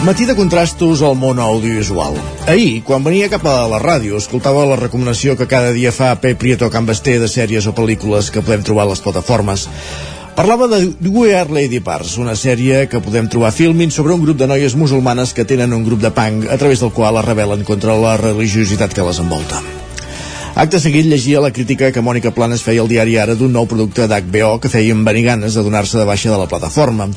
Matí de contrastos al món audiovisual. Ahir, quan venia cap a la ràdio, escoltava la recomanació que cada dia fa Pep Prieto Can Basté de sèries o pel·lícules que podem trobar a les plataformes. Parlava de We Are Lady Parts, una sèrie que podem trobar filming sobre un grup de noies musulmanes que tenen un grup de punk a través del qual es rebel·len contra la religiositat que les envolta. Acte seguit llegia la crítica que Mònica Planes feia al diari Ara d'un nou producte d'HBO que feia venir ganes de donar-se de baixa de la plataforma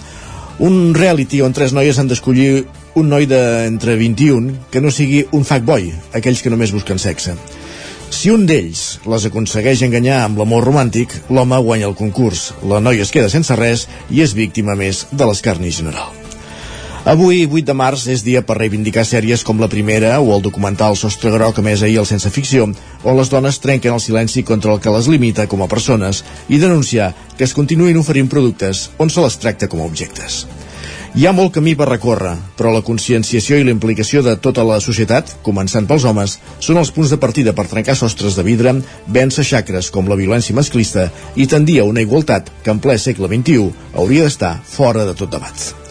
un reality on tres noies han d'escollir un noi d'entre 21 que no sigui un fuckboy, aquells que només busquen sexe. Si un d'ells les aconsegueix enganyar amb l'amor romàntic, l'home guanya el concurs, la noia es queda sense res i és víctima més de l'escarni general. Avui, 8 de març, és dia per reivindicar sèries com la primera o el documental Sostre Groc, a més ahir el Sense Ficció, on les dones trenquen el silenci contra el que les limita com a persones i denunciar que es continuïn oferint productes on se les tracta com a objectes. Hi ha molt camí per recórrer, però la conscienciació i la implicació de tota la societat, començant pels homes, són els punts de partida per trencar sostres de vidre, vèncer xacres com la violència masclista i tendir a una igualtat que en ple segle XXI hauria d'estar fora de tot debat.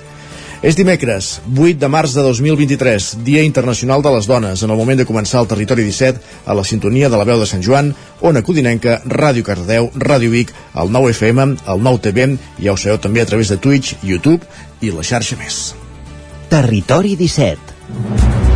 És dimecres, 8 de març de 2023, Dia Internacional de les Dones, en el moment de començar el Territori 17, a la sintonia de la veu de Sant Joan, Ona Codinenca, Ràdio Cardeu, Ràdio Vic, el 9 FM, el 9 TV, ja ho sabeu també a través de Twitch, YouTube i la xarxa més. Territori 17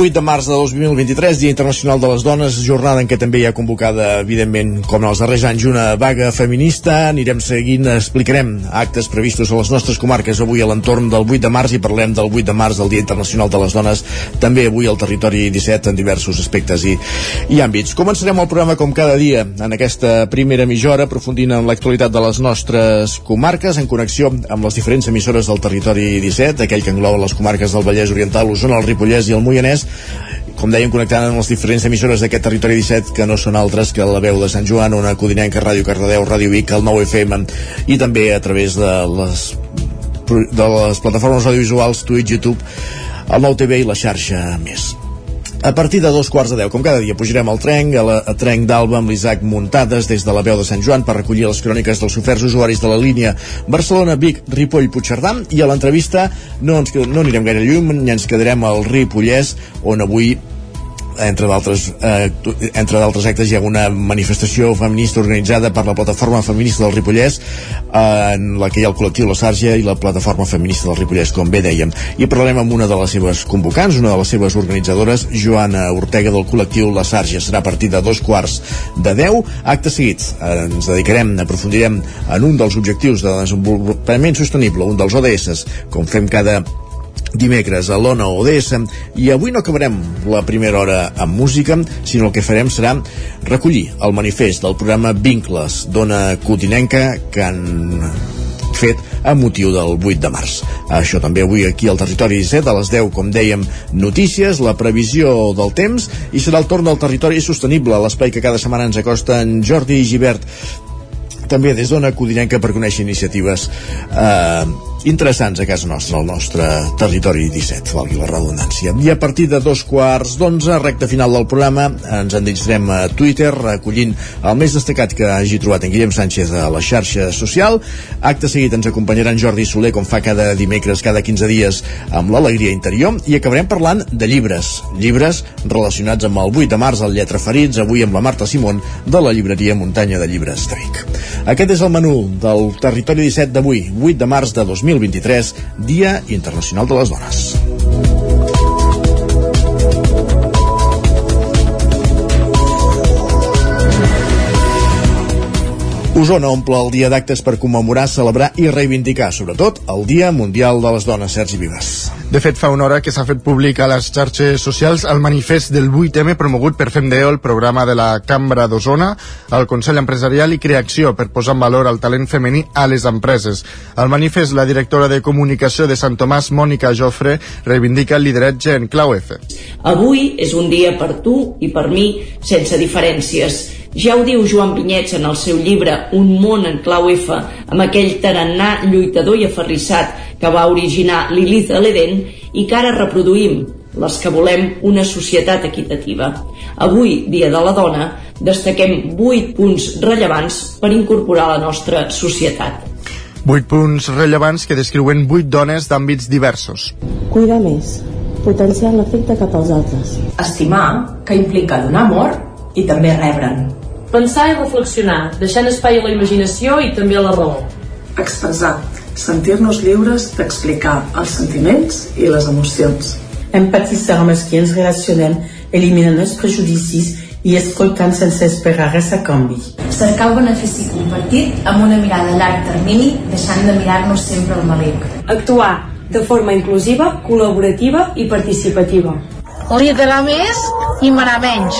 8 de març de 2023, Dia Internacional de les Dones, jornada en què també hi ha convocada, evidentment, com els darrers anys, una vaga feminista. Anirem seguint, explicarem actes previstos a les nostres comarques avui a l'entorn del 8 de març i parlem del 8 de març, del Dia Internacional de les Dones, també avui al territori 17 en diversos aspectes i, i àmbits. Començarem el programa com cada dia en aquesta primera mitja hora, aprofundint en l'actualitat de les nostres comarques, en connexió amb les diferents emissores del territori 17, aquell que engloba les comarques del Vallès Oriental, Osona, el Ripollès i el Moianès, com dèiem, connectant amb les diferents emissores d'aquest territori 17, que no són altres que la veu de Sant Joan, una Codinenca, Ràdio Cardedeu, Ràdio Vic, el 9 FM, i també a través de les, de les plataformes audiovisuals, Twitch, YouTube, el 9 TV i la xarxa més. A partir de dos quarts de deu, com cada dia, pujarem al tren, a la a tren d'Alba amb l'Isaac Muntades des de la veu de Sant Joan per recollir les cròniques dels oferts usuaris de la línia Barcelona, Vic, Ripoll, Puigcerdà. I a l'entrevista no, ens, no anirem gaire lluny, ens quedarem al Ripollès on avui entre d'altres eh, entre d'altres actes hi ha una manifestació feminista organitzada per la plataforma feminista del Ripollès eh, en la que hi ha el col·lectiu La Sàrgia i la plataforma feminista del Ripollès com bé dèiem. I parlarem amb una de les seves convocants una de les seves organitzadores Joana Ortega del col·lectiu La Sàrgia serà a partir de dos quarts de deu. Acte seguit eh, ens dedicarem, aprofundirem en un dels objectius de desenvolupament sostenible un dels ODS com fem cada dimecres a l'Ona ODS i avui no acabarem la primera hora amb música, sinó el que farem serà recollir el manifest del programa Vincles d'Ona Cotinenca que han fet a motiu del 8 de març. Això també avui aquí al Territori 17, a les 10, com dèiem, notícies, la previsió del temps, i serà el torn del Territori Sostenible, l'espai que cada setmana ens acosta en Jordi Givert, també des d'Ona Codinenca per conèixer iniciatives eh, interessants a casa nostra, al nostre territori 17, valgui la redundància. I a partir de dos quarts d'onze, recta final del programa, ens endinsarem a Twitter recollint el més destacat que hagi trobat en Guillem Sánchez a la xarxa social. Acte seguit ens acompanyarà en Jordi Soler, com fa cada dimecres, cada 15 dies, amb l'alegria interior, i acabarem parlant de llibres. Llibres relacionats amb el 8 de març, al Lletra Ferits, avui amb la Marta Simón, de la llibreria Muntanya de Llibres de Vic. Aquest és el menú del Territori 17 d'avui, 8 de març de 2023, Dia Internacional de les Dones. Osona omple el dia d'actes per commemorar, celebrar i reivindicar, sobretot, el Dia Mundial de les Dones, Sergi Vives. De fet, fa una hora que s'ha fet públic a les xarxes socials el manifest del 8M promogut per FEMDEO, el programa de la Cambra d'Osona, el Consell Empresarial i Creació per posar en valor el talent femení a les empreses. Al manifest, la directora de comunicació de Sant Tomàs, Mònica Jofre, reivindica el lideratge en clau F. Avui és un dia per tu i per mi sense diferències ja ho diu Joan Vinyets en el seu llibre Un món en clau F, amb aquell tarannà lluitador i aferrissat que va originar Lilith de l'Eden i que ara reproduïm, les que volem una societat equitativa. Avui, Dia de la Dona, destaquem 8 punts rellevants per incorporar a la nostra societat. 8 punts rellevants que descriuen 8 dones d'àmbits diversos. Cuidar més, potenciar l'efecte cap als altres. Estimar, que implica donar amor i també rebre'n. Pensar i reflexionar, deixant espai a la imaginació i també a la raó. Expressar, sentir-nos lliures d'explicar els sentiments i les emocions. Empatitzar amb els que ens relacionem, eliminant els prejudicis i escoltant sense esperar res a canvi. Cercar el benefici compartit amb una mirada a llarg termini, deixant de mirar-nos sempre al malic. Actuar de forma inclusiva, col·laborativa i participativa. Liderar més i manar menys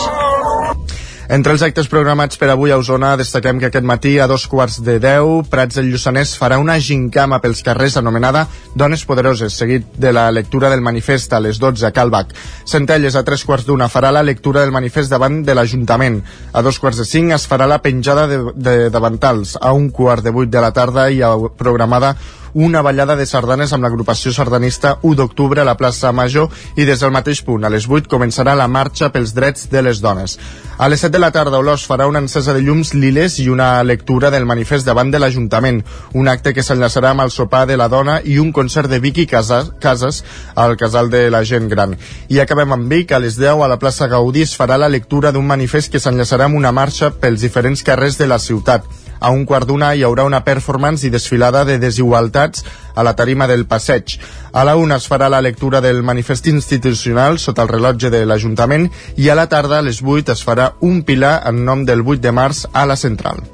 entre els actes programats per avui a Osona destaquem que aquest matí a dos quarts de deu Prats del Lluçanès farà una gincama pels carrers anomenada Dones Poderoses, seguit de la lectura del manifest a les 12 a Calbac. Centelles a tres quarts d'una farà la lectura del manifest davant de l'Ajuntament. A dos quarts de cinc es farà la penjada de, de davantals. A un quart de vuit de la tarda hi ha programada una ballada de sardanes amb l'agrupació sardanista 1 d'octubre a la plaça Major i des del mateix punt, a les 8, començarà la marxa pels drets de les dones. A les 7 de la tarda, Olós farà una encesa de llums liles i una lectura del manifest davant de l'Ajuntament, un acte que s'enllaçarà amb el sopar de la dona i un concert de Vicky Casas, Casas al casal de la gent gran. I acabem amb Vic, a les 10 a la plaça Gaudí es farà la lectura d'un manifest que s'enllaçarà amb una marxa pels diferents carrers de la ciutat. A un quart d'una hi haurà una performance i desfilada de desigualtats a la tarima del passeig. A la una es farà la lectura del manifest institucional sota el rellotge de l'Ajuntament i a la tarda a les 8 es farà un pilar en nom del 8 de març a la central.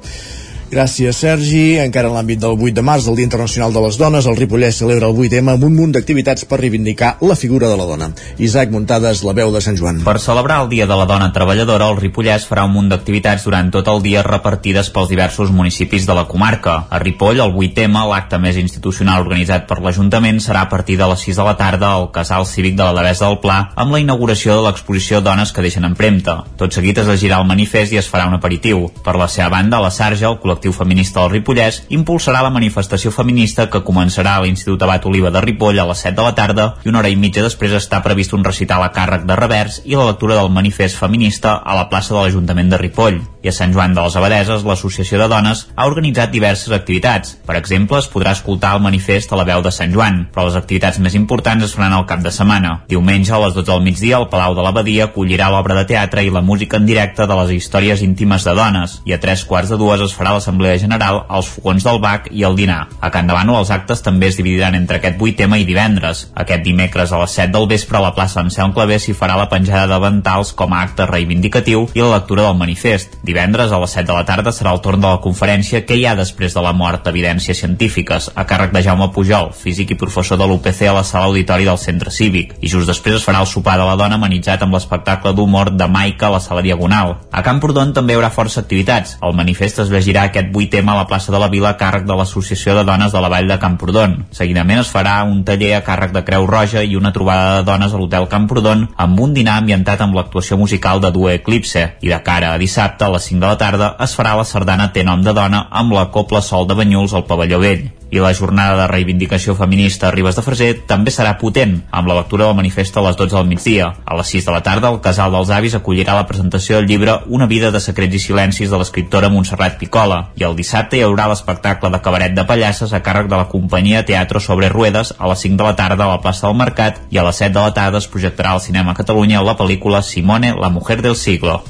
Gràcies, Sergi. Encara en l'àmbit del 8 de març, del Dia Internacional de les Dones, el Ripollès celebra el 8M amb un munt d'activitats per reivindicar la figura de la dona. Isaac Muntades, la veu de Sant Joan. Per celebrar el Dia de la Dona Treballadora, el Ripollès farà un munt d'activitats durant tot el dia repartides pels diversos municipis de la comarca. A Ripoll, el 8M, l'acte més institucional organitzat per l'Ajuntament, serà a partir de les 6 de la tarda al Casal Cívic de la Devesa del Pla amb la inauguració de l'exposició Dones que deixen empremta. Tot seguit es llegirà el manifest i es farà un aperitiu. Per la seva banda, la Sarja, el col·lectiu col·lectiu feminista del Ripollès impulsarà la manifestació feminista que començarà a l'Institut Abat Oliva de Ripoll a les 7 de la tarda i una hora i mitja després està previst un recital a càrrec de revers i la lectura del manifest feminista a la plaça de l'Ajuntament de Ripoll. I a Sant Joan de les Abadeses, l'Associació de Dones ha organitzat diverses activitats. Per exemple, es podrà escoltar el manifest a la veu de Sant Joan, però les activitats més importants es faran al cap de setmana. Diumenge, a les 12 del migdia, el Palau de l'Abadia acollirà l'obra de teatre i la música en directe de les històries íntimes de dones, i a tres quarts de dues es farà l'Assemblea General, els fogons del BAC i el dinar. A Can Davano els actes també es dividiran entre aquest 8 tema i divendres. Aquest dimecres a les 7 del vespre a la plaça Anselm Clavé s'hi farà la penjada de ventals com a acte reivindicatiu i la lectura del manifest. Divendres a les 7 de la tarda serà el torn de la conferència que hi ha després de la mort Evidències Científiques, a càrrec de Jaume Pujol, físic i professor de l'UPC a la sala auditori del Centre Cívic. I just després es farà el sopar de la dona amenitzat amb l'espectacle d'humor de Maica a la sala Diagonal. A Camprodon també hi haurà força activitats. El manifest es llegirà aquest 8 tema a la plaça de la Vila a càrrec de l'Associació de Dones de la Vall de Camprodon. Seguidament es farà un taller a càrrec de Creu Roja i una trobada de dones a l'Hotel Camprodon amb un dinar ambientat amb l'actuació musical de Due Eclipse. I de cara a dissabte, a les 5 de la tarda, es farà la sardana Té nom de dona amb la Copla Sol de Banyuls al Pavelló Vell i la jornada de reivindicació feminista a Ribes de Freser també serà potent, amb la lectura del manifest a les 12 del migdia. A les 6 de la tarda, el Casal dels Avis acollirà la presentació del llibre Una vida de secrets i silencis de l'escriptora Montserrat Picola, i el dissabte hi haurà l'espectacle de cabaret de pallasses a càrrec de la companyia Teatro sobre Ruedes a les 5 de la tarda a la plaça del Mercat i a les 7 de la tarda es projectarà al cinema Catalunya la pel·lícula Simone, la mujer del siglo.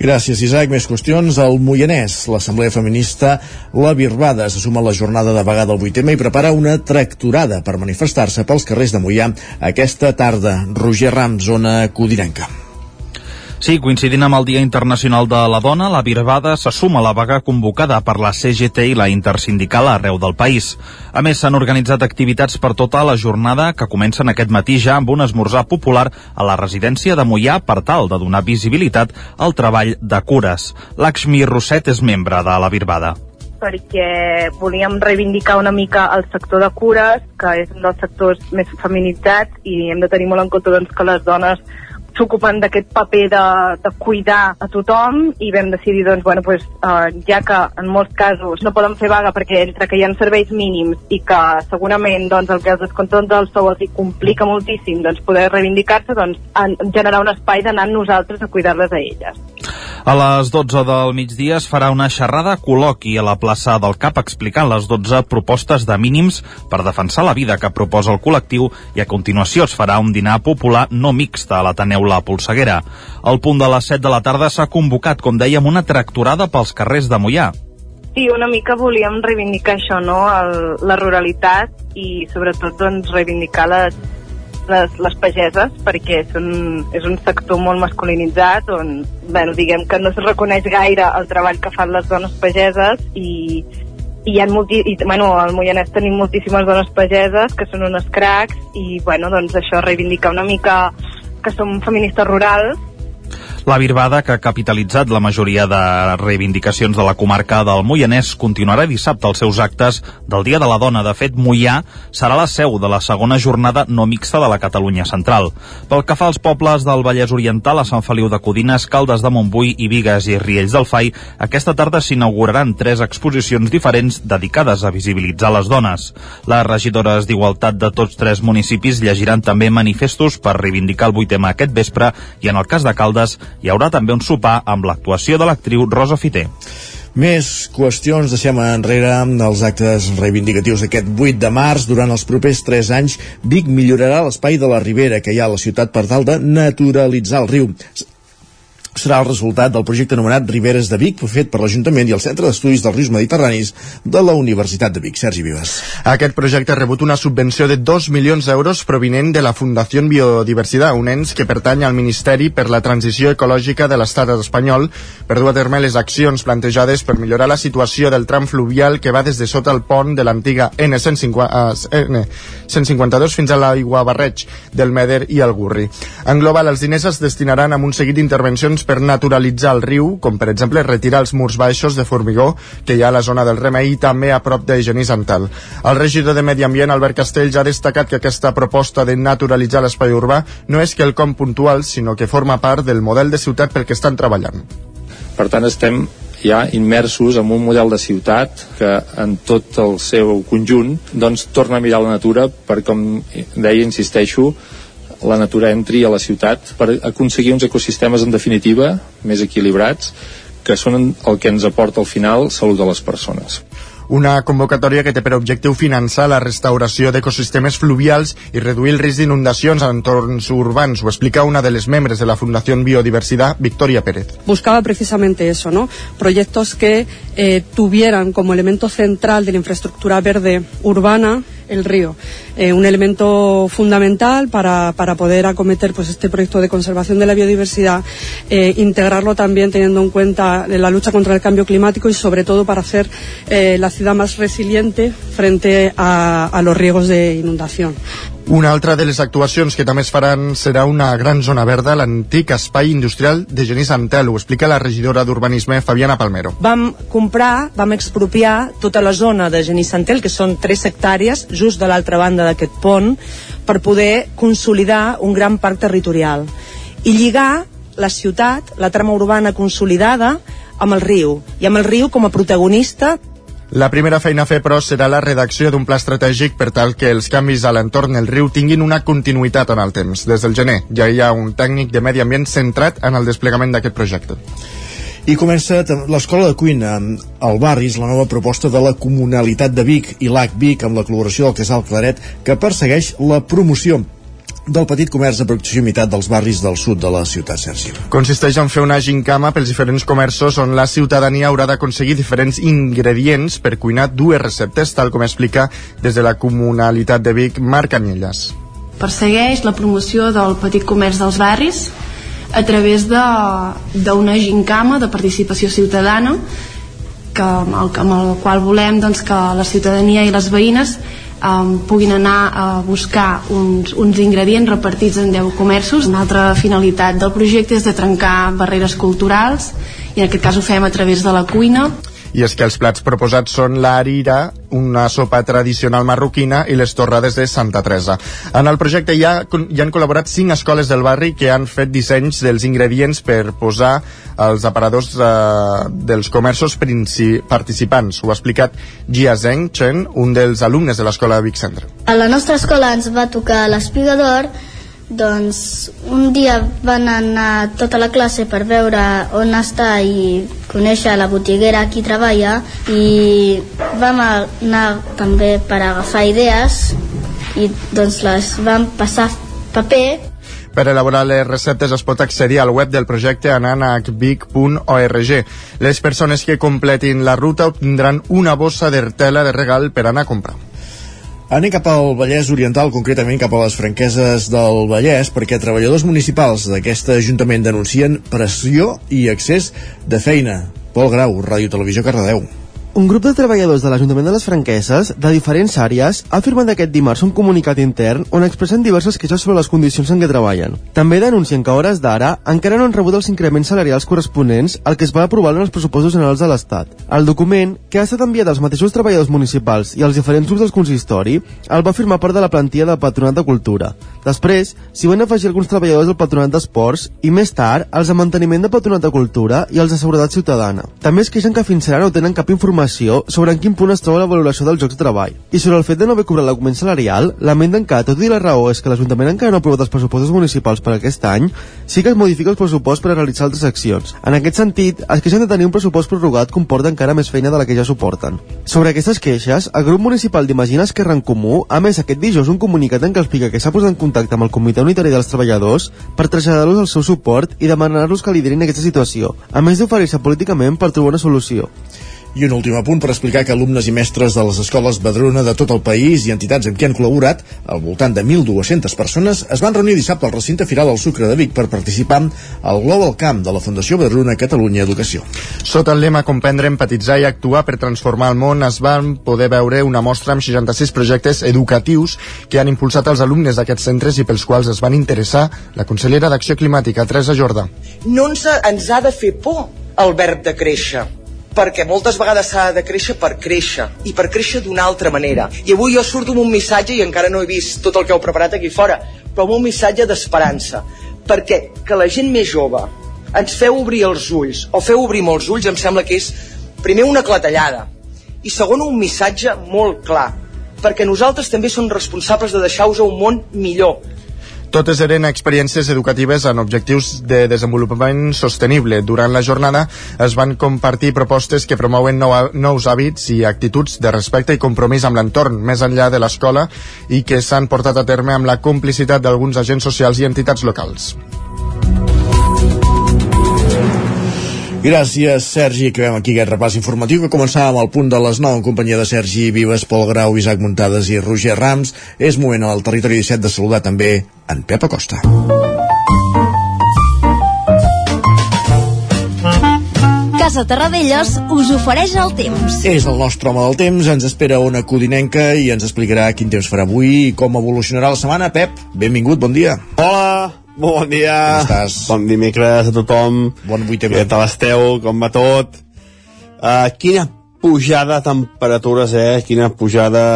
Gràcies, Isaac. Més qüestions. El Moianès, l'Assemblea Feminista La Birbada, se suma a la jornada de vaga del 8M i prepara una tracturada per manifestar-se pels carrers de Moià aquesta tarda. Roger Ram, zona codirenca. Sí, coincidint amb el Dia Internacional de la Dona, la Birbada se suma a la vaga convocada per la CGT i la Intersindical arreu del país. A més, s'han organitzat activitats per tota la jornada que comencen aquest matí ja amb un esmorzar popular a la residència de Mollà per tal de donar visibilitat al treball de cures. Lakshmi Rosset és membre de la Birbada perquè volíem reivindicar una mica el sector de cures, que és un dels sectors més feminitzats i hem de tenir molt en compte doncs, que les dones s'ocupen d'aquest paper de, de cuidar a tothom i vam decidir, doncs, bueno, pues, uh, ja que en molts casos no poden fer vaga perquè entre que hi ha serveis mínims i que segurament doncs, el que els descompten del sou els hi complica moltíssim doncs, poder reivindicar-se, doncs, en, generar un espai d'anar nosaltres a cuidar-les a elles. A les 12 del migdia es farà una xerrada col·loqui a la plaça del CAP explicant les 12 propostes de mínims per defensar la vida que proposa el col·lectiu i a continuació es farà un dinar popular no mixta a l'Ateneu la Polseguera. Al punt de les 7 de la tarda s'ha convocat, com dèiem, una tractorada pels carrers de Mollà. Sí, una mica volíem reivindicar això, no? El, la ruralitat i sobretot doncs, reivindicar les, les, les pageses perquè són, és un sector molt masculinitzat on bueno, diguem que no es reconeix gaire el treball que fan les dones pageses i, i hi ha molti, i, bueno, al Moianès tenim moltíssimes dones pageses que són unes cracs i bueno, doncs això reivindicar una mica que som feministes rurals la Birbada, que ha capitalitzat la majoria de reivindicacions de la comarca del Moianès, continuarà dissabte els seus actes del Dia de la Dona. De fet, Moià serà la seu de la segona jornada no mixta de la Catalunya Central. Pel que fa als pobles del Vallès Oriental, a Sant Feliu de Codines, Caldes de Montbui, Vigues i Riells del Fai, aquesta tarda s'inauguraran tres exposicions diferents dedicades a visibilitzar les dones. Les regidores d'Igualtat de tots tres municipis llegiran també manifestos per reivindicar el 8 aquest vespre i, en el cas de Caldes, hi haurà també un sopar amb l'actuació de l'actriu Rosa Fiter. Més qüestions deixem enrere els actes reivindicatius d'aquest 8 de març. Durant els propers 3 anys, Vic millorarà l'espai de la Ribera que hi ha a la ciutat per tal de naturalitzar el riu serà el resultat del projecte anomenat Riberes de Vic, fet per l'Ajuntament i el Centre d'Estudis dels Rius Mediterranis de la Universitat de Vic. Sergi Vives. Aquest projecte ha rebut una subvenció de 2 milions d'euros provinent de la Fundació Biodiversitat, un ens que pertany al Ministeri per la Transició Ecològica de l'Estat espanyol per dur a terme les accions plantejades per millorar la situació del tram fluvial que va des de sota el pont de l'antiga N152 N152 fins a l'aigua barreig del Meder i el Gurri. En global, els diners es destinaran a un seguit d'intervencions per naturalitzar el riu, com per exemple retirar els murs baixos de formigó que hi ha a la zona del Remei i també a prop de Genís Antal. El regidor de Medi Ambient, Albert Castells, ha destacat que aquesta proposta de naturalitzar l'espai urbà no és que el com puntual, sinó que forma part del model de ciutat pel que estan treballant. Per tant, estem ja immersos en un model de ciutat que en tot el seu conjunt doncs torna a mirar la natura per com deia, insisteixo, la natura entri a la ciutat per aconseguir uns ecosistemes en definitiva més equilibrats que són el que ens aporta al final salut de les persones una convocatòria que té per objectiu finançar la restauració d'ecosistemes fluvials i reduir el risc d'inundacions en entorns urbans. Ho explica una de les membres de la Fundació Biodiversidad, Victoria Pérez. Buscaba precisamente eso, ¿no? Proyectos que eh, tuvieran como elemento central de la infraestructura verde urbana el río. Eh, un elemento fundamental para, para, poder acometer pues, este proyecto de conservación de la biodiversidad, eh, integrarlo también teniendo en cuenta la lucha contra el cambio climático y sobre todo para hacer eh, la ciudad más resiliente frente a, a los riesgos de inundación. Una altra de les actuacions que també es faran serà una gran zona verda, l'antic espai industrial de Genís Antel. Ho explica la regidora d'Urbanisme, Fabiana Palmero. Vam comprar, vam expropiar tota la zona de Genís Antel, que són 3 hectàrees, just de l'altra banda d'aquest pont, per poder consolidar un gran parc territorial. I lligar la ciutat, la trama urbana consolidada, amb el riu, i amb el riu com a protagonista la primera feina a fer, però, serà la redacció d'un pla estratègic per tal que els canvis a l'entorn del riu tinguin una continuïtat en el temps. Des del gener ja hi ha un tècnic de medi ambient centrat en el desplegament d'aquest projecte. I comença l'Escola de Cuina al Barris, la nova proposta de la Comunalitat de Vic i l'AC Vic amb la col·laboració del Casal Claret que persegueix la promoció del petit comerç de proximitat dels barris del sud de la ciutat, Sergi. Consisteix en fer una gincama pels diferents comerços on la ciutadania haurà d'aconseguir diferents ingredients per cuinar dues receptes, tal com explica des de la comunalitat de Vic, Marc Anyelles. Persegueix la promoció del petit comerç dels barris a través d'una gincama de participació ciutadana que, el, amb el qual volem doncs, que la ciutadania i les veïnes um, puguin anar a buscar uns, uns ingredients repartits en 10 comerços. Una altra finalitat del projecte és de trencar barreres culturals i en aquest cas ho fem a través de la cuina i és que els plats proposats són l'arira, una sopa tradicional marroquina i les torrades de Santa Teresa. En el projecte hi, ha, hi han col·laborat cinc escoles del barri que han fet dissenys dels ingredients per posar els aparadors eh, dels comerços participants. Ho ha explicat Jia Zeng Chen, un dels alumnes de l'escola Vic Centre. A la nostra escola ens va tocar l'espigador doncs un dia van anar tota la classe per veure on està i conèixer la botiguera qui treballa i vam anar també per agafar idees i doncs les vam passar paper per elaborar les receptes es pot accedir al web del projecte anant a acbic.org. Les persones que completin la ruta obtindran una bossa d'ertela de regal per anar a comprar. Anem cap al Vallès Oriental, concretament cap a les franqueses del Vallès, perquè treballadors municipals d'aquest Ajuntament denuncien pressió i accés de feina. Pol Grau, Ràdio Televisió Cardedeu. Un grup de treballadors de l'Ajuntament de les Franqueses, de diferents àrees, ha firmat aquest dimarts un comunicat intern on expressen diverses queixes sobre les condicions en què treballen. També denuncien que a hores d'ara encara no han rebut els increments salarials corresponents al que es va aprovar en els pressupostos generals de l'Estat. El document, que ha estat enviat als mateixos treballadors municipals i als diferents grups del consistori, el va firmar part de la plantilla del Patronat de Cultura. Després, s'hi van afegir alguns treballadors del Patronat d'Esports i més tard els de manteniment de Patronat de Cultura i els de Seguretat Ciutadana. També es queixen que fins ara no tenen cap informació informació sobre en quin punt es troba la valoració dels jocs de treball. I sobre el fet de no haver cobrat l'augment salarial, lamenten que, tot i la raó és que l'Ajuntament encara no ha aprovat els pressupostos municipals per aquest any, sí que es modifica el pressupost per a realitzar altres accions. En aquest sentit, es queixen de tenir un pressupost prorrogat comporta encara més feina de la que ja suporten. Sobre aquestes queixes, el grup municipal d'Imagina Esquerra en Comú ha més aquest dijous un comunicat en què explica que s'ha posat en contacte amb el Comitè Unitari dels Treballadors per traslladar-los el seu suport i demanar-los que liderin aquesta situació, a més d'oferir-se políticament per trobar una solució. I un últim apunt per explicar que alumnes i mestres de les escoles Badruna de tot el país i entitats amb qui han col·laborat, al voltant de 1.200 persones, es van reunir dissabte al recinte Firal del Sucre de Vic per participar al Global Camp de la Fundació Badruna Catalunya Educació. Sota el lema Comprendre, empatitzar i actuar per transformar el món, es van poder veure una mostra amb 66 projectes educatius que han impulsat els alumnes d'aquests centres i pels quals es van interessar la consellera d'Acció Climàtica, Teresa Jorda. No ens, ens ha de fer por el verb de créixer perquè moltes vegades s'ha de créixer per créixer i per créixer d'una altra manera. I avui jo surto amb un missatge i encara no he vist tot el que heu preparat aquí fora però amb un missatge d'esperança. Perquè que la gent més jove ens feu obrir els ulls o feu obrir molts ulls em sembla que és primer una clatellada i segon un missatge molt clar perquè nosaltres també som responsables de deixar-vos un món millor totes eren experiències educatives en objectius de desenvolupament sostenible. Durant la jornada es van compartir propostes que promouen nou, nous hàbits i actituds de respecte i compromís amb l'entorn, més enllà de l'escola, i que s'han portat a terme amb la complicitat d'alguns agents socials i entitats locals. Gràcies, Sergi. Acabem aquí aquest repàs informatiu que començàvem al punt de les 9 en companyia de Sergi Vives, Pol Grau, Isaac Muntades i Roger Rams. És moment al territori 17 de saludar també en Pep Acosta. Casa Terradellos us ofereix el temps. És el nostre home del temps, ens espera una codinenca i ens explicarà quin temps farà avui i com evolucionarà la setmana. Pep, benvingut, bon dia. Hola, molt bon dia. Com estàs? Bon dimecres a tothom. Bon avui també. Què tal esteu? Com va tot? Uh, quina pujada de temperatures, eh? Quina pujada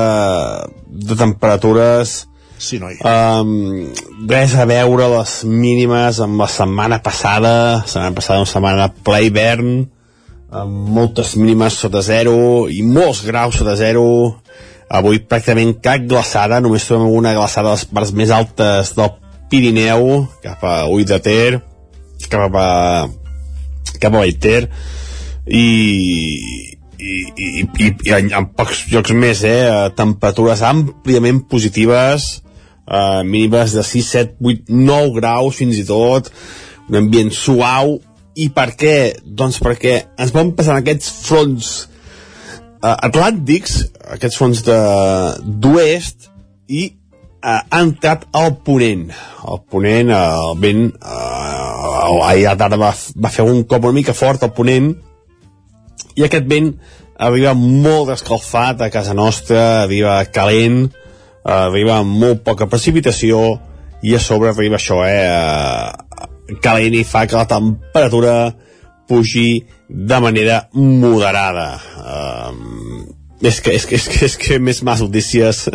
de temperatures... Sí, noi. Um, res a veure les mínimes amb la setmana passada. La setmana passada una setmana ple hivern, amb moltes mínimes sota zero i molts graus sota zero. Avui pràcticament cap glaçada, només trobem una glaçada a les parts més altes del Pirineu, cap a Ull de Ter, cap a, cap a Vallter, i, i, i, i, i en, en pocs llocs més, eh, temperatures àmpliament positives, eh, mínimes de 6, 7, 8, 9 graus fins i tot, un ambient suau, i per què? Doncs perquè ens van passant aquests fronts eh, atlàntics, aquests fronts d'oest, i ha entrat al ponent. El ponent, eh, el vent, eh, ahir a la tarda va, va fer un cop una mica fort al ponent i aquest vent arriba molt escalfat a casa nostra, arriba calent, arriba amb molt poca precipitació i a sobre arriba això, eh, calent i fa que la temperatura pugi de manera moderada. Uh, és que, és, que, és, que, és que més males notícies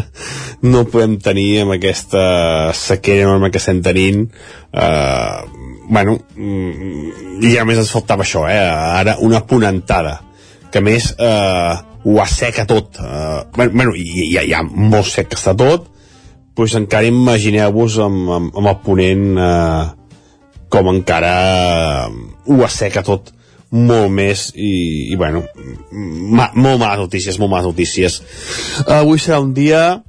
no podem tenir amb aquesta sequera enorme que estem tenint. Uh, bueno i a més ens faltava això eh? ara una ponentada que més uh, ho asseca tot. Uh, bueno, i, i, hi ha molt sec que està tot doncs encara imagineu-vos amb, amb, amb el ponent uh, com encara ho asseca tot molt més i, i bueno ma, molt males notícies, molt males notícies. Uh, avui serà un dia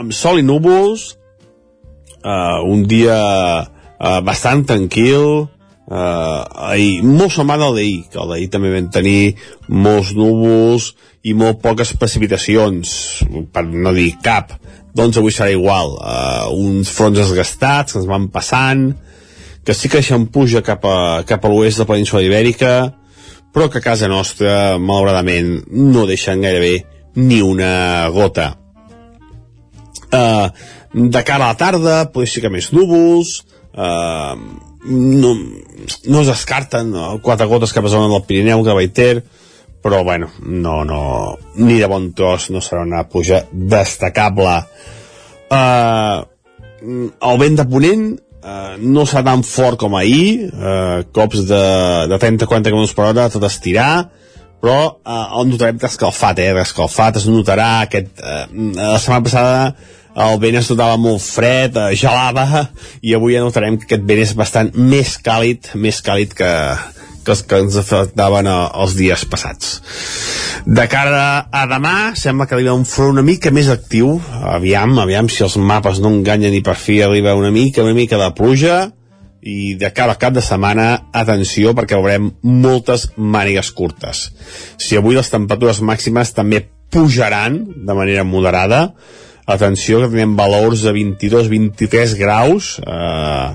amb sol i núvols uh, un dia uh, bastant tranquil. Uh, ahir, molt semblant al d'ahir que el d'ahir també vam tenir molts núvols i molt poques precipitacions per no dir cap. Doncs avui serà igual. Uh, uns fronts desgastats que ens van passant que sí que puja cap a, cap a l'oest de la península ibèrica, però que a casa nostra, malauradament, no deixen gairebé ni una gota. Uh, de cara a la tarda, potser sí que més núvols, uh, no, no es descarten no? quatre gotes cap a zona del Pirineu, que Baiter, però bueno, no, no, ni de bon tros no serà una puja destacable. Uh, el vent de Ponent eh, no serà tan fort com ahir, eh, cops de, de 30-40 km per hora, tot estirar, però eh, el notarem descalfat, eh, descalfat, es notarà aquest... Eh, la setmana passada el vent es notava molt fred, eh, gelava, i avui ja notarem que aquest vent és bastant més càlid, més càlid que, els que ens afectaven a, els dies passats. De cara a demà, sembla que arriba un front una mica més actiu. Aviam, aviam si els mapes no enganyen i per fi arriba una mica, una mica de pluja i de cara al cap de setmana, atenció, perquè veurem moltes mànigues curtes. Si avui les temperatures màximes també pujaran de manera moderada, atenció que tenim valors de 22-23 graus eh,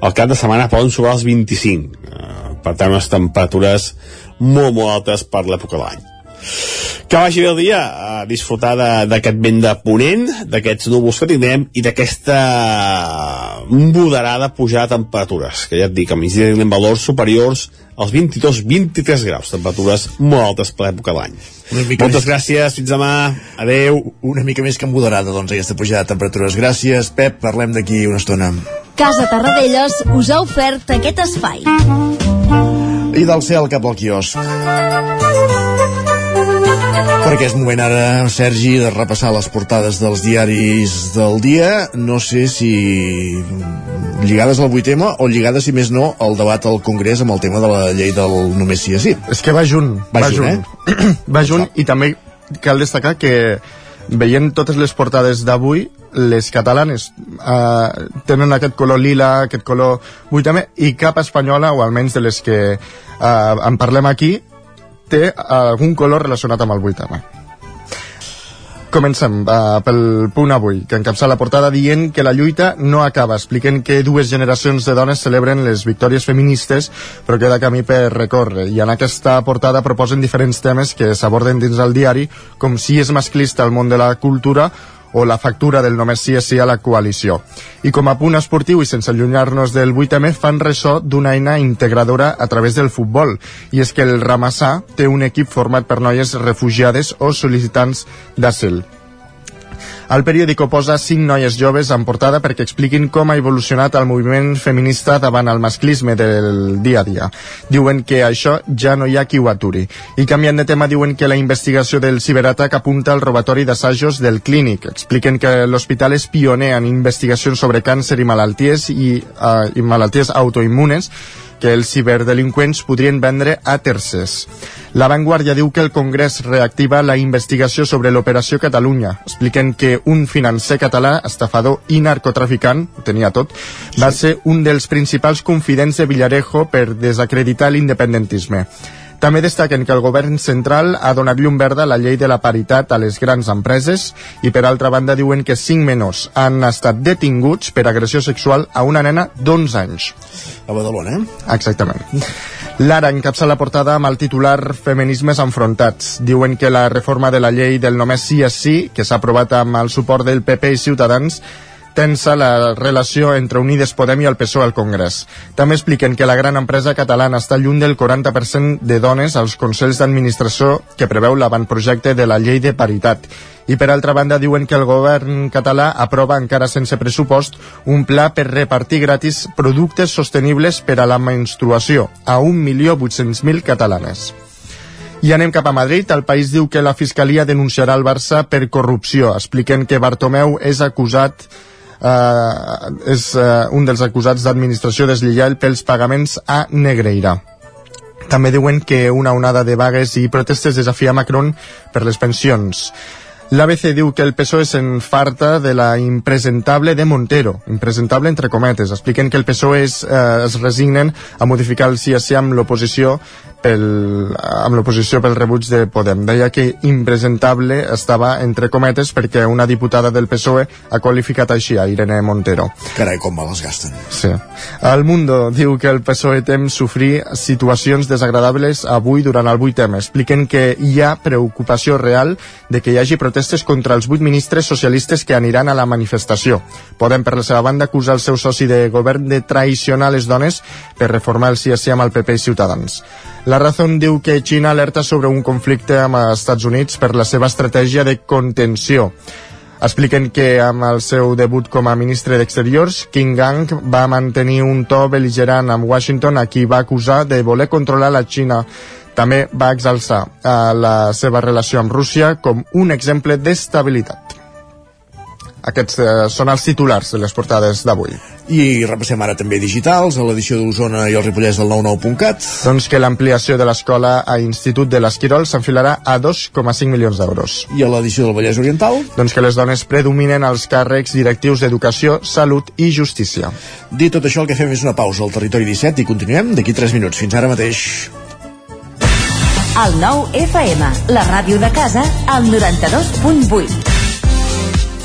al cap de setmana poden sobrar els 25 eh, per tant unes temperatures molt molt altes per l'època de l'any que vagi bé el dia a disfrutar d'aquest vent de ponent d'aquests núvols que tindrem i d'aquesta moderada pujada de temperatures que ja et dic, a migdia tindrem valors superiors als 22-23 graus temperatures molt altes per l'època de l'any moltes més... gràcies, fins demà adeu. Una mica més que moderada doncs aquesta pujada de temperatures, gràcies Pep parlem d'aquí una estona. Casa Tarradellas us ha ofert aquest espai. I del cel cap al quiosc perquè és moment ara, Sergi, de repassar les portades dels diaris del dia. No sé si lligades al vuit tema o lligades, si més no, al debat al Congrés amb el tema de la llei del només sí a sí. És que va junt. Va, va junt, junt, eh? va junt i també cal destacar que veient totes les portades d'avui, les catalanes eh, tenen aquest color lila, aquest color vuitame, i cap espanyola, o almenys de les que eh, en parlem aquí, té algun color relacionat amb el 8M. Comencem uh, pel punt avui, que encapça la portada dient que la lluita no acaba, expliquen que dues generacions de dones celebren les victòries feministes, però queda camí per recórrer. I en aquesta portada proposen diferents temes que s'aborden dins el diari, com si és masclista el món de la cultura o la factura del només sí és sí a la coalició. I com a punt esportiu i sense allunyar-nos del 8M fan ressò d'una eina integradora a través del futbol. I és que el Ramassà té un equip format per noies refugiades o sol·licitants d'asil. El periòdico posa cinc noies joves en portada perquè expliquin com ha evolucionat el moviment feminista davant el masclisme del dia a dia. Diuen que això ja no hi ha qui ho aturi. I canviant de tema diuen que la investigació del ciberatac apunta al robatori d'assajos del clínic. Expliquen que l'hospital és pioner en investigacions sobre càncer i malalties i, uh, i malalties autoimmunes que els ciberdelinqüents podrien vendre a tercers. La Vanguardia diu que el Congrés reactiva la investigació sobre l'Operació Catalunya. Expliquen que un financer català, estafador i narcotraficant, ho tenia tot, va ser un dels principals confidents de Villarejo per desacreditar l'independentisme. També destaquen que el govern central ha donat llum verda a la llei de la paritat a les grans empreses i per altra banda diuen que cinc menors han estat detinguts per agressió sexual a una nena d'11 anys. A Badalona, eh? Exactament. Lara encapça la portada amb el titular Feminismes enfrontats. Diuen que la reforma de la llei del només sí és sí, que s'ha aprovat amb el suport del PP i Ciutadans, tensa la relació entre Unides Podem i el PSOE al Congrés. També expliquen que la gran empresa catalana està lluny del 40% de dones als consells d'administració que preveu l'avantprojecte de la llei de paritat. I per altra banda diuen que el govern català aprova encara sense pressupost un pla per repartir gratis productes sostenibles per a la menstruació a 1.800.000 catalanes. I anem cap a Madrid. El país diu que la Fiscalia denunciarà el Barça per corrupció. Expliquen que Bartomeu és acusat eh, és eh, un dels acusats d'administració deslleial pels pagaments a Negreira. També diuen que una onada de vagues i protestes desafia Macron per les pensions. L'ABC diu que el PSOE s'enfarta de la impresentable de Montero, impresentable entre cometes. Expliquen que el PSOE es, eh, es resignen a modificar el sí a sí amb l'oposició pel, amb l'oposició pel rebuig de Podem. Deia que impresentable estava entre cometes perquè una diputada del PSOE ha qualificat així a Irene Montero. Carai, com me les gasten. Sí. El Mundo diu que el PSOE tem sofrir situacions desagradables avui durant el 8M. Expliquen que hi ha preocupació real de que hi hagi protestes contra els vuit ministres socialistes que aniran a la manifestació. Podem, per la seva banda, acusar el seu soci de govern de traicionar les dones per reformar el CSI amb el PP i Ciutadans. La Razón diu que Xina alerta sobre un conflicte amb els Estats Units per la seva estratègia de contenció. Expliquen que amb el seu debut com a ministre d'Exteriors, King Gang va mantenir un to beligerant amb Washington a qui va acusar de voler controlar la Xina. També va exalçar eh, la seva relació amb Rússia com un exemple d'estabilitat. Aquests eh, són els titulars de les portades d'avui. I repassem ara també digitals, a l'edició d'Osona i el Ripollès del 99.cat. Doncs que l'ampliació de l'escola a Institut de l'Esquirol s'enfilarà a 2,5 milions d'euros. I a l'edició del Vallès Oriental? Doncs que les dones predominen als càrrecs directius d'educació, salut i justícia. Dit tot això, el que fem és una pausa al Territori 17 i continuem d'aquí 3 minuts. Fins ara mateix. El nou FM, la ràdio de casa, al 92.8.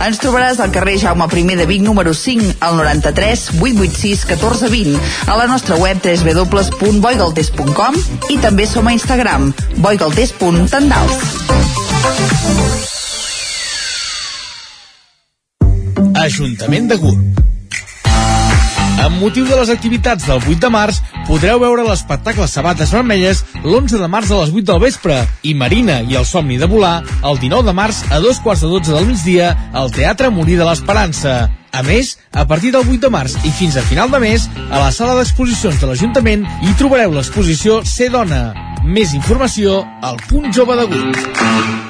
Ens trobaràs al carrer Jaume I de Vic número 5 al 93 886 1420 a la nostra web www.boigaltes.com i també som a Instagram boigaltes.tendals Ajuntament de Gurb amb motiu de les activitats del 8 de març, podreu veure l'espectacle Sabates Vermelles l'11 de març a les 8 del vespre i Marina i el somni de volar el 19 de març a dos quarts de 12 del migdia al Teatre Morí de l'Esperança. A més, a partir del 8 de març i fins a final de mes, a la sala d'exposicions de l'Ajuntament hi trobareu l'exposició Ser Dona. Més informació al punt jove de Gurb.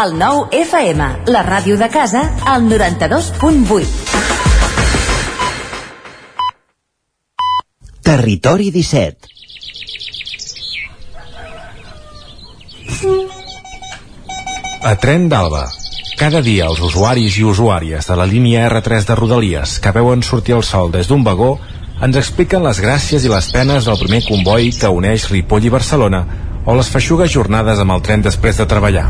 El 9 FM, la ràdio de casa, al 92.8. Territori 17 A Tren d'Alba. Cada dia els usuaris i usuàries de la línia R3 de Rodalies que veuen sortir el sol des d'un vagó ens expliquen les gràcies i les penes del primer comboi que uneix Ripoll i Barcelona o les feixugues jornades amb el tren després de treballar.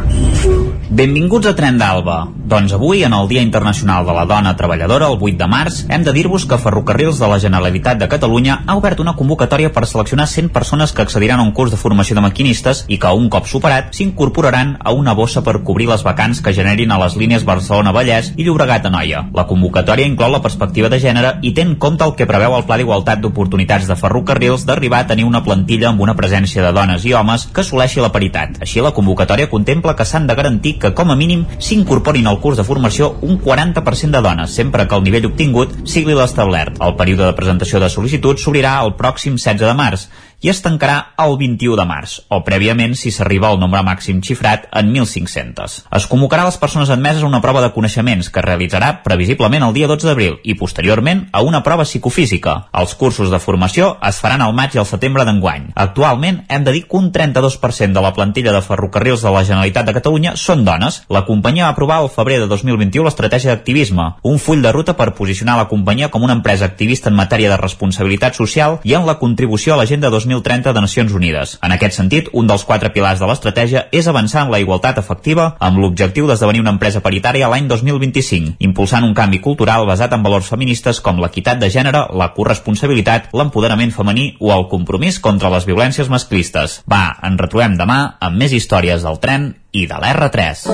Benvinguts a Tren d'Alba. Doncs avui, en el Dia Internacional de la Dona Treballadora, el 8 de març, hem de dir-vos que Ferrocarrils de la Generalitat de Catalunya ha obert una convocatòria per seleccionar 100 persones que accediran a un curs de formació de maquinistes i que, un cop superat, s'incorporaran a una bossa per cobrir les vacants que generin a les línies Barcelona-Vallès i Llobregat-Anoia. La convocatòria inclou la perspectiva de gènere i té en compte el que preveu el Pla d'Igualtat d'Oportunitats de Ferrocarrils d'arribar a tenir una plantilla amb una presència de dones i homes que assoleixi la paritat. Així, la convocatòria contempla que s'han de garantir que, com a mínim, s'incorporin al curs de formació un 40% de dones, sempre que el nivell obtingut sigui l'establert. El període de presentació de sol·licituds s'obrirà el pròxim 16 de març i es tancarà el 21 de març, o prèviament si s'arriba al nombre màxim xifrat en 1.500. Es convocarà les persones admeses a una prova de coneixements que es realitzarà previsiblement el dia 12 d'abril i posteriorment a una prova psicofísica. Els cursos de formació es faran al maig i al setembre d'enguany. Actualment hem de dir que un 32% de la plantilla de ferrocarrils de la Generalitat de Catalunya són dones. La companyia va aprovar al febrer de 2021 l'estratègia d'activisme, un full de ruta per posicionar la companyia com una empresa activista en matèria de responsabilitat social i en la contribució a l'agenda 2030 de Nacions Unides. En aquest sentit, un dels quatre pilars de l'estratègia és avançar en la igualtat efectiva amb l'objectiu d'esdevenir una empresa paritària l'any 2025, impulsant un canvi cultural basat en valors feministes com l'equitat de gènere, la corresponsabilitat, l'empoderament femení o el compromís contra les violències masclistes. Va, en retrobem demà amb més històries del tren i de l'R3.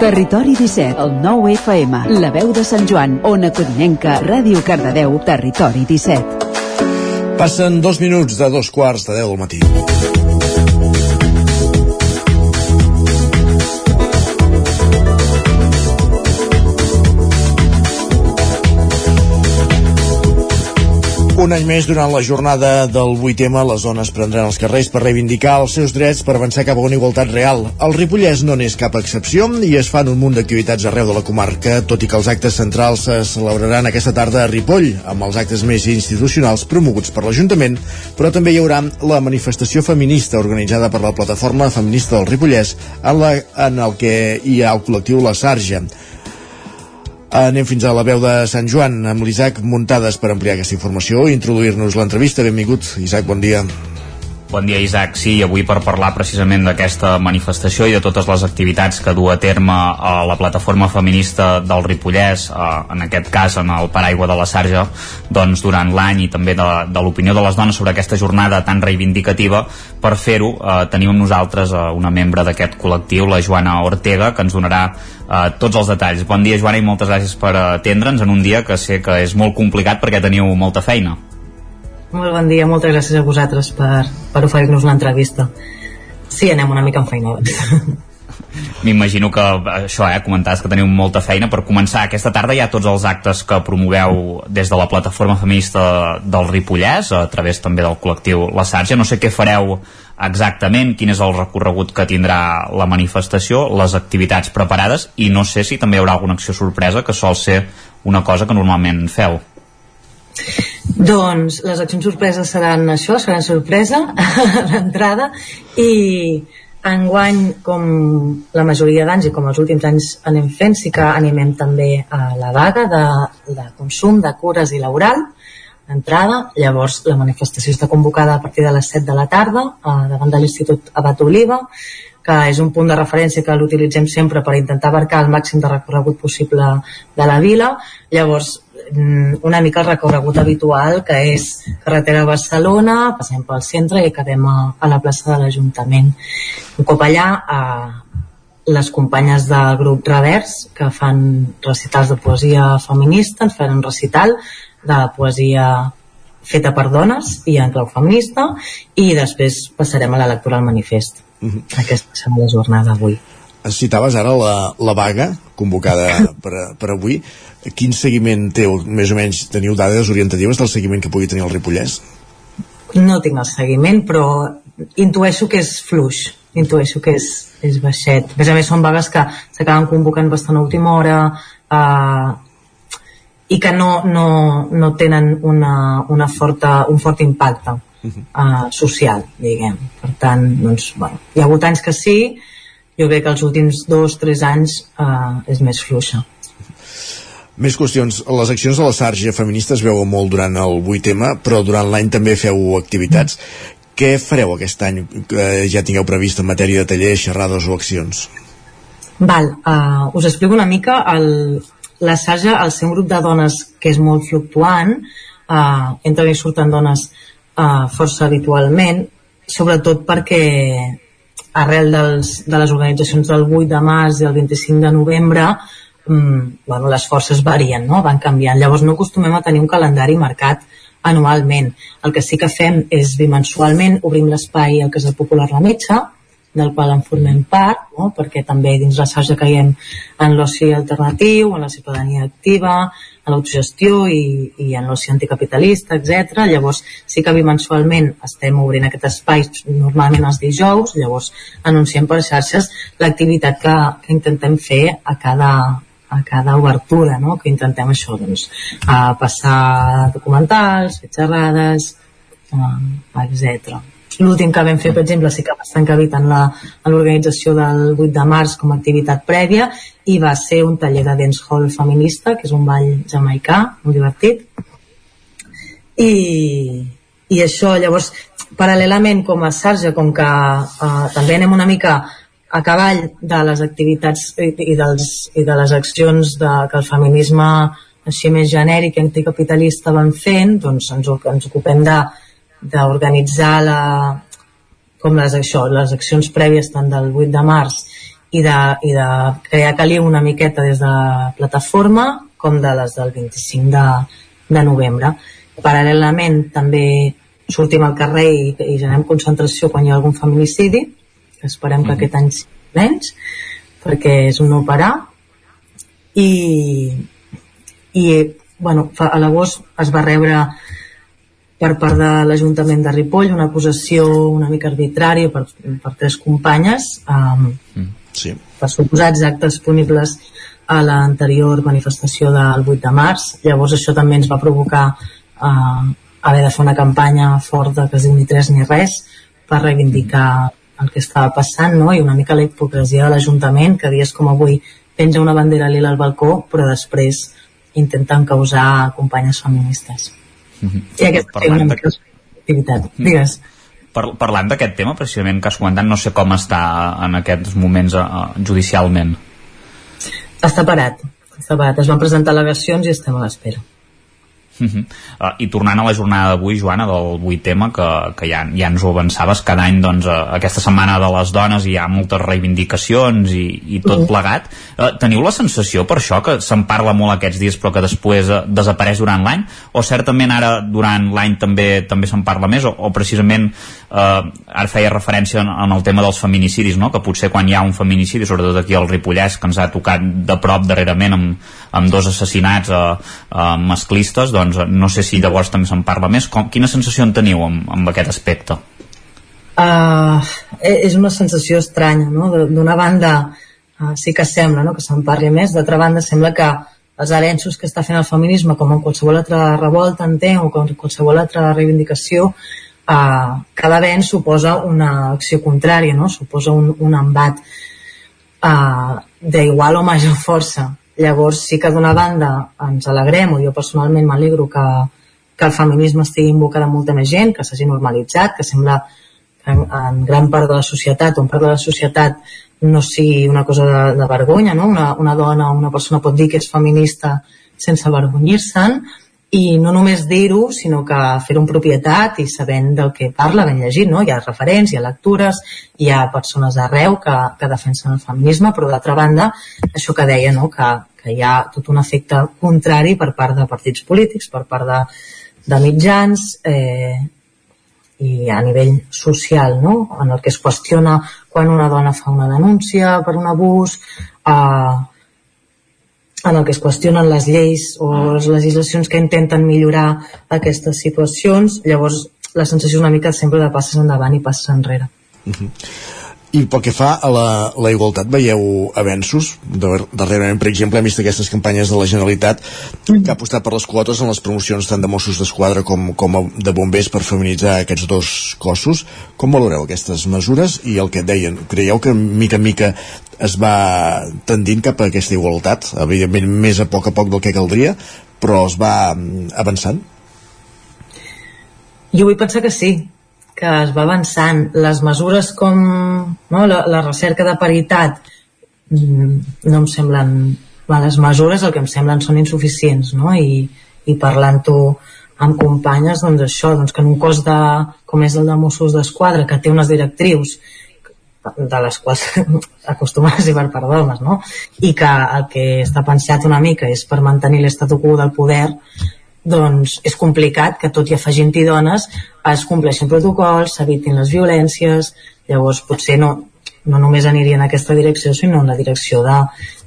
Territori 17, el 9 FM, la veu de Sant Joan, Ona Codinenca, Ràdio Cardedeu, Territori 17. Passen dos minuts de dos quarts de deu del matí. Un any més, durant la jornada del 8M, les zones prendran els carrers per reivindicar els seus drets per avançar cap a una igualtat real. El Ripollès no n'és cap excepció i es fan un munt d'activitats arreu de la comarca, tot i que els actes centrals se celebraran aquesta tarda a Ripoll, amb els actes més institucionals promoguts per l'Ajuntament, però també hi haurà la manifestació feminista organitzada per la Plataforma Feminista del Ripollès, en, la, en el que hi ha el col·lectiu La Sarja. Anem fins a la veu de Sant Joan amb l'Isaac Muntades per ampliar aquesta informació i introduir-nos l'entrevista. Benvingut, Isaac, bon dia. Bon dia, Isaac. Sí, avui per parlar precisament d'aquesta manifestació i de totes les activitats que du a terme a la plataforma feminista del Ripollès, en aquest cas en el paraigua de la Sarja, doncs durant l'any i també de, de l'opinió de les dones sobre aquesta jornada tan reivindicativa, per fer-ho eh, tenim amb nosaltres eh, una membre d'aquest col·lectiu, la Joana Ortega, que ens donarà eh, tots els detalls. Bon dia, Joana, i moltes gràcies per atendre'ns en un dia que sé que és molt complicat perquè teniu molta feina. Molt bon dia, moltes gràcies a vosaltres per, per oferir-nos una entrevista. Sí, anem una mica en feina. M'imagino que això, eh, comentaves que teniu molta feina. Per començar, aquesta tarda hi ha tots els actes que promoveu des de la plataforma feminista del Ripollès, a través també del col·lectiu La Sarja. No sé què fareu exactament, quin és el recorregut que tindrà la manifestació, les activitats preparades, i no sé si també hi haurà alguna acció sorpresa, que sol ser una cosa que normalment feu. Doncs les accions sorpreses seran això, seran sorpresa l'entrada i enguany, com la majoria d'anys i com els últims anys anem fent, sí que animem també a la vaga de, de consum de cures i laboral. Entrada, llavors la manifestació està convocada a partir de les 7 de la tarda eh, davant de l'Institut Abat Oliva que és un punt de referència que l'utilitzem sempre per intentar abarcar el màxim de recorregut possible de la vila llavors Mm, una mica el recorregut habitual que és carretera a Barcelona, passem pel centre i acabem a, a la plaça de l'Ajuntament. Un cop allà eh, les companyes del grup Revers que fan recitals de poesia feminista ens faran un recital de poesia feta per dones i en clau feminista i després passarem a la lectura al manifest Mm -hmm. aquesta serà la jornada d'avui. Citaves ara la, la vaga convocada per, per avui. Quin seguiment té, més o menys teniu dades orientatives del seguiment que pugui tenir el Ripollès? no tinc el seguiment però intueixo que és fluix. Intueixo que és, és baixet. A més a més són vagues que s'acaben convocant bastant a última hora eh, i que no, no, no tenen una, una forta, un fort impacte uh, social, diguem. Per tant, doncs, bueno, hi ha hagut anys que sí, jo crec que els últims dos, tres anys uh, és més fluixa. Més qüestions. Les accions de la Sarge feminista es veuen molt durant el 8M, però durant l'any també feu activitats. Què fareu aquest any que ja tingueu previst en matèria de tallers, xerrades o accions? Val, uh, us explico una mica el, la Sarja, al ser un grup de dones que és molt fluctuant, eh, entren i surten dones eh, força habitualment, sobretot perquè arrel dels, de les organitzacions del 8 de març i el 25 de novembre mm, bueno, les forces varien, no? van canviant. Llavors no acostumem a tenir un calendari marcat anualment. El que sí que fem és bimensualment obrim l'espai al Casal Popular La Metxa, del qual en formem part, no? perquè també dins la Sarja caiem en l'oci alternatiu, en la ciutadania activa, en l'autogestió i, i en l'oci anticapitalista, etc. Llavors sí que bimensualment estem obrint aquest espai normalment els dijous, llavors anunciem per xarxes l'activitat que, que intentem fer a cada, a cada obertura, no? que intentem això, doncs, a passar documentals, fer xerrades, uh, etc. L'últim que vam fer, per exemple, sí que va estar encabit en l'organització del 8 de març com a activitat prèvia i va ser un taller de dancehall feminista, que és un ball jamaicà, molt divertit. I, i això, llavors, paral·lelament com a Sarja, com que eh, també anem una mica a cavall de les activitats i, i, dels, i de les accions de, que el feminisme així més genèric i anticapitalista van fent, doncs ens, ens ocupem de, d'organitzar la, com les, això, les accions prèvies tant del 8 de març i de, i de crear caliu una miqueta des de plataforma com de les del 25 de, de novembre. Paral·lelament també sortim al carrer i, i generem concentració quan hi ha algun feminicidi, que esperem que aquest any menys, perquè és un no parar, i, i bueno, a l'agost es va rebre per part de l'Ajuntament de Ripoll una acusació una mica arbitrària per, per tres companyes um, sí. per suposats actes punibles a l'anterior manifestació del 8 de març llavors això també ens va provocar uh, haver de fer una campanya forta que es diu ni tres ni res per reivindicar el que estava passant no? i una mica la hipocresia de l'Ajuntament que dies com avui penja una bandera lila al balcó però després intenten causar companyes feministes Mm -hmm. I aquesta Parlant una activitat. Digues. Par parlant d'aquest tema, precisament, que has comentat, no sé com està en aquests moments uh, judicialment. Està parat. Està parat. Es van presentar al·legacions i estem a l'espera. Uh -huh. uh, I tornant a la jornada d'avui, Joana, del 8M, que, que ja, ja ens ho avançaves, cada any, doncs, uh, aquesta setmana de les dones hi ha moltes reivindicacions i, i tot Mhm. plegat. Uh, teniu la sensació, per això, que se'n parla molt aquests dies però que després uh, desapareix durant l'any? O certament ara, durant l'any, també també se'n parla més? O, o precisament, uh, ara feia referència en, en el tema dels feminicidis, no? que potser quan hi ha un feminicidi, sobretot aquí al Ripollès, que ens ha tocat de prop darrerament amb, amb dos assassinats uh, uh, masclistes, doncs no sé si llavors també se'n parla més. Com, quina sensació en teniu amb, amb aquest aspecte? Uh, és una sensació estranya, no? D'una banda uh, sí que sembla no? que se'n parli més, d'altra banda sembla que els avenços que està fent el feminisme com en qualsevol altra revolta entenc, o com en qualsevol altra reivindicació uh, cada avenç suposa una acció contrària no? suposa un, un embat uh, d'igual o major força llavors sí que d'una banda ens alegrem o jo personalment m'alegro que, que el feminisme estigui en boca de molta més gent que s'hagi normalitzat, que sembla que en, en gran part de la societat o en part de la societat no sigui una cosa de, de vergonya, no? Una, una dona o una persona pot dir que és feminista sense avergonyir-se'n i no només dir-ho, sinó que fer-ho en propietat i sabent del que parla, ben llegit, no? Hi ha referents, hi ha lectures, hi ha persones arreu que, que defensen el feminisme, però d'altra banda, això que deia, no? que, que hi ha tot un efecte contrari per part de partits polítics, per part de, de mitjans, eh, i a nivell social, no? en el que es qüestiona quan una dona fa una denúncia per un abús, eh, en el que es qüestionen les lleis o les legislacions que intenten millorar aquestes situacions, llavors la sensació és una mica sempre de passes endavant i passes enrere. Uh -huh. I pel que fa a la, la igualtat, veieu avenços? Darrerament, per exemple, hem vist aquestes campanyes de la Generalitat que ha apostat per les quotes en les promocions tant de Mossos d'Esquadra com, com de bombers per feminitzar aquests dos cossos. Com valoreu aquestes mesures i el que deien? Creieu que mica en mica es va tendint cap a aquesta igualtat? Evidentment, més a poc a poc del que caldria, però es va mm, avançant? Jo vull pensar que sí, que es va avançant. Les mesures com no, la, la recerca de paritat mm, no em semblen les mesures, el que em semblen són insuficients, no? I, i parlant-ho amb companyes, doncs això, doncs que en un cos de, com és el de Mossos d'Esquadra, que té unes directrius de les quals acostumen a ser per part d'homes, no? I que el que està pensat una mica és per mantenir l'estat quo del poder, doncs és complicat que tot i afegint-hi dones es compleixin protocols, s'evitin les violències, llavors potser no, no només aniria en aquesta direcció, sinó en la direcció de,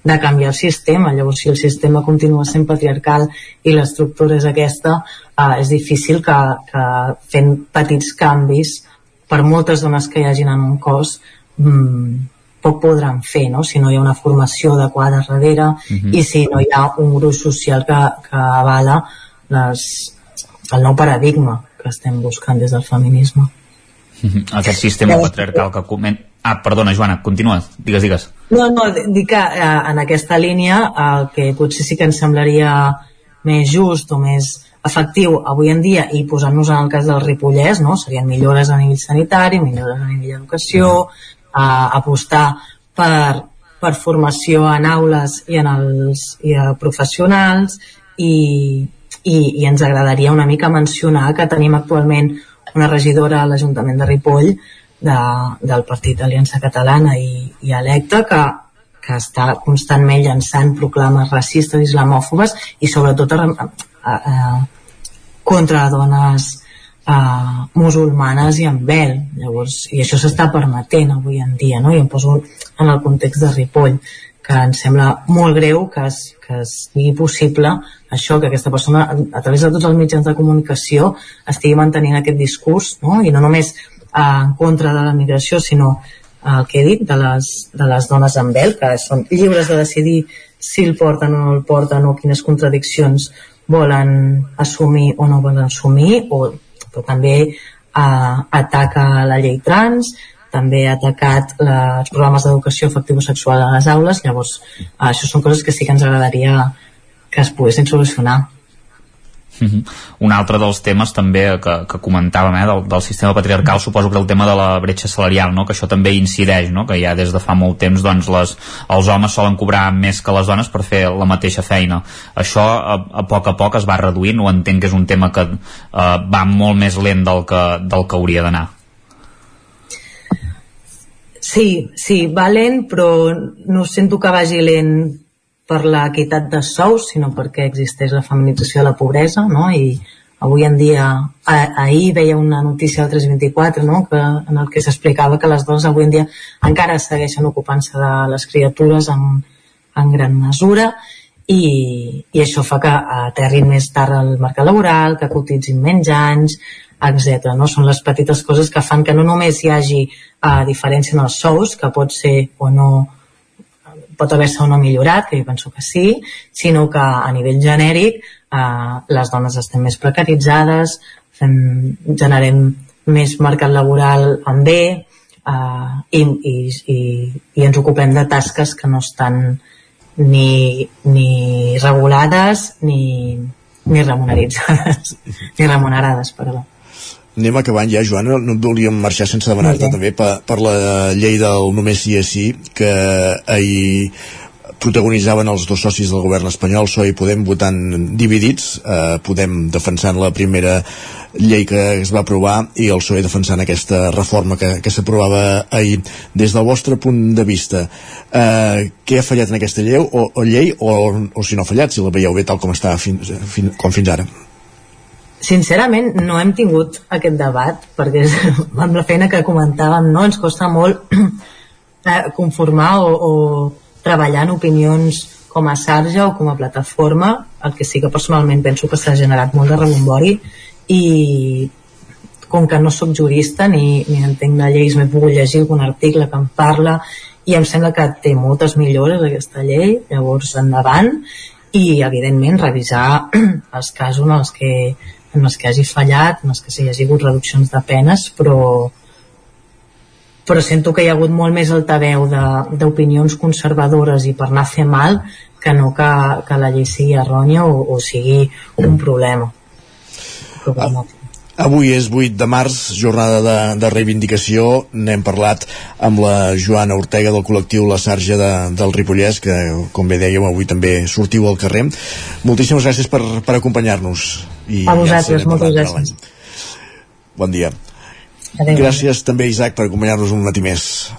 de canviar el sistema. Llavors, si el sistema continua sent patriarcal i l'estructura és aquesta, eh, és difícil que, que fent petits canvis, per moltes dones que hi hagin en un cos, mmm, poc podran fer, no? si no hi ha una formació adequada darrere uh Mhm. -huh. i si no hi ha un gruix social que, que avala les, el nou paradigma que estem buscant des del feminisme. Aquest sistema patriarcal que coment... Ah, perdona, Joana, continua. Digues, digues. No, no, dic que eh, en aquesta línia el que potser sí que ens semblaria més just o més efectiu avui en dia i posant-nos en el cas del Ripollès, no? serien millores a nivell sanitari, millores a nivell d'educació, eh, apostar per, per formació en aules i en els i a professionals i, i, i ens agradaria una mica mencionar que tenim actualment una regidora a l'Ajuntament de Ripoll de, del Partit Aliança Catalana i, i electa que, que està constantment llançant proclames racistes i islamòfobes i sobretot a, a, a, contra dones uh, musulmanes i amb vel Llavors, i això s'està permetent avui en dia no? i em poso en el context de Ripoll que em sembla molt greu que, es, que sigui possible això, que aquesta persona a través de tots els mitjans de comunicació estigui mantenint aquest discurs no? i no només eh, en contra de la migració sinó eh, el que he dit de les, de les dones amb vel que són lliures de decidir si el porten o no el porten o quines contradiccions volen assumir o no volen assumir o, però també eh, ataca la llei trans també ha atacat els programes d'educació afectivo-sexual a les aules llavors eh, això són coses que sí que ens agradaria que es poguessin solucionar Mhm. Un altre dels temes també que, que comentàvem eh, del, del sistema patriarcal suposo que el tema de la bretxa salarial no? que això també incideix, no? que ja des de fa molt temps doncs, les, els homes solen cobrar més que les dones per fer la mateixa feina això a, a poc a poc es va reduint o entenc que és un tema que eh, va molt més lent del que, del que hauria d'anar Sí, sí, va lent, però no sento que vagi lent per l'equitat de sous, sinó perquè existeix la feminització de la pobresa, no? I avui en dia, a, ahir veia una notícia del 324, no? que, en el que s'explicava que les dones avui en dia encara segueixen ocupant-se de les criatures en, en gran mesura i, i això fa que aterrin més tard al mercat laboral, que cotitzin menys anys, etc. No? Són les petites coses que fan que no només hi hagi uh, diferència en els sous, que pot ser o no pot haver-se o no millorat, que jo penso que sí, sinó que a nivell genèric eh, les dones estem més precaritzades, fem, generem més mercat laboral amb bé eh, i, i, i, i ens ocupem de tasques que no estan ni, ni regulades ni, ni remuneritzades ni remunerades, perdó. Anem acabant ja, Joana, no volíem marxar sense demanar-te també per, per la llei del només sí és sí, que ahir protagonitzaven els dos socis del govern espanyol, PSOE i Podem, votant dividits, eh, Podem defensant la primera llei que es va aprovar i el PSOE defensant aquesta reforma que, que s'aprovava ahir. Des del vostre punt de vista, eh, què ha fallat en aquesta llei o, o llei o, o si no ha fallat, si la veieu bé tal com està fins, fins, com fins ara? Sincerament, no hem tingut aquest debat, perquè amb la feina que comentàvem, no, ens costa molt eh, conformar o, o treballar en opinions com a sarja o com a plataforma, el que sí que personalment penso que s'ha generat molt de rebombori i com que no sóc jurista ni, ni entenc de lleis, m'he pogut llegir algun article que en parla i em sembla que té moltes millores aquesta llei, llavors endavant i evidentment revisar els casos en els que en els que hagi fallat, en els que s'hi hagi hagut reduccions de penes, però però sento que hi ha hagut molt més altaveu d'opinions conservadores i per anar a fer mal que no que, que la llei sigui errònia o, o sigui un problema. problemàtic. Avui és 8 de març, jornada de, de reivindicació. N'hem parlat amb la Joana Ortega del col·lectiu La Sarja de, del Ripollès, que, com bé dèiem, avui també sortiu al carrer. Moltíssimes gràcies per, per acompanyar-nos. I a vosaltres, ja moltes gràcies. Bon dia. Adéu. Gràcies també, Isaac, per acompanyar-nos un matí més.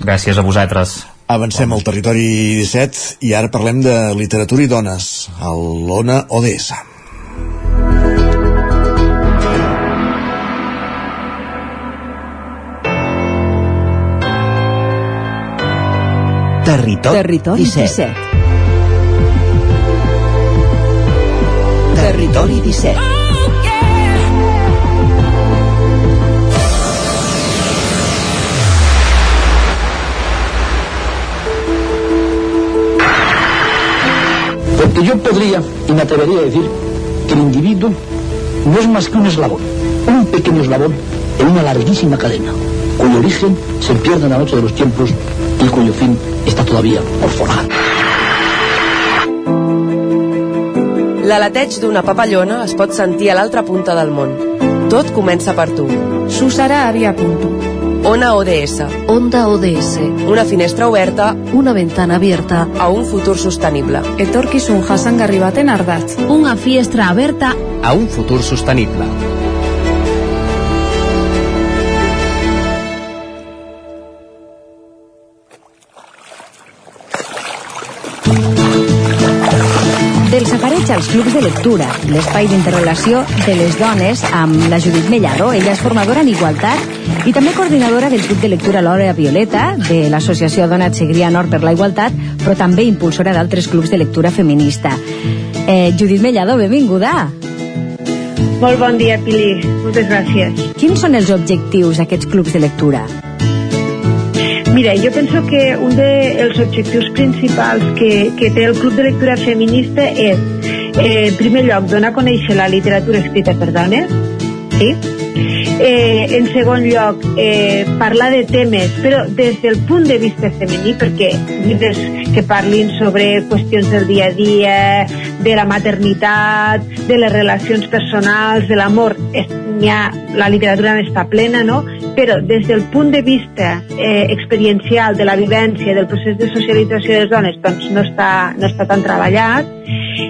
Gràcies a vosaltres. Avancem al territori 17 i ara parlem de literatura i dones, a l'ONA ODS. Territori, Territori 17. 17. Territori 17. Porque yo podría, y me atrevería a decir, que el individuo no es más que un eslabón, un pequeño eslabón en una larguísima cadena, cuyo origen se pierde en la noche de los tiempos i cuyo fin està todavía por forar. L'aleteig d'una papallona es pot sentir a l'altra punta del món. Tot comença per tu. Susara Avia Punto. Ona ODS. Onda ODS. Una finestra oberta Una ventana abierta a un futur sostenible. Etorkizun jasangarri baten ardatz. Una fiestra aberta a un futur sostenible. Als clubs de lectura, l'espai d'interrelació de les dones amb la Judit Mellado. Ella és formadora en igualtat i també coordinadora del club de lectura L'Hora Violeta, de l'associació Dona Segria Nord per la Igualtat, però també impulsora d'altres clubs de lectura feminista. Eh, Judit Mellado, benvinguda. Molt bon dia, Pili. Moltes gràcies. Quins són els objectius d'aquests clubs de lectura? Mira, jo penso que un dels de objectius principals que, que té el Club de Lectura Feminista és, eh, en primer lloc, donar a conèixer la literatura escrita per dones, sí? Eh, en segon lloc, eh, parlar de temes, però des del punt de vista femení, perquè llibres que parlin sobre qüestions del dia a dia, de la maternitat, de les relacions personals, de l'amor, ha, la literatura n'està plena, no? però des del punt de vista eh, experiencial de la vivència del procés de socialització de les dones doncs no està, no està tan treballat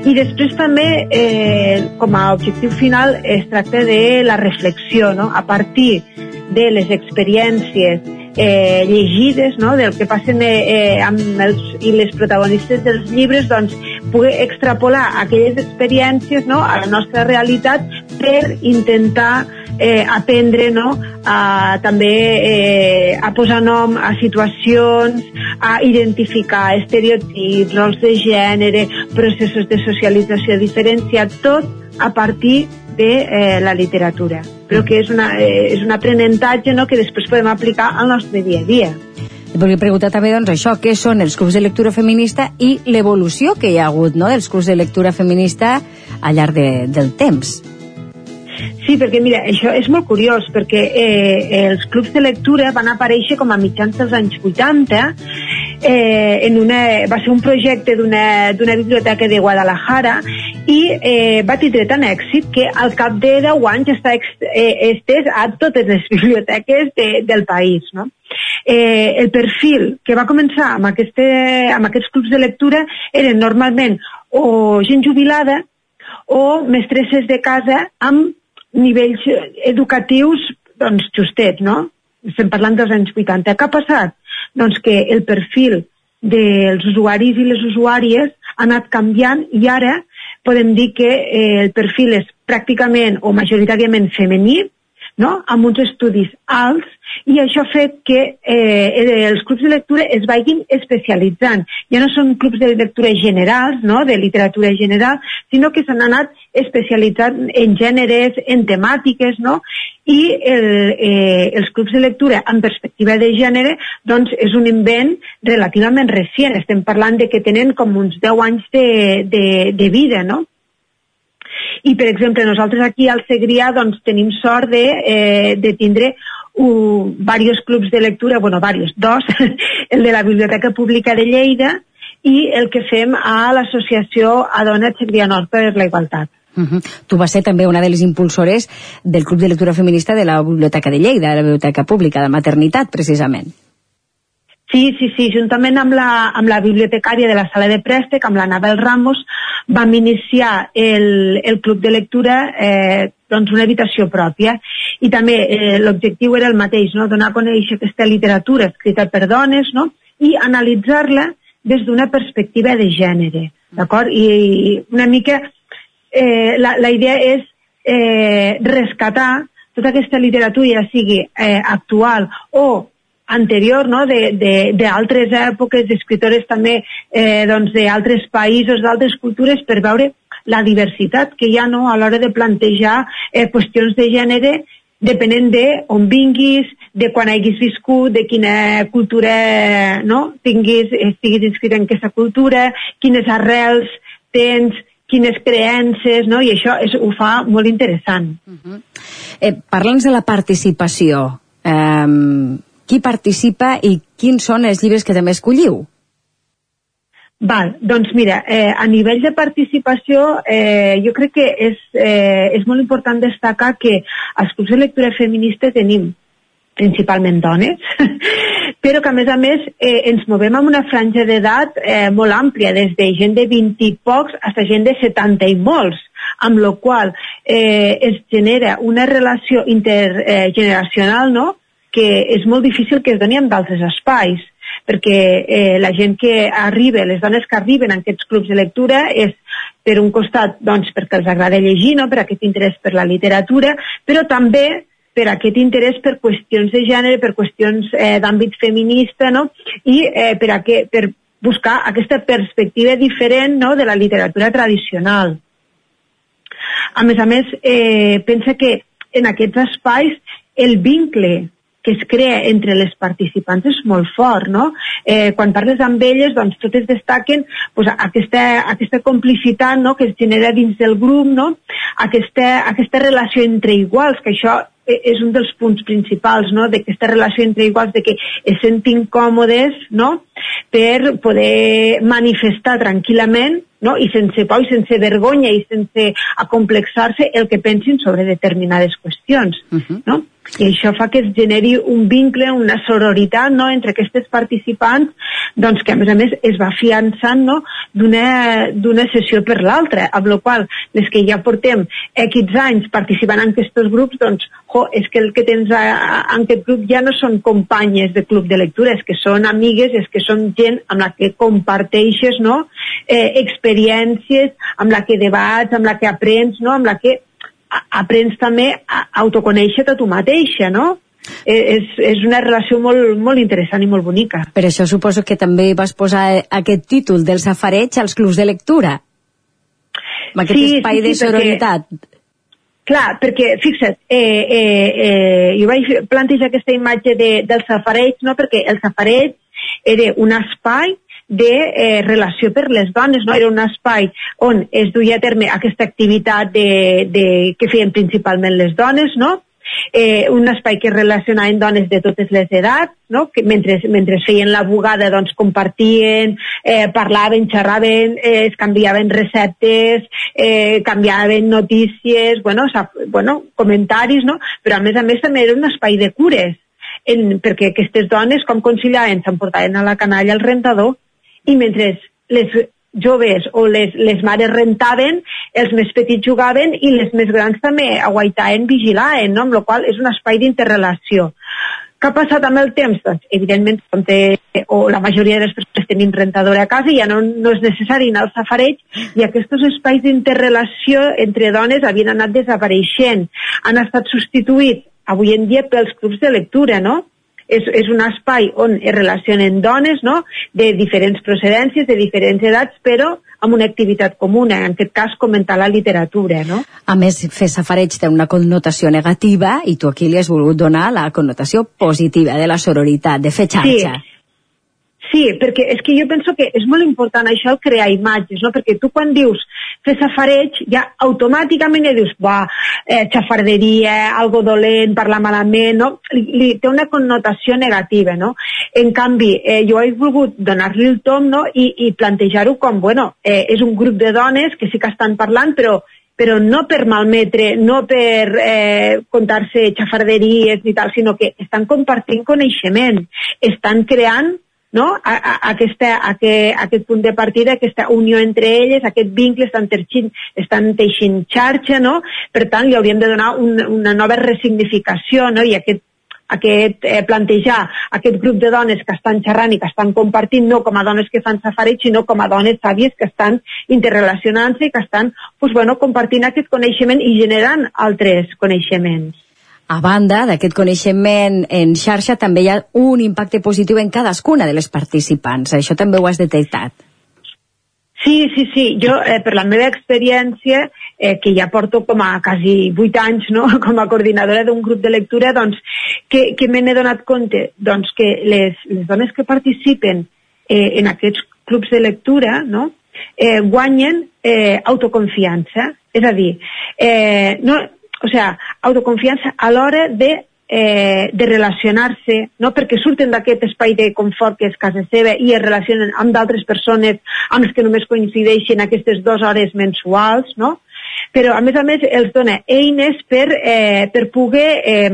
i després també eh, com a objectiu final es tracta de la reflexió no? a partir de les experiències eh, llegides no? del que passen eh, eh, amb els, i les protagonistes dels llibres doncs poder extrapolar aquelles experiències no? a la nostra realitat per intentar eh, aprendre no? a, també eh, a posar nom a situacions, a identificar estereotips, rols de gènere, processos de socialització diferenciat, tot a partir de eh, la literatura. Però que és, una, eh, és un aprenentatge no? que després podem aplicar al nostre dia a dia. Volia preguntar també doncs, això, què són els clubs de lectura feminista i l'evolució que hi ha hagut no, dels clubs de lectura feminista al llarg de, del temps. Sí, perquè mira, això és molt curiós, perquè eh, els clubs de lectura van aparèixer com a mitjans dels anys 80, eh, en una, va ser un projecte d'una biblioteca de Guadalajara i eh, va tindre tant èxit que al cap de 10 anys està eh, estès a totes les biblioteques de, del país. No? Eh, el perfil que va començar amb, aquest, amb aquests clubs de lectura eren normalment o gent jubilada o mestresses de casa amb nivells educatius doncs, justets, no? Estem parlant dels anys 80. Què ha passat? Doncs que el perfil dels usuaris i les usuàries ha anat canviant i ara podem dir que eh, el perfil és pràcticament o majoritàriament femení, no? amb uns estudis alts i això ha fet que eh, els clubs de lectura es vagin especialitzant. Ja no són clubs de lectura generals, no? de literatura general, sinó que s'han anat especialitzant en gèneres, en temàtiques, no? i el, eh, els clubs de lectura en perspectiva de gènere doncs és un invent relativament recent. Estem parlant de que tenen com uns 10 anys de, de, de vida, no? I, per exemple, nosaltres aquí al Segrià doncs, tenim sort de, eh, de tindre varios clubs de lectura, bueno, varios, dos, el de la Biblioteca Pública de Lleida i el que fem a l'Associació Adona Segrià Nord per la Igualtat. Uh -huh. Tu vas ser també una de les impulsores del Club de Lectura Feminista de la Biblioteca de Lleida, de la Biblioteca Pública de Maternitat, precisament. Sí, sí, sí, juntament amb la, amb la bibliotecària de la sala de préstec, amb l'Anabel Ramos, vam iniciar el, el club de lectura eh, doncs una habitació pròpia i també eh, l'objectiu era el mateix, no? donar a conèixer aquesta literatura escrita per dones no? i analitzar-la des d'una perspectiva de gènere, d'acord? I, I una mica eh, la, la idea és eh, rescatar tota aquesta literatura, ja sigui eh, actual o anterior no? d'altres èpoques, d'escritores també eh, doncs d'altres països, d'altres cultures, per veure la diversitat que hi ha no? a l'hora de plantejar eh, qüestions de gènere depenent de on vinguis, de quan hagis viscut, de quina cultura no? tinguis, estiguis inscrit en aquesta cultura, quines arrels tens, quines creences, no? i això és, ho fa molt interessant. Uh -huh. eh, Parla'ns de la participació. Eh, qui participa i quins són els llibres que també escolliu? Val, doncs mira, eh, a nivell de participació eh, jo crec que és, eh, és molt important destacar que als clubs de lectura feminista tenim principalment dones, però que a més a més eh, ens movem amb una franja d'edat eh, molt àmplia, des de gent de 20 i pocs fins a gent de 70 i molts, amb la qual eh, es genera una relació intergeneracional no? Que és molt difícil que es doni en d'altres espais perquè eh, la gent que arriba, les dones que arriben en aquests clubs de lectura és per un costat doncs, perquè els agrada llegir, no? per aquest interès per la literatura, però també per aquest interès per qüestions de gènere, per qüestions eh, d'àmbit feminista, no? i eh, per, a que, per buscar aquesta perspectiva diferent no? de la literatura tradicional. A més a més, eh, pensa que en aquests espais el vincle que es crea entre les participants és molt fort, no? Eh, quan parles amb elles, doncs totes destaquen pues, aquesta, aquesta complicitat no? que es genera dins del grup, no? aquesta, aquesta relació entre iguals, que això e, és un dels punts principals no? d'aquesta relació entre iguals, de que es sentin còmodes no? per poder manifestar tranquil·lament no? i sense por i sense vergonya i sense acomplexar-se el que pensin sobre determinades qüestions. Uh -huh. no? I això fa que es generi un vincle, una sororitat no? entre aquestes participants doncs, que a més a més es va fiançant no? d'una sessió per l'altra, amb la qual les que ja portem equips anys participant en aquests grups, doncs, jo, és que el que tens a, a, en aquest grup ja no són companyes de club de lectura, és que són amigues, és que són gent amb la que comparteixes no? eh, experiències, amb la que debats, amb la que aprens, no? amb la que aprens també a autoconèixer-te tu mateixa, no? Eh, és, és una relació molt, molt interessant i molt bonica. Per això suposo que també vas posar aquest títol del safareig als clubs de lectura. Amb aquest sí, espai sí, sí, de sororitat. Perquè, clar, perquè, fixa't, eh, eh, eh, jo vaig plantejar aquesta imatge de, del safareig, no? perquè el safareig era un espai de eh, relació per les dones, no? Era un espai on es duia a terme aquesta activitat de, de, que feien principalment les dones, no? eh, un espai que relacionaven dones de totes les edats, no? que mentre, mentre feien la bugada doncs compartien, eh, parlaven, xerraven, eh, es canviaven receptes, eh, canviaven notícies, bueno, o sea, bueno, comentaris, no? però a més a més també era un espai de cures, en, perquè aquestes dones com conciliaven s'emportaven a la canalla al rentador i mentre les joves o les, les mares rentaven, els més petits jugaven i les més grans també aguaitaven, vigilaven, no? amb la qual és un espai d'interrelació. Què ha passat amb el temps? Doncs, evidentment, com té, o la majoria de les persones tenim rentadora a casa i ja no, no és necessari anar al safareig i aquests espais d'interrelació entre dones havien anat desapareixent. Han estat substituïts avui en dia pels clubs de lectura, no? És, és un espai on es relacionen dones no? de diferents procedències, de diferents edats, però amb una activitat comuna, en aquest cas comentar la literatura. No? A més, fer safareig té una connotació negativa i tu aquí li has volgut donar la connotació positiva de la sororitat, de fer xarxa. Sí. Sí, perquè és que jo penso que és molt important això crear imatges, no? perquè tu quan dius fer safareig, ja automàticament ja dius, va, eh, xafarderia, algo dolent, parlar malament, no? Li, li té una connotació negativa, no? En canvi, eh, jo he volgut donar-li el tom no? i, i plantejar-ho com, bueno, eh, és un grup de dones que sí que estan parlant, però però no per malmetre, no per eh, contar-se xafarderies ni tal, sinó que estan compartint coneixement, estan creant no? A, a, aquesta, a, que, a aquest punt de partida, aquesta unió entre elles, aquest vincle, estan teixint, estan teixint xarxa, no? Per tant, li hauríem de donar un, una nova resignificació, no? I aquest aquest, eh, plantejar aquest grup de dones que estan xerrant i que estan compartint no com a dones que fan safareig, sinó com a dones sàvies que estan interrelacionant-se i que estan pues, bueno, compartint aquest coneixement i generant altres coneixements. A banda d'aquest coneixement en xarxa, també hi ha un impacte positiu en cadascuna de les participants. Això també ho has detectat. Sí, sí, sí. Jo, eh, per la meva experiència, eh, que ja porto com a quasi vuit anys no? com a coordinadora d'un grup de lectura, doncs, que, que me n'he donat compte? Doncs que les, les dones que participen eh, en aquests clubs de lectura no? eh, guanyen eh, autoconfiança. És a dir, eh, no, o sea, autoconfiança a l'hora de eh, de relacionar-se, no? perquè surten d'aquest espai de confort que és casa seva i es relacionen amb d'altres persones amb les que només coincideixen aquestes dues hores mensuals, no? però a més a més els dona eines per, eh, per poder eh,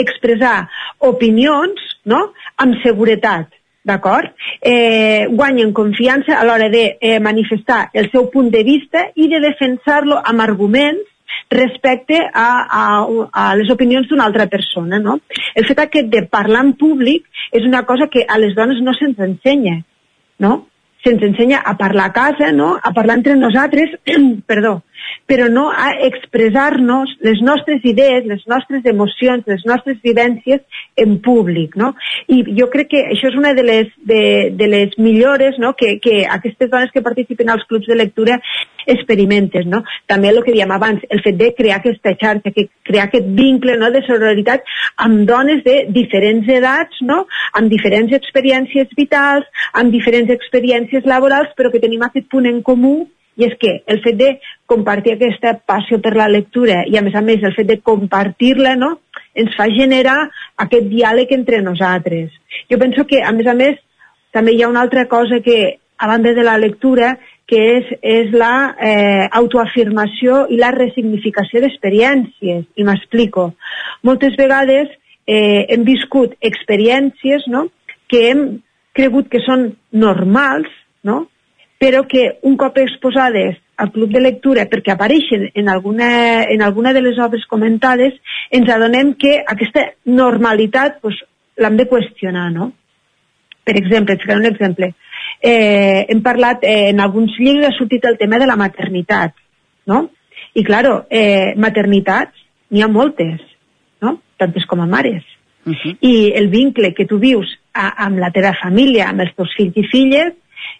expressar opinions no? amb seguretat, d'acord? Eh, guanyen confiança a l'hora de eh, manifestar el seu punt de vista i de defensar-lo amb arguments respecte a, a, a les opinions d'una altra persona. No? El fet aquest de parlar en públic és una cosa que a les dones no se'ns ensenya. No? Se'ns ensenya a parlar a casa, no? a parlar entre nosaltres, perdó, però no a expressar-nos les nostres idees, les nostres emocions, les nostres vivències en públic. No? I jo crec que això és una de les, de, de les millores no? que, que aquestes dones que participen als clubs de lectura experimentes. No? També el que dèiem abans, el fet de crear aquesta xarxa, que crear aquest vincle no? de sororitat amb dones de diferents edats, no? amb diferents experiències vitals, amb diferents experiències laborals, però que tenim aquest punt en comú i és que el fet de compartir aquesta passió per la lectura i a més a més el fet de compartir-la no, ens fa generar aquest diàleg entre nosaltres. Jo penso que a més a més també hi ha una altra cosa que a banda de la lectura que és, és la eh, autoafirmació i la resignificació d'experiències. I m'explico. Moltes vegades eh, hem viscut experiències no, que hem cregut que són normals, no? però que un cop exposades al club de lectura perquè apareixen en alguna, en alguna de les obres comentades, ens adonem que aquesta normalitat pues, l'hem de qüestionar, no? Per exemple, et un exemple. Eh, hem parlat, eh, en alguns llibres ha sortit el tema de la maternitat, no? I, claro, eh, maternitats n'hi ha moltes, no? Tantes com a mares. Uh -huh. I el vincle que tu vius a, amb la teva família, amb els teus fills i filles,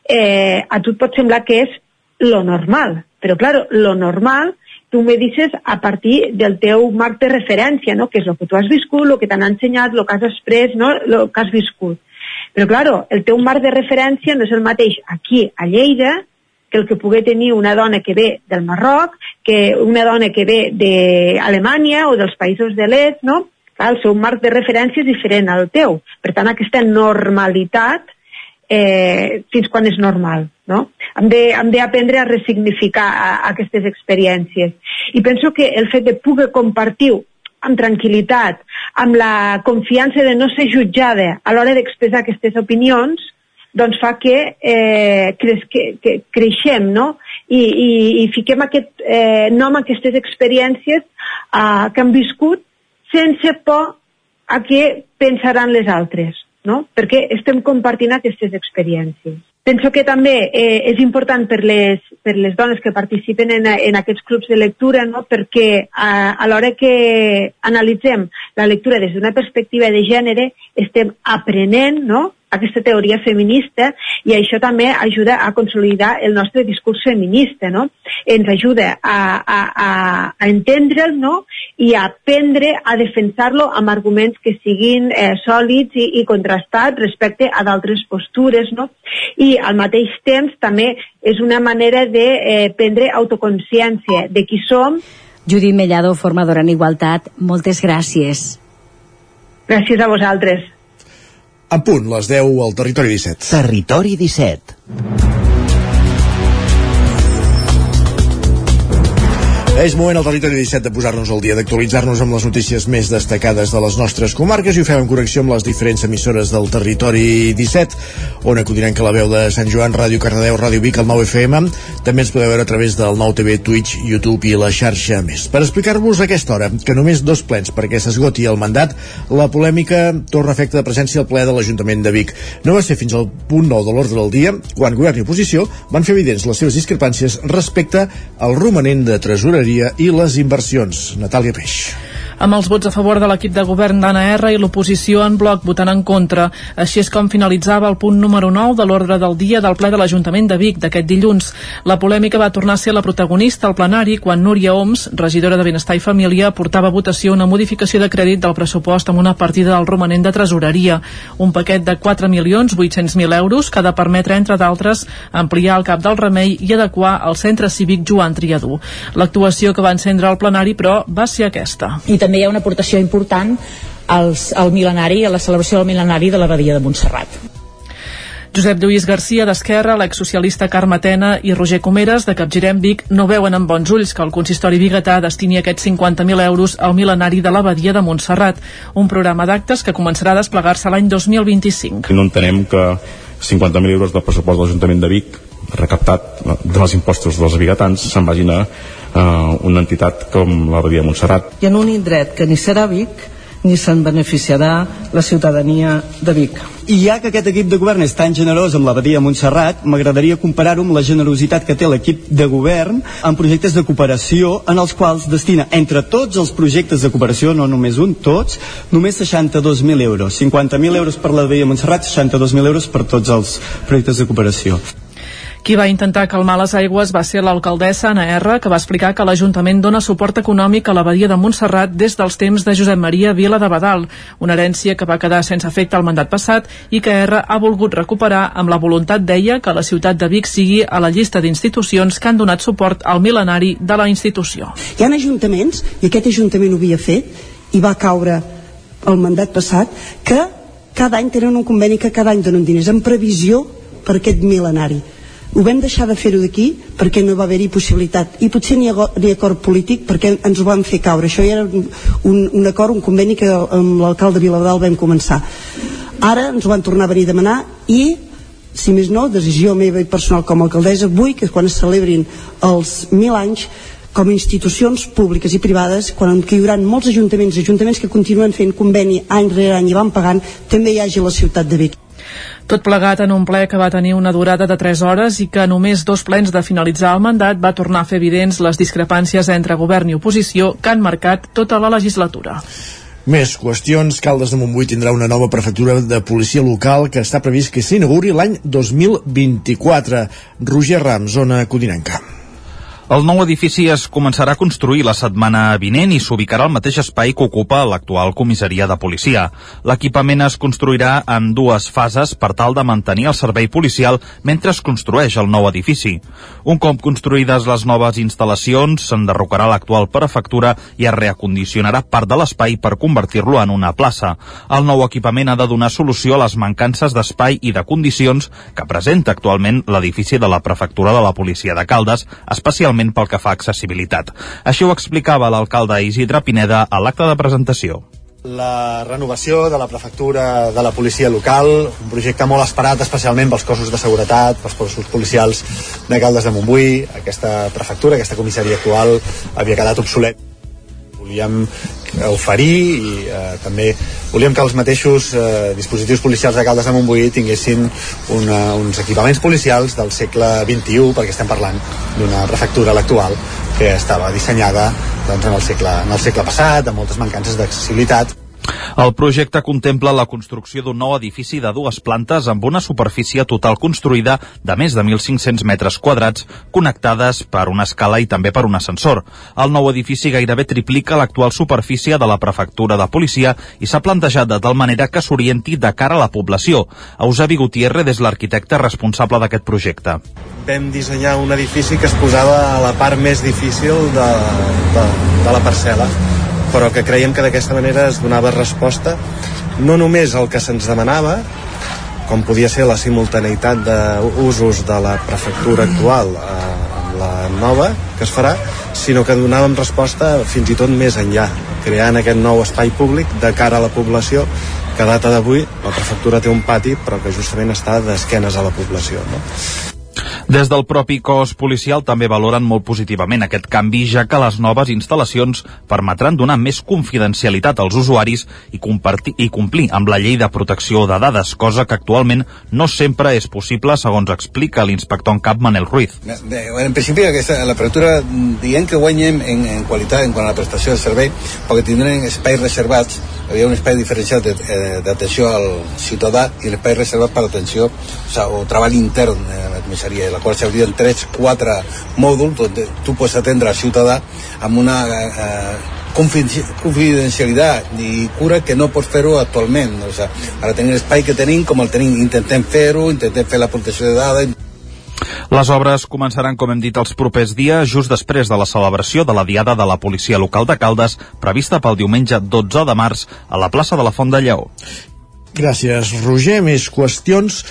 eh, a tu et pot semblar que és lo normal, però claro, lo normal tu me dices a partir del teu marc de referència, no? que és el que tu has viscut, el que t'han ensenyat, el que has exprès, no? el que has viscut. Però, claro, el teu marc de referència no és el mateix aquí, a Lleida, que el que pugui tenir una dona que ve del Marroc, que una dona que ve d'Alemanya o dels països de l'est, no? Clar, el seu marc de referència és diferent al teu. Per tant, aquesta normalitat eh, fins quan és normal. No? Hem d'aprendre a ressignificar a, a aquestes experiències. I penso que el fet de poder compartir amb tranquil·litat, amb la confiança de no ser jutjada a l'hora d'expressar aquestes opinions, doncs fa que, eh, cre que, que creixem no? I, i, i fiquem aquest eh, nom a aquestes experiències eh, que han viscut sense por a què pensaran les altres, no? perquè estem compartint aquestes experiències. Penso que també eh, és important per les, per les dones que participen en, en aquests clubs de lectura, no? perquè a, a l'hora que analitzem la lectura des d'una perspectiva de gènere estem aprenent no? Aquesta teoria feminista i això també ajuda a consolidar el nostre discurs feminista, no? Ens ajuda a, a, a, a entendre'l, no? I a aprendre a defensar-lo amb arguments que siguin eh, sòlids i, i contrastats respecte a d'altres postures, no? I al mateix temps també és una manera de eh, prendre autoconsciència de qui som. Judit Mellado, formadora en Igualtat, moltes gràcies. Gràcies a vosaltres. En punt, les 10 al Territori 17. Territori 17. És moment al territori 17 de posar-nos al dia, d'actualitzar-nos amb les notícies més destacades de les nostres comarques i ho fem en connexió amb les diferents emissores del territori 17, on acudirem que la veu de Sant Joan, Ràdio Cardedeu, Ràdio Vic, el 9FM, també ens podeu veure a través del 9TV, Twitch, YouTube i la xarxa més. Per explicar-vos aquesta hora que només dos plens perquè s'esgoti el mandat, la polèmica torna efecte de presència al ple de l'Ajuntament de Vic. No va ser fins al punt 9 de l'ordre del dia, quan govern i oposició van fer evidents les seves discrepàncies respecte al romanent de tresoreria l'emprenedoria i les inversions. Natàlia Peix amb els vots a favor de l'equip de govern d'Anna R i l'oposició en bloc votant en contra. Així és com finalitzava el punt número 9 de l'ordre del dia del ple de l'Ajuntament de Vic d'aquest dilluns. La polèmica va tornar a ser la protagonista al plenari quan Núria Oms, regidora de Benestar i Família, portava a votació una modificació de crèdit del pressupost amb una partida del romanent de tresoreria. Un paquet de 4.800.000 euros que ha de permetre, entre d'altres, ampliar el cap del remei i adequar el centre cívic Joan Triadú. L'actuació que va encendre el plenari, però, va ser aquesta. I també hi ha una aportació important als, al mil·lenari, a la celebració del mil·lenari de l'abadia de Montserrat. Josep Lluís Garcia d'Esquerra, l'exsocialista Carme Tena i Roger Comeres de Capgirem Vic no veuen amb bons ulls que el consistori biguetà destini aquests 50.000 euros al mil·lenari de l'abadia de Montserrat, un programa d'actes que començarà a desplegar-se l'any 2025. No entenem que 50.000 euros del pressupost de l'Ajuntament de Vic recaptat dels impostos dels biguetans se'n vagin a eh, una entitat com l'Abadia de Montserrat. I en un indret que ni serà Vic ni se'n beneficiarà la ciutadania de Vic. I ja que aquest equip de govern és tan generós amb l'abadia Montserrat, m'agradaria comparar-ho amb la generositat que té l'equip de govern en projectes de cooperació en els quals destina entre tots els projectes de cooperació, no només un, tots, només 62.000 euros. 50.000 euros per l'abadia Montserrat, 62.000 euros per tots els projectes de cooperació. Qui va intentar calmar les aigües va ser l'alcaldessa Anna R, que va explicar que l'Ajuntament dona suport econòmic a l'abadia de Montserrat des dels temps de Josep Maria Vila de Badal, una herència que va quedar sense efecte el mandat passat i que R ha volgut recuperar amb la voluntat, deia, que la ciutat de Vic sigui a la llista d'institucions que han donat suport al mil·lenari de la institució. Hi ha ajuntaments, i aquest ajuntament ho havia fet, i va caure el mandat passat, que cada any tenen un conveni que cada any donen diners en previsió per aquest mil·lenari ho vam deixar de fer-ho d'aquí perquè no va haver-hi possibilitat. I potser ni, ni acord polític perquè ens ho van fer caure. Això ja era un, un acord, un conveni que amb l'alcalde Viladal vam començar. Ara ens ho van tornar a venir a demanar i si més no, decisió meva i personal com a alcaldessa vull que quan es celebrin els mil anys com a institucions públiques i privades, quan hi haurà molts ajuntaments, ajuntaments que continuen fent conveni any rere any i van pagant, també hi hagi la ciutat de Vic. Tot plegat en un ple que va tenir una durada de 3 hores i que només dos plens de finalitzar el mandat va tornar a fer evidents les discrepàncies entre govern i oposició que han marcat tota la legislatura. Més qüestions. Caldes de Montbui tindrà una nova prefectura de policia local que està previst que s'inauguri l'any 2024. Roger Ram, zona Codinenca. El nou edifici es començarà a construir la setmana vinent i s'ubicarà al mateix espai que ocupa l'actual comissaria de policia. L'equipament es construirà en dues fases per tal de mantenir el servei policial mentre es construeix el nou edifici. Un cop construïdes les noves instal·lacions, s'enderrocarà l'actual prefectura i es reacondicionarà part de l'espai per convertir-lo en una plaça. El nou equipament ha de donar solució a les mancances d'espai i de condicions que presenta actualment l'edifici de la prefectura de la policia de Caldes, especialment especialment pel que fa a accessibilitat. Així ho explicava l'alcalde Isidre Pineda a l'acte de presentació la renovació de la prefectura de la policia local, un projecte molt esperat especialment pels cossos de seguretat, pels cossos policials de Caldes de Montbui. Aquesta prefectura, aquesta comissaria actual havia quedat obsolet. Volíem oferir i eh, també volíem que els mateixos eh, dispositius policials de Caldes de Montbui tinguessin una, uns equipaments policials del segle XXI perquè estem parlant d'una prefectura l'actual que estava dissenyada doncs, en, el segle, en el segle passat amb moltes mancances d'accessibilitat el projecte contempla la construcció d'un nou edifici de dues plantes amb una superfície total construïda de més de 1.500 metres quadrats, connectades per una escala i també per un ascensor. El nou edifici gairebé triplica l'actual superfície de la prefectura de policia i s'ha plantejat de tal manera que s'orienti de cara a la població. Eusebi Gutiérrez és l'arquitecte responsable d'aquest projecte. Vam dissenyar un edifici que es posava a la part més difícil de, de, de la parcel·la però que creiem que d'aquesta manera es donava resposta no només al que se'ns demanava, com podia ser la simultaneïtat d'usos de la prefectura actual a la nova que es farà, sinó que donàvem resposta fins i tot més enllà, creant aquest nou espai públic de cara a la població que a data d'avui la prefectura té un pati però que justament està d'esquenes a la població. No? Des del propi cos policial també valoren molt positivament aquest canvi, ja que les noves instal·lacions permetran donar més confidencialitat als usuaris i, i complir amb la llei de protecció de dades, cosa que actualment no sempre és possible, segons explica l'inspector en cap Manel Ruiz. En principi, aquesta, l'apertura dient que guanyem en, en qualitat en quant a la prestació de servei, perquè tindrem espais reservats, hi havia un espai diferenciat eh, d'atenció al ciutadà i l'espai reservat per atenció o, sigui, o treball intern a la comissaria la qual s'haurien tres, quatre mòduls on tu pots atendre al ciutadà amb una eh, confidencialitat i cura que no pots fer-ho actualment. O sigui, ara tenim l'espai que tenim, com el tenim, intentem fer-ho, intentem fer la protecció de dades, les obres començaran, com hem dit, els propers dies, just després de la celebració de la Diada de la Policia Local de Caldes, prevista pel diumenge 12 de març a la plaça de la Font de Lleó. Gràcies, Roger. Més qüestions.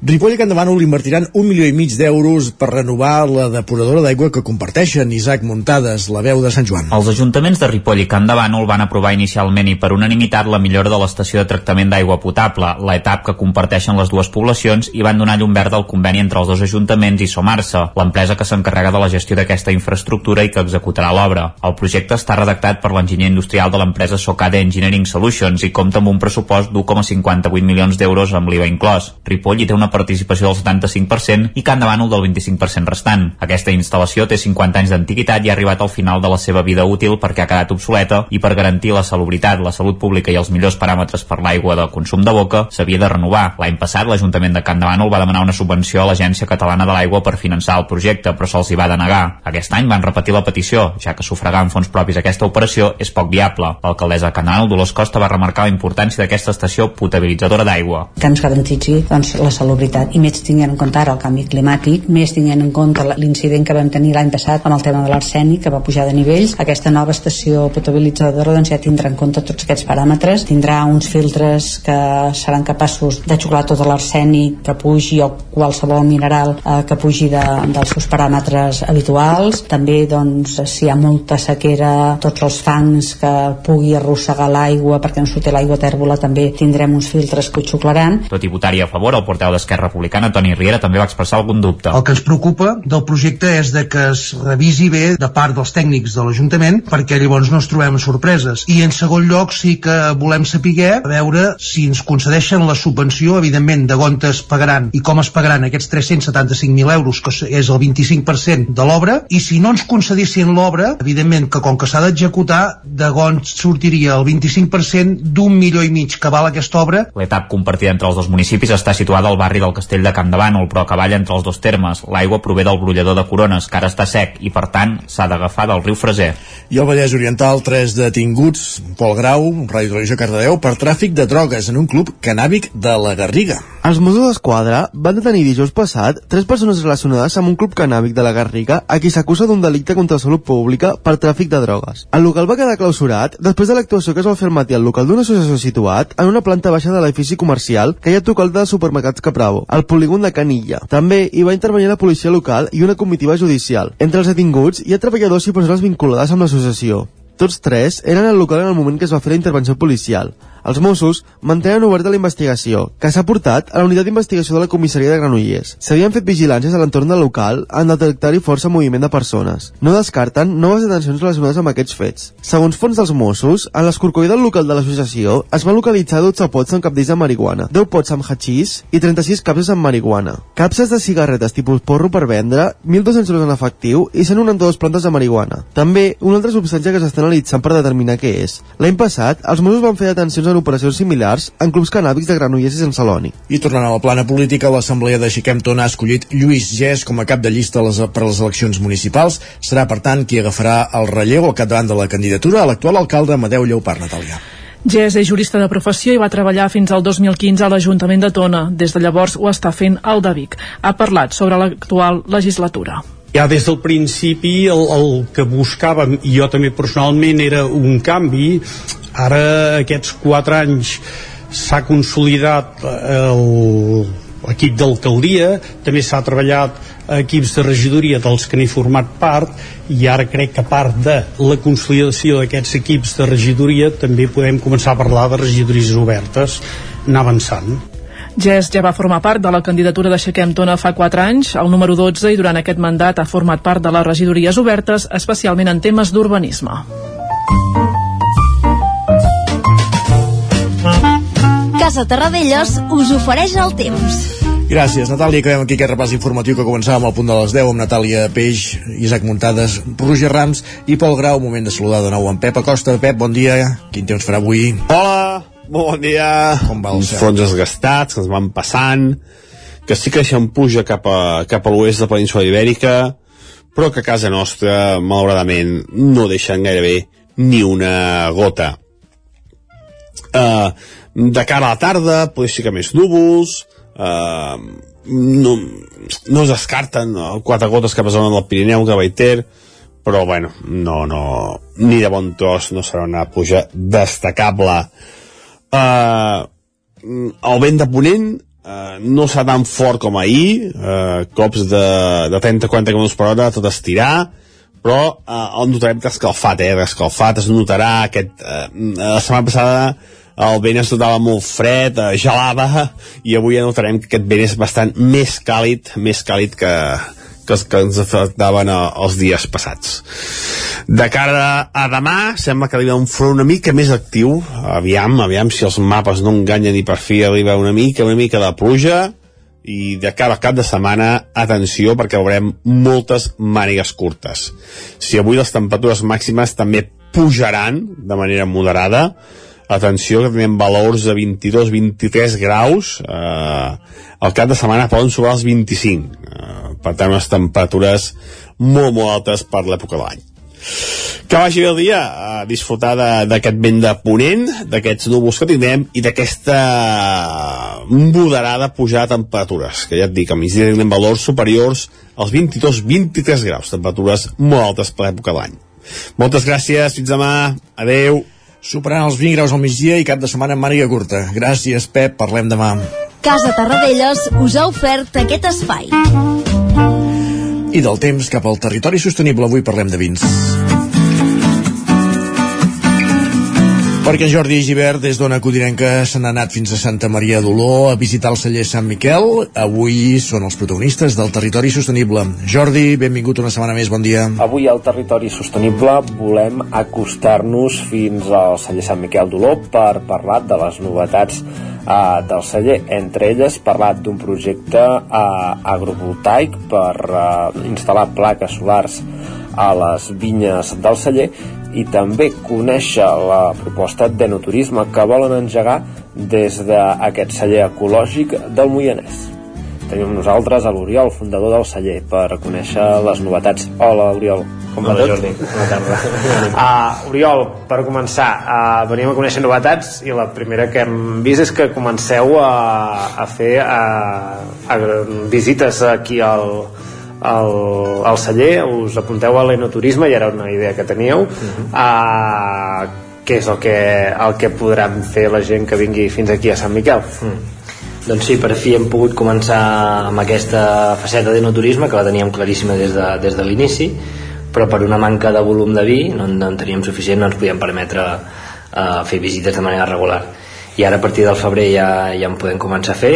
Ripoll i Campdevànol invertiran un milió i mig d'euros per renovar la depuradora d'aigua que comparteixen Isaac Muntades, la veu de Sant Joan. Els ajuntaments de Ripoll i Campdevànol van aprovar inicialment i per unanimitat la millora de l'estació de tractament d'aigua potable, l'etap que comparteixen les dues poblacions i van donar llum verda al conveni entre els dos ajuntaments i Somarsa, l'empresa que s'encarrega de la gestió d'aquesta infraestructura i que executarà l'obra. El projecte està redactat per l'enginyer industrial de l'empresa Socade Engineering Solutions i compta amb un pressupost d'1,58 milions d'euros amb l'IVA inclòs. Ripoll hi té una participació del 75% i Can de Bànol del 25% restant. Aquesta instal·lació té 50 anys d'antiguitat i ha arribat al final de la seva vida útil perquè ha quedat obsoleta i per garantir la salubritat, la salut pública i els millors paràmetres per l'aigua de consum de boca s'havia de renovar. L'any passat l'Ajuntament de Can de Bànol va demanar una subvenció a l'Agència Catalana de l'Aigua per finançar el projecte, però se'ls hi va denegar. Aquest any van repetir la petició, ja que sufragar amb fons propis aquesta operació és poc viable. L'alcaldessa de Can de Bànol, Dolors Costa, va remarcar la importància d'aquesta estació potabilitzadora d'aigua. Que ens garantitzi doncs, la salubritat salubritat i més tinguent en compte ara el canvi climàtic, més tinguent en compte l'incident que vam tenir l'any passat amb el tema de l'arsènic que va pujar de nivells, aquesta nova estació potabilitzadora doncs ja tindrà en compte tots aquests paràmetres, tindrà uns filtres que seran capaços de xuclar tot l'arsènic que pugi o qualsevol mineral eh, que pugi de, dels seus paràmetres habituals, també doncs si hi ha molta sequera tots els fangs que pugui arrossegar l'aigua perquè no surti l'aigua tèrbola també tindrem uns filtres que ho xuclaran. Tot i votar-hi a favor, el porteu d'Esquerra d'Esquerra Republicana, Toni Riera, també va expressar algun dubte. El que ens preocupa del projecte és de que es revisi bé de part dels tècnics de l'Ajuntament perquè llavors no ens trobem sorpreses. I en segon lloc sí que volem saber a veure si ens concedeixen la subvenció, evidentment, de on es pagaran i com es pagaran aquests 375.000 euros, que és el 25% de l'obra, i si no ens concedissin l'obra, evidentment que com que s'ha d'executar, de on sortiria el 25% d'un milió i mig que val aquesta obra. L'etap compartida entre els dos municipis està situada al barri barri del Castell de Campdevànol, però que balla entre els dos termes. L'aigua prové del brollador de Corones, que ara està sec, i per tant s'ha d'agafar del riu Freser. I al Vallès Oriental, tres detinguts, Pol Grau, Ràdio Televisió Cardedeu, per tràfic de drogues en un club canàbic de la Garriga. Els Mossos d'Esquadra van detenir dijous passat tres persones relacionades amb un club canàbic de la Garriga a qui s'acusa d'un delicte contra la salut pública per tràfic de drogues. El local va quedar clausurat després de l'actuació que es va fer al matí al local d'una associació situat en una planta baixa de l'edifici comercial que hi ha tocat de supermercats Capravo, al polígon de Canilla. També hi va intervenir la policia local i una comitiva judicial. Entre els detinguts hi ha treballadors i persones vinculades amb l'associació. Tots tres eren al local en el moment que es va fer la intervenció policial. Els Mossos mantenen oberta la investigació, que s'ha portat a la unitat d'investigació de la comissaria de Granollers. S'havien fet vigilàncies a l'entorn del local en detectar-hi força moviment de persones. No descarten noves detencions relacionades amb aquests fets. Segons fons dels Mossos, a l'escorcoll del local de l'associació es van localitzar 12 pots amb capdells de marihuana, 10 pots amb hachís i 36 capses amb marihuana. Capses de cigarretes tipus porro per vendre, 1.200 euros en efectiu i 192 plantes de marihuana. També una altra substància que s'està analitzant per determinar què és. L'any passat, els Mossos van fer detencions en operacions similars en clubs canàbics de Granollers i Sant Celoni. I tornant a la plana política, l'Assemblea de Xiquem Tona ha escollit Lluís Gès com a cap de llista les, per a les eleccions municipals. Serà, per tant, qui agafarà el relleu al capdavant de la candidatura a l'actual alcalde Amadeu Lleupart Natàlia. Gés és jurista de professió i va treballar fins al 2015 a l'Ajuntament de Tona. Des de llavors ho està fent al de Vic. Ha parlat sobre l'actual legislatura ja des del principi el, el que buscàvem i jo també personalment era un canvi ara aquests quatre anys s'ha consolidat l'equip d'alcaldia també s'ha treballat equips de regidoria dels que n'he format part i ara crec que a part de la consolidació d'aquests equips de regidoria també podem començar a parlar de regidories obertes anar avançant Gés ja va formar part de la candidatura de Xequem Tona fa 4 anys, el número 12, i durant aquest mandat ha format part de les regidories obertes, especialment en temes d'urbanisme. Casa Terradellos us ofereix el temps. Gràcies, Natàlia. Acabem aquí aquest repàs informatiu que començàvem al punt de les 10 amb Natàlia Peix, Isaac Muntades, Roger Rams i Pol Grau. Moment de saludar de nou en Pep Acosta. Pep, bon dia. Quin temps farà avui? Hola, bon dia. Com va el Uns cel? fronts desgastats que ens van passant, que sí que deixen puja cap a, cap a l'oest de la península ibèrica, però que a casa nostra, malauradament, no deixen gairebé ni una gota. Uh, de cara a la tarda, potser sí que més núvols, uh, no, no es descarten uh, quatre gotes cap a zona del Pirineu, de Baiter, però bueno, no, no, ni de bon tros no serà una puja destacable. Uh, el vent de ponent uh, no serà tan fort com ahir, uh, cops de, de 30-40 km per hora, tot estirar, però uh, el notarem escalfat, eh, escalfat, es notarà aquest... Uh, la setmana passada el vent es notava molt fred, eh, gelava, i avui ja notarem que aquest vent és bastant més càlid, més càlid que, que que ens afectaven a, els dies passats. De cara a demà, sembla que arriba un front una mica més actiu. Aviam, aviam si els mapes no enganyen i per fi arriba una mica, una mica de pluja, i de cara al cap de setmana, atenció, perquè veurem moltes mànigues curtes. Si avui les temperatures màximes també pujaran de manera moderada, atenció que tenim valors de 22-23 graus eh, al cap de setmana poden sobrar els 25 eh, per tant unes temperatures molt molt altes per l'època de l'any. Que vagi bé el dia a disfrutar de- d'aquest vent de ponent d'aquests núvols que tindrem i d'aquesta moderada pujada de temperatures que ja et dic, a migdia tindrem valors superiors als 22-23 graus temperatures molt altes per l'època de l'any. Moltes gràcies, fins demà adeu Superant els 20 graus al migdia i cap de setmana amb màniga curta. Gràcies, Pep. Parlem demà. Casa Tarradellas us ha ofert aquest espai. I del temps cap al territori sostenible. Avui parlem de vins. Perquè en Jordi Givert, des d'Ona Codirenca, se n'ha anat fins a Santa Maria d'Oló a visitar el celler Sant Miquel. Avui són els protagonistes del territori sostenible. Jordi, benvingut una setmana més, bon dia. Avui al Territori Sostenible volem acostar-nos fins al celler Sant Miquel d'Oló per parlar de les novetats uh, del celler. Entre elles, parlar d'un projecte uh, agrovoltaic per uh, instal·lar plaques solars a les vinyes del celler i també conèixer la proposta d'enoturisme que volen engegar des d'aquest celler ecològic del Moianès. tenim amb nosaltres a l'Oriol, fundador del celler, per conèixer les novetats. Hola, Oriol. Com va Hola, tot? Jordi. Bona tarda. uh, Oriol, per començar, uh, venim a conèixer novetats i la primera que hem vist és que comenceu a, a fer a, a visites aquí al, al, al celler, us apunteu a l'enoturisme i era una idea que teníeu. Uh, què és el que, el que podran fer la gent que vingui fins aquí a Sant Miquel? Doncs sí, per fi hem pogut començar amb aquesta faceta d'enoturisme que la teníem claríssima des de, des de l'inici però per una manca de volum de vi no, no en teníem suficient, no ens podíem permetre uh, fer visites de manera regular i ara a partir del febrer ja, ja en podem començar a fer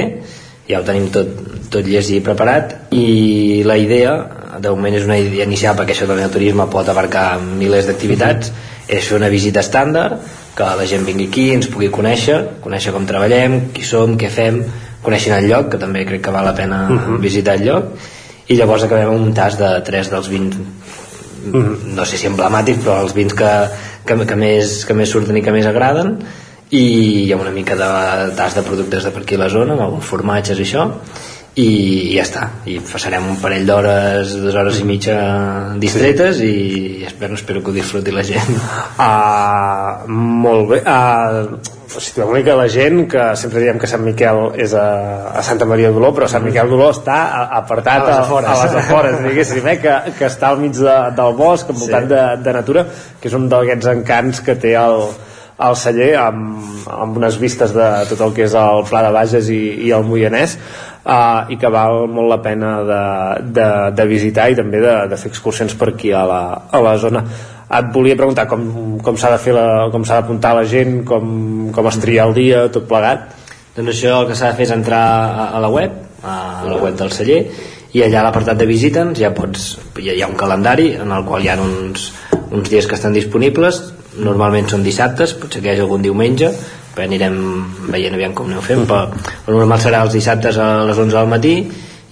ja ho tenim tot, tot llest i preparat. I la idea de moment és una idea inicial perquè això del turisme pot abarcar milers d'activitats és fer una visita estàndard que la gent vingui aquí, ens pugui conèixer conèixer com treballem, qui som, què fem coneixen el lloc, que també crec que val la pena uh -huh. visitar el lloc. I llavors acabem amb un tas de tres dels vins no sé si emblemàtics però els vins que, que, que, més, que més surten i que més agraden i amb una mica de tas de productes de per aquí a la zona amb alguns formatges i això i ja està i passarem un parell d'hores dues hores i mitja distretes i espero, espero que ho disfruti la gent uh, molt bé uh, situem una mica la gent que sempre diem que Sant Miquel és a, a Santa Maria d'Oló però Sant Miquel d'Oló està apartat A les afores. a, a les afores diguéssim, eh? que, que està al mig de, del bosc envoltant Sí. de, de natura que és un d'aquests encants que té el, el celler amb, amb unes vistes de tot el que és el Pla de Bages i, i el Moianès uh, i que val molt la pena de, de, de visitar i també de, de fer excursions per aquí a la, a la zona. Et volia preguntar com, com s'ha de fer la, com s'ha d'apuntar la gent com, com es tria el dia, tot plegat? Doncs això el que s'ha de fer és entrar a, a la web a la web del celler i allà a l'apartat de visita'ns ja pots, ha, hi ha un calendari en el qual hi ha uns, uns dies que estan disponibles normalment són dissabtes, potser que hi hagi algun diumenge però anirem veient aviam com aneu fent però el normal serà els dissabtes a les 11 del matí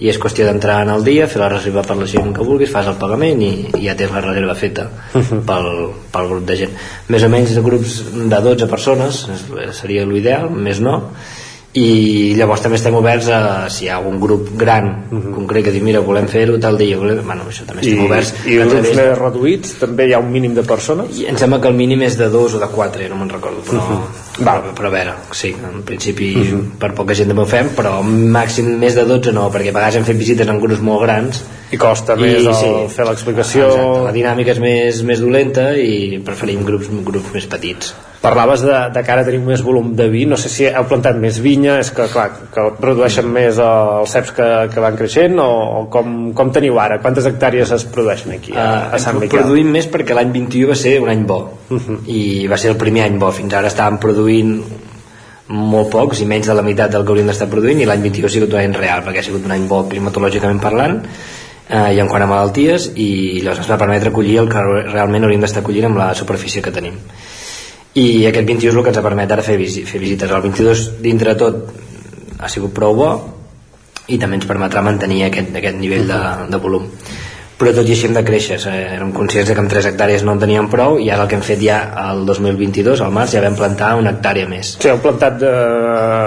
i és qüestió d'entrar en el dia fer la reserva per la gent que vulguis fas el pagament i, i ja tens la reserva feta pel, pel grup de gent. Més o menys de grups de 12 persones seria l'ideal, més no i llavors també estem oberts a si hi ha algun grup gran concret que diu mira volem fer-ho tal dia volem... bueno, això també estem I, oberts. i grups través- més reduïts també hi ha un mínim de persones? I em sembla que el mínim és de dos o de quatre no me'n recordo però, Mhm. però, però a veure sí, en principi per poca gent també ho fem però màxim més de 12 no perquè a vegades hem fet visites en grups molt grans. I costa més el fer l'explicació. La dinàmica és més, més dolenta i preferim grups, grups més petits Parlaves de, de que ara tenim més volum de vi, no sé si heu plantat més vinya, és que clar, que redueixen més els ceps que, que van creixent o, o com, com teniu ara? Quantes hectàrees es produeixen aquí a, a Sant Uh, Miquel? produïm més perquè l'any 21 va ser un any bo. I va ser el primer any bo. Fins ara estàvem produint molt pocs i menys de la meitat del que hauríem d'estar produint i l'any 21 ha sigut un any real perquè ha sigut un any bo climatològicament parlant eh, i en quant a malalties i llavors ens va permetre collir el que realment hauríem d'estar collint amb la superfície que tenim i aquest 21 és el que ens ha permet ara fer, visi fer visites. El 22 dintre de tot ha sigut prou bo i també ens permetrà mantenir aquest, aquest nivell de, de volum. Però tot i així hem de créixer eh, érem conscients de que amb 3 hectàrees no en teníem prou i ara el que hem fet ja el 2022 al març ja vam plantar una hectàrea més. Sí, heu plantat de,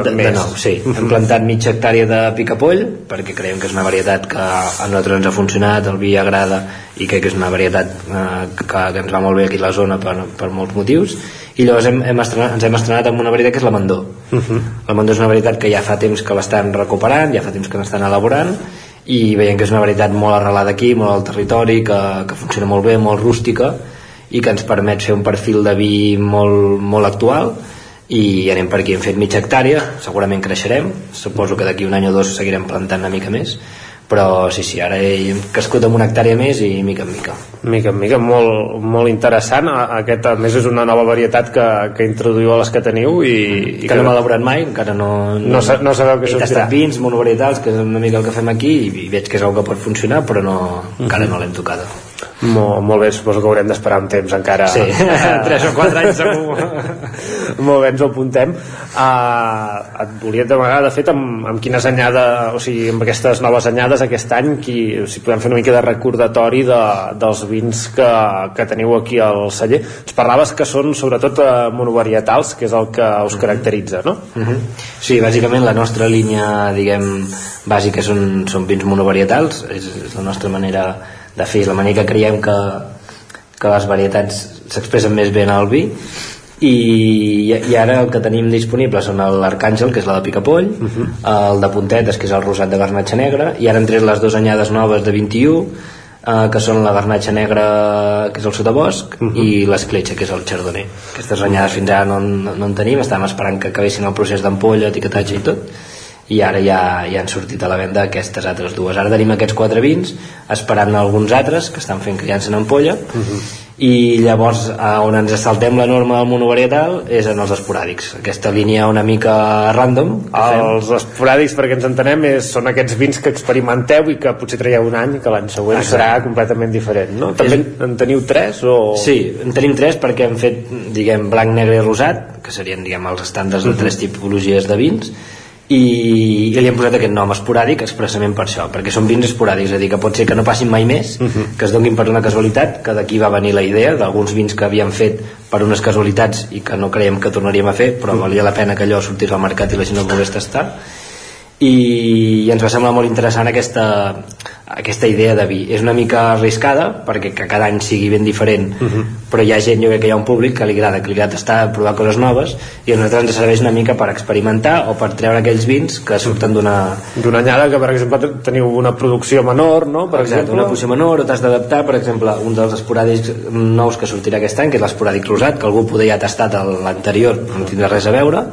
de, més. de nou, sí. Hem plantat mitja hectàrea de picapoll perquè creiem que és una varietat que a nosaltres ens ha funcionat, el vi agrada i crec que és una varietat eh, que, que ens va molt bé aquí a la zona per, per molts motius i llavors hem, hem estrenat, ens hem estrenat amb una varietat que és la Mandó. La Mandó és una varietat que ja fa temps que l'estan recuperant, ja fa temps que l'estan elaborant i veiem que és una varietat molt arrelada aquí, molt al territori, que, que funciona molt bé, molt rústica i que ens permet fer un perfil de vi molt, molt actual i anem per aquí, hem fet mitja hectàrea segurament creixerem, suposo que d'aquí un any o dos seguirem plantant una mica més però sí, sí, ara hem crescut amb una hectàrea més i mica en mica. Mica en mica, molt, molt interessant. Aquest a més és una nova varietat que, que introduïu a les que teniu i, i que no hem elaborat mai, encara no, No sa- no sabeu què he sortirà. tastat vins monovarietals, que és una mica el que fem aquí i, i veig que és una que pot funcionar però no, encara no l'hem tocada Molt, molt bé, suposo que haurem d'esperar un temps encara Sí. 3 o 4 anys segur molt bé, ens ho apuntem uh, et volia demanar de fet amb, amb quines anyades o sigui, amb aquestes noves anyades aquest any qui, si podem fer una mica de recordatori de, dels vins que, que teniu aquí al celler ens parlaves que són sobretot uh, monovarietals que és el que us caracteritza no? Mm -hmm. Sí, bàsicament la nostra línia, diguem, bàsica són, són vins monovarietals, és, és la nostra manera de fer, la manera que creiem que, que les varietats s'expressen més bé en el vi i, i ara el que tenim disponible són l'Arcàngel, que és la de Picapoll uh -huh. el de Puntetes, que és el rosat de garnatxa negra i ara han tret les dues anyades noves de 21 eh, que són la garnatxa negra que és el sotabosc uh -huh. i l'escletxa que és el chardonnay aquestes anyades fins ara no, no, no en tenim estàvem esperant que acabessin el procés d'ampolla, etiquetatge i tot i ara ja, ja han sortit a la venda aquestes altres dues ara tenim aquests quatre vins esperant alguns altres que estan fent criança en ampolla uh -huh. i llavors on ens saltem la norma del monovarietal és en els esporàdics aquesta línia una mica random els esporàdics perquè ens entenem és, són aquests vins que experimenteu i que potser traieu un any que l'any següent Exacte. serà completament diferent no? també en teniu tres o... Sí, en tenim tres perquè hem fet, diguem, blanc, negre i rosat, que serien, diguem, els estàndards de Mhm. tres tipologies de vins, i, i li hem posat aquest nom esporàdic expressament per això, perquè són vins esporàdics, és a dir, que pot ser que no passin mai més, Mhm. que es donin per una casualitat, que d'aquí va venir la idea d'alguns vins que havíem fet per unes casualitats i que no creiem que tornaríem a fer, però valia la pena que allò sortís al mercat i la gent el volgués tastar i, i ens va semblar molt interessant aquesta, aquesta idea de vi és una mica arriscada perquè que cada any sigui ben diferent uh -huh. però hi ha gent, jo crec que hi ha un públic que li agrada que li agrada tastar, provar coses noves i a nosaltres ens serveix una mica per experimentar o per treure aquells vins que surten d'una d'una anyada que per exemple teniu una producció menor no? per Exacte, exemple una posició menor o t'has d'adaptar, per exemple, un dels esporàdics nous que sortirà aquest any, que és l'esporàdic rosat, que algú poder ja ha tastat l'anterior, no tindrà res a veure,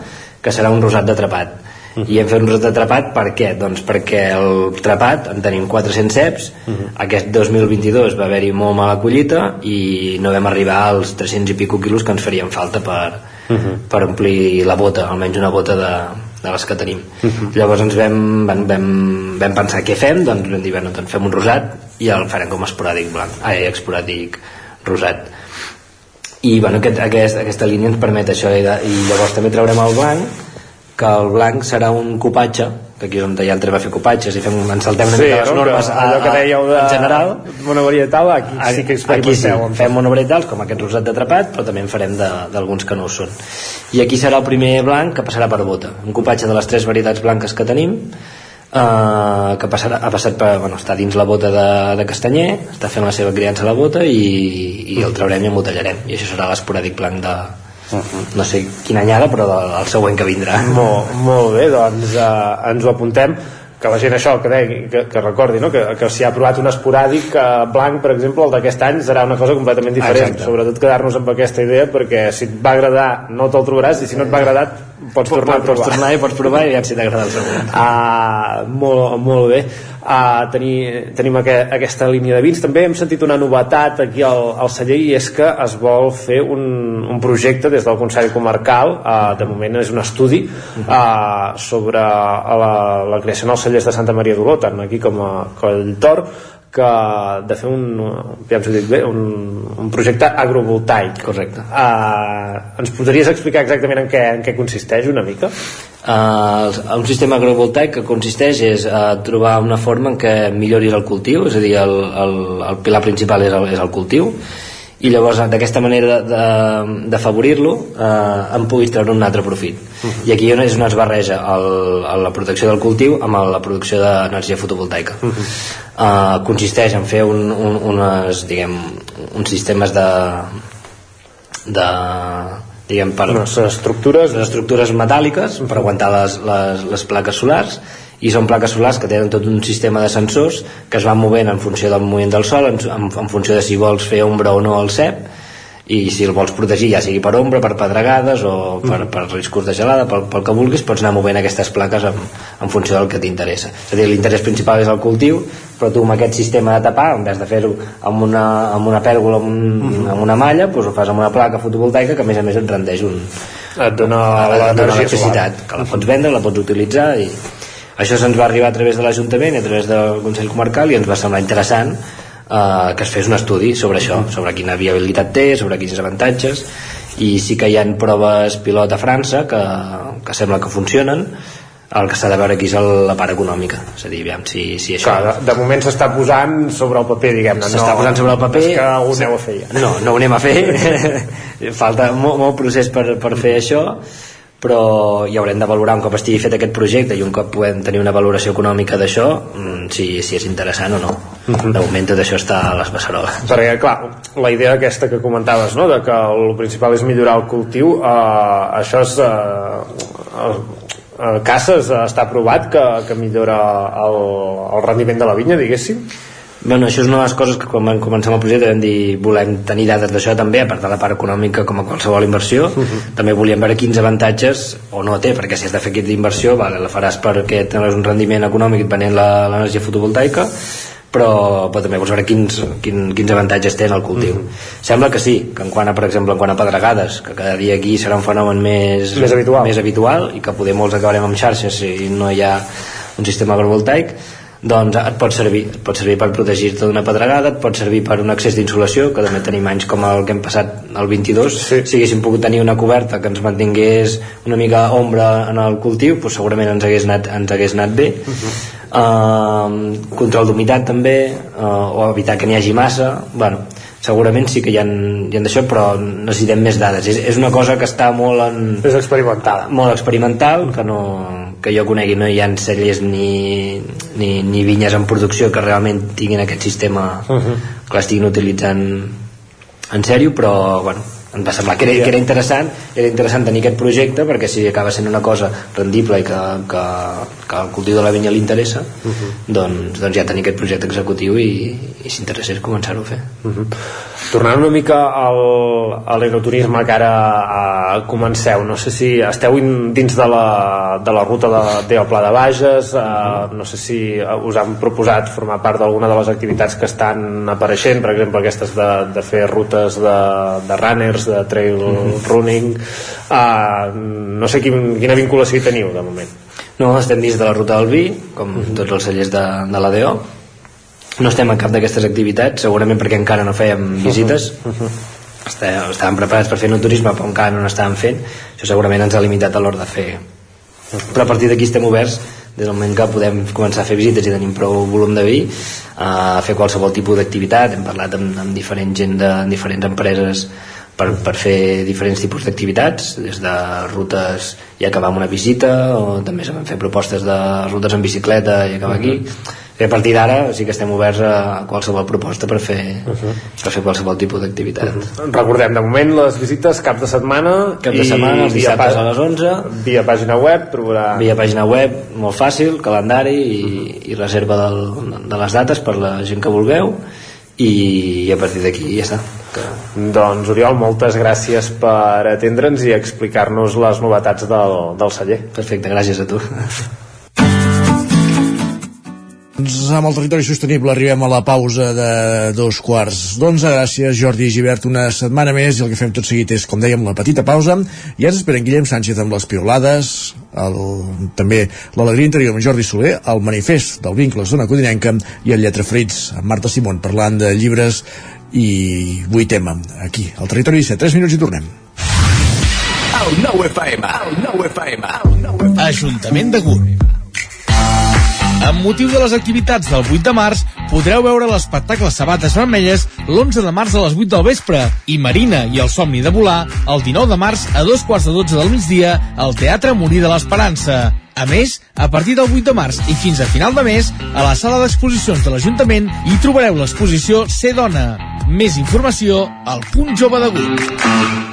que serà un rosat d'atrapat. I hem fet un rosat d'atrapat per què? Doncs perquè el trapat en tenim 400 ceps, aquest 2022 va haver-hi molt mala collita i no vam arribar als 300 i pico quilos que ens farien falta per, per omplir la bota, almenys una bota de, de les que tenim. Llavors ens vam, vam, vam, vam pensar què fem, doncs vam dir, bueno, doncs fem un rosat i el farem com a esporàdic blanc, ai, esporàdic rosat. I bueno, aquest, aquest, aquesta línia ens permet això i, de, i llavors també traurem el blanc que el blanc serà un copatge que aquí on ja entrem a fer copatges i fem, ens saltem una Sí, mica les no? normes Que allò que dèieu de- en general. monovarietal aquí sí que aquí sí, amb fem monovarietals com aquest rosat d'atrapat però també en farem d'alguns que no ho són. I aquí serà el primer blanc que passarà per bota un copatge de les tres varietats blanques que tenim eh, que passarà, ha passat per, bueno, està dins la bota de, de castanyer està fent la seva criança a la bota i, i el traurem i embotellarem i això serà l'esporàdic blanc de no sé quina anyada però del, el següent que vindrà. Molt, molt bé, doncs eh, ens ho apuntem. Que la gent això, que, deia, que, que recordi no? que, que si ha provat un esporàdic eh, blanc, per exemple, el d'aquest any serà una cosa completament diferent, Exacte. sobretot quedar-nos amb aquesta idea perquè si et va agradar no te'l trobaràs i si no et va agradar pots tornar pots provar. tornar i pots provar i aviam si t'agrada el següent Ah, molt, molt bé. Ah, tenir, tenim aqu aquesta línia de vins. També hem sentit una novetat aquí al, al celler i és que es vol fer un, un projecte des del Consell Comarcal. Ah, de moment és un estudi ah, sobre la, la creació en els cellers de Santa Maria d'Oló tant aquí com a Colltor que de fer un, ja bé, un, un projecte agrovoltaic. Correcte. Uh, ens podries explicar exactament en què, en què consisteix una mica? Uh, un sistema agrovoltaic que consisteix és uh, trobar una forma en què milloris el cultiu, és a dir, el, el, el pilar principal és el, és el cultiu, i llavors d'aquesta manera d'afavorir-lo eh, en puguis treure un altre profit. I aquí és on es barreja el, el, la protecció del cultiu amb el, la producció d'energia fotovoltaica. Eh, consisteix en fer un, un, unes, diguem, uns sistemes de de diguem per unes estructures. Unes estructures metàl·liques per aguantar les, les, les plaques solars i són plaques solars que tenen tot un sistema de sensors que es van movent en funció del moviment del sol en, en, en funció de si vols fer ombra o no al cep i si el vols protegir ja sigui per ombra, per pedregades o per, per riscos de gelada, pel, pel que vulguis pots anar movent aquestes plaques en, en funció del que t'interessa. És a dir, l'interès principal és el cultiu però tu amb aquest sistema de tapar en vez de fer-ho amb, una, amb una pèrgola amb, un, amb una malla, doncs ho fas amb una placa fotovoltaica que a més a més et rendeix un, et dona l'electricitat que la pots vendre, la pots utilitzar i això se'ns va arribar a través de l'Ajuntament i a través del Consell Comarcal i ens va semblar interessant eh, que es fes un estudi sobre això, sobre quina viabilitat té, sobre quins avantatges i sí que hi ha proves pilot a França que, que sembla que funcionen. El que s'ha de veure aquí és el, la part econòmica és a dir, aviam, si, si això Clar, de, de moment s'està posant sobre el paper diguem-ne s'està no, posant sobre el paper. és que ho aneu a fer ja. No, no ho anem a fer. Falta molt, molt procés per, per fer això però ja haurem de valorar un cop estigui fet aquest projecte i un cop podem tenir una valoració econòmica d'això mm, si, si és interessant o no. De moment tot això està a les beceroles. Perquè clar, la idea aquesta que comentaves no? de que el principal és millorar el cultiu eh, això és eh, eh, Casses està provat que, que millora el, el rendiment de la vinya diguéssim Bueno, això és una de les coses que quan vam començar amb el projecte vam dir volem tenir dades d'això també, a part de la part econòmica com a qualsevol inversió, uh -huh. també volíem veure quins avantatges o no té, perquè si has de fer aquesta inversió vale, la faràs perquè tens un rendiment econòmic venent l'energia fotovoltaica però, però també vols veure quins, quin, quins avantatges té en el cultiu. Mm. Sembla que sí, que en quant a, per exemple, en quant a pedregades, que cada dia aquí serà un fenomen més, més, habitual. més habitual i que poder molts acabarem amb xarxes si no hi ha un sistema agrovoltaic, doncs et pot servir, et pot servir per protegir-te d'una pedregada, et pot servir per un accés d'insolació, que també tenim anys com el que hem passat el 22, sí. si haguéssim pogut tenir una coberta que ens mantingués una mica ombra en el cultiu, doncs segurament ens hagués anat, ens hagués anat bé. Uh -huh. uh, control d'humitat també, uh, o evitar que n'hi hagi massa, bueno, segurament sí que hi ha, hi ha d'això però necessitem més dades és, és una cosa que està molt en... és experimental molt experimental que no, que jo conegui no hi ha cellers ni, ni, ni vinyes en producció que realment tinguin aquest sistema uh -huh. que l'estiguin utilitzant en sèrio però bueno, em va semblar que era, que era interessant era interessant tenir aquest projecte perquè si acaba sent una cosa rendible i que, que, que el cultiu de la vinya li interessa uh -huh. doncs, doncs ja tenir aquest projecte executiu i, i si interessés començar-ho a fer uh -huh. Tornant una mica al, a l'enoturisme que ara uh, comenceu no sé si esteu in, dins de la, de la ruta de, del Pla de Bages uh, no sé si us han proposat formar part d'alguna de les activitats que estan apareixent per exemple aquestes de, de fer rutes de, de runners de trail mm -hmm. running uh, no sé quin, quina vinculació hi teniu de moment. No, estem dins de la ruta del vi com mm -hmm. tots els cellers de, de l'ADO. No estem en cap d'aquestes activitats segurament perquè encara no fèiem visites. Uh -huh. Està, estàvem preparats per fer no turisme però encara no n'estàvem fent. Això segurament ens ha limitat a l'hora de fer. Però a partir d'aquí estem oberts. Des del moment que podem començar a fer visites i tenim prou volum de vi a fer qualsevol tipus d'activitat. Hem parlat amb, amb diferent gent de amb diferents empreses per, per fer diferents tipus d'activitats des de rutes i acabar amb una visita o també vam fer propostes de rutes en bicicleta i acabar aquí i a partir d'ara sí que estem oberts a qualsevol proposta per fer, uh -huh. per fer qualsevol tipus d'activitat uh -huh. recordem de moment les visites cap de setmana cap de setmana, els dissabtes a les 11 via pàgina web trobarà... via pàgina web, molt fàcil, calendari i, uh -huh. i reserva del, de les dates per la gent que vulgueu i, i a partir d'aquí ja està que... Doncs Oriol, moltes gràcies per atendre'ns i explicar-nos les novetats del, del celler. Perfecte, gràcies a tu. Doncs amb el territori sostenible arribem a la pausa de dos quarts d'onze. Gràcies, Jordi Givert, una setmana més i el que fem tot seguit és, com dèiem, la petita pausa. I ara esperen Guillem Sánchez amb les piolades, el, també l'alegria interior amb Jordi Soler, el manifest del vincle zona codinenca i el Lletra Frits amb Marta Simón parlant de llibres i avui tema aquí, al territori 17. 3 minuts i tornem. El nou FM, el nou FM, el nou FM. Ajuntament de Gurb. Amb motiu de les activitats del 8 de març, podreu veure l'espectacle Sabates Vermelles l'11 de març a les 8 del vespre i Marina i el somni de volar el 19 de març a dos quarts de 12 del migdia al Teatre Morí de l'Esperança. A més, a partir del 8 de març i fins a final de mes, a la sala d'exposicions de l'Ajuntament hi trobareu l'exposició Ser Dona. Més informació al punt jove de Gurb.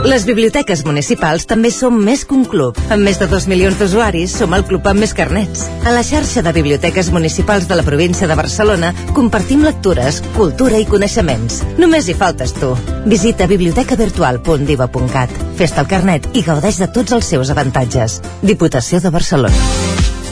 Les biblioteques municipals també som més que un club. Amb més de 2 milions d'usuaris, som el club amb més carnets. A la xarxa de biblioteques municipals de la província de Barcelona compartim lectures, cultura i coneixements. Només hi faltes tu. Visita bibliotecavirtual.diva.cat. Fes-te el carnet i gaudeix de tots els seus avantatges. Diputació de Barcelona.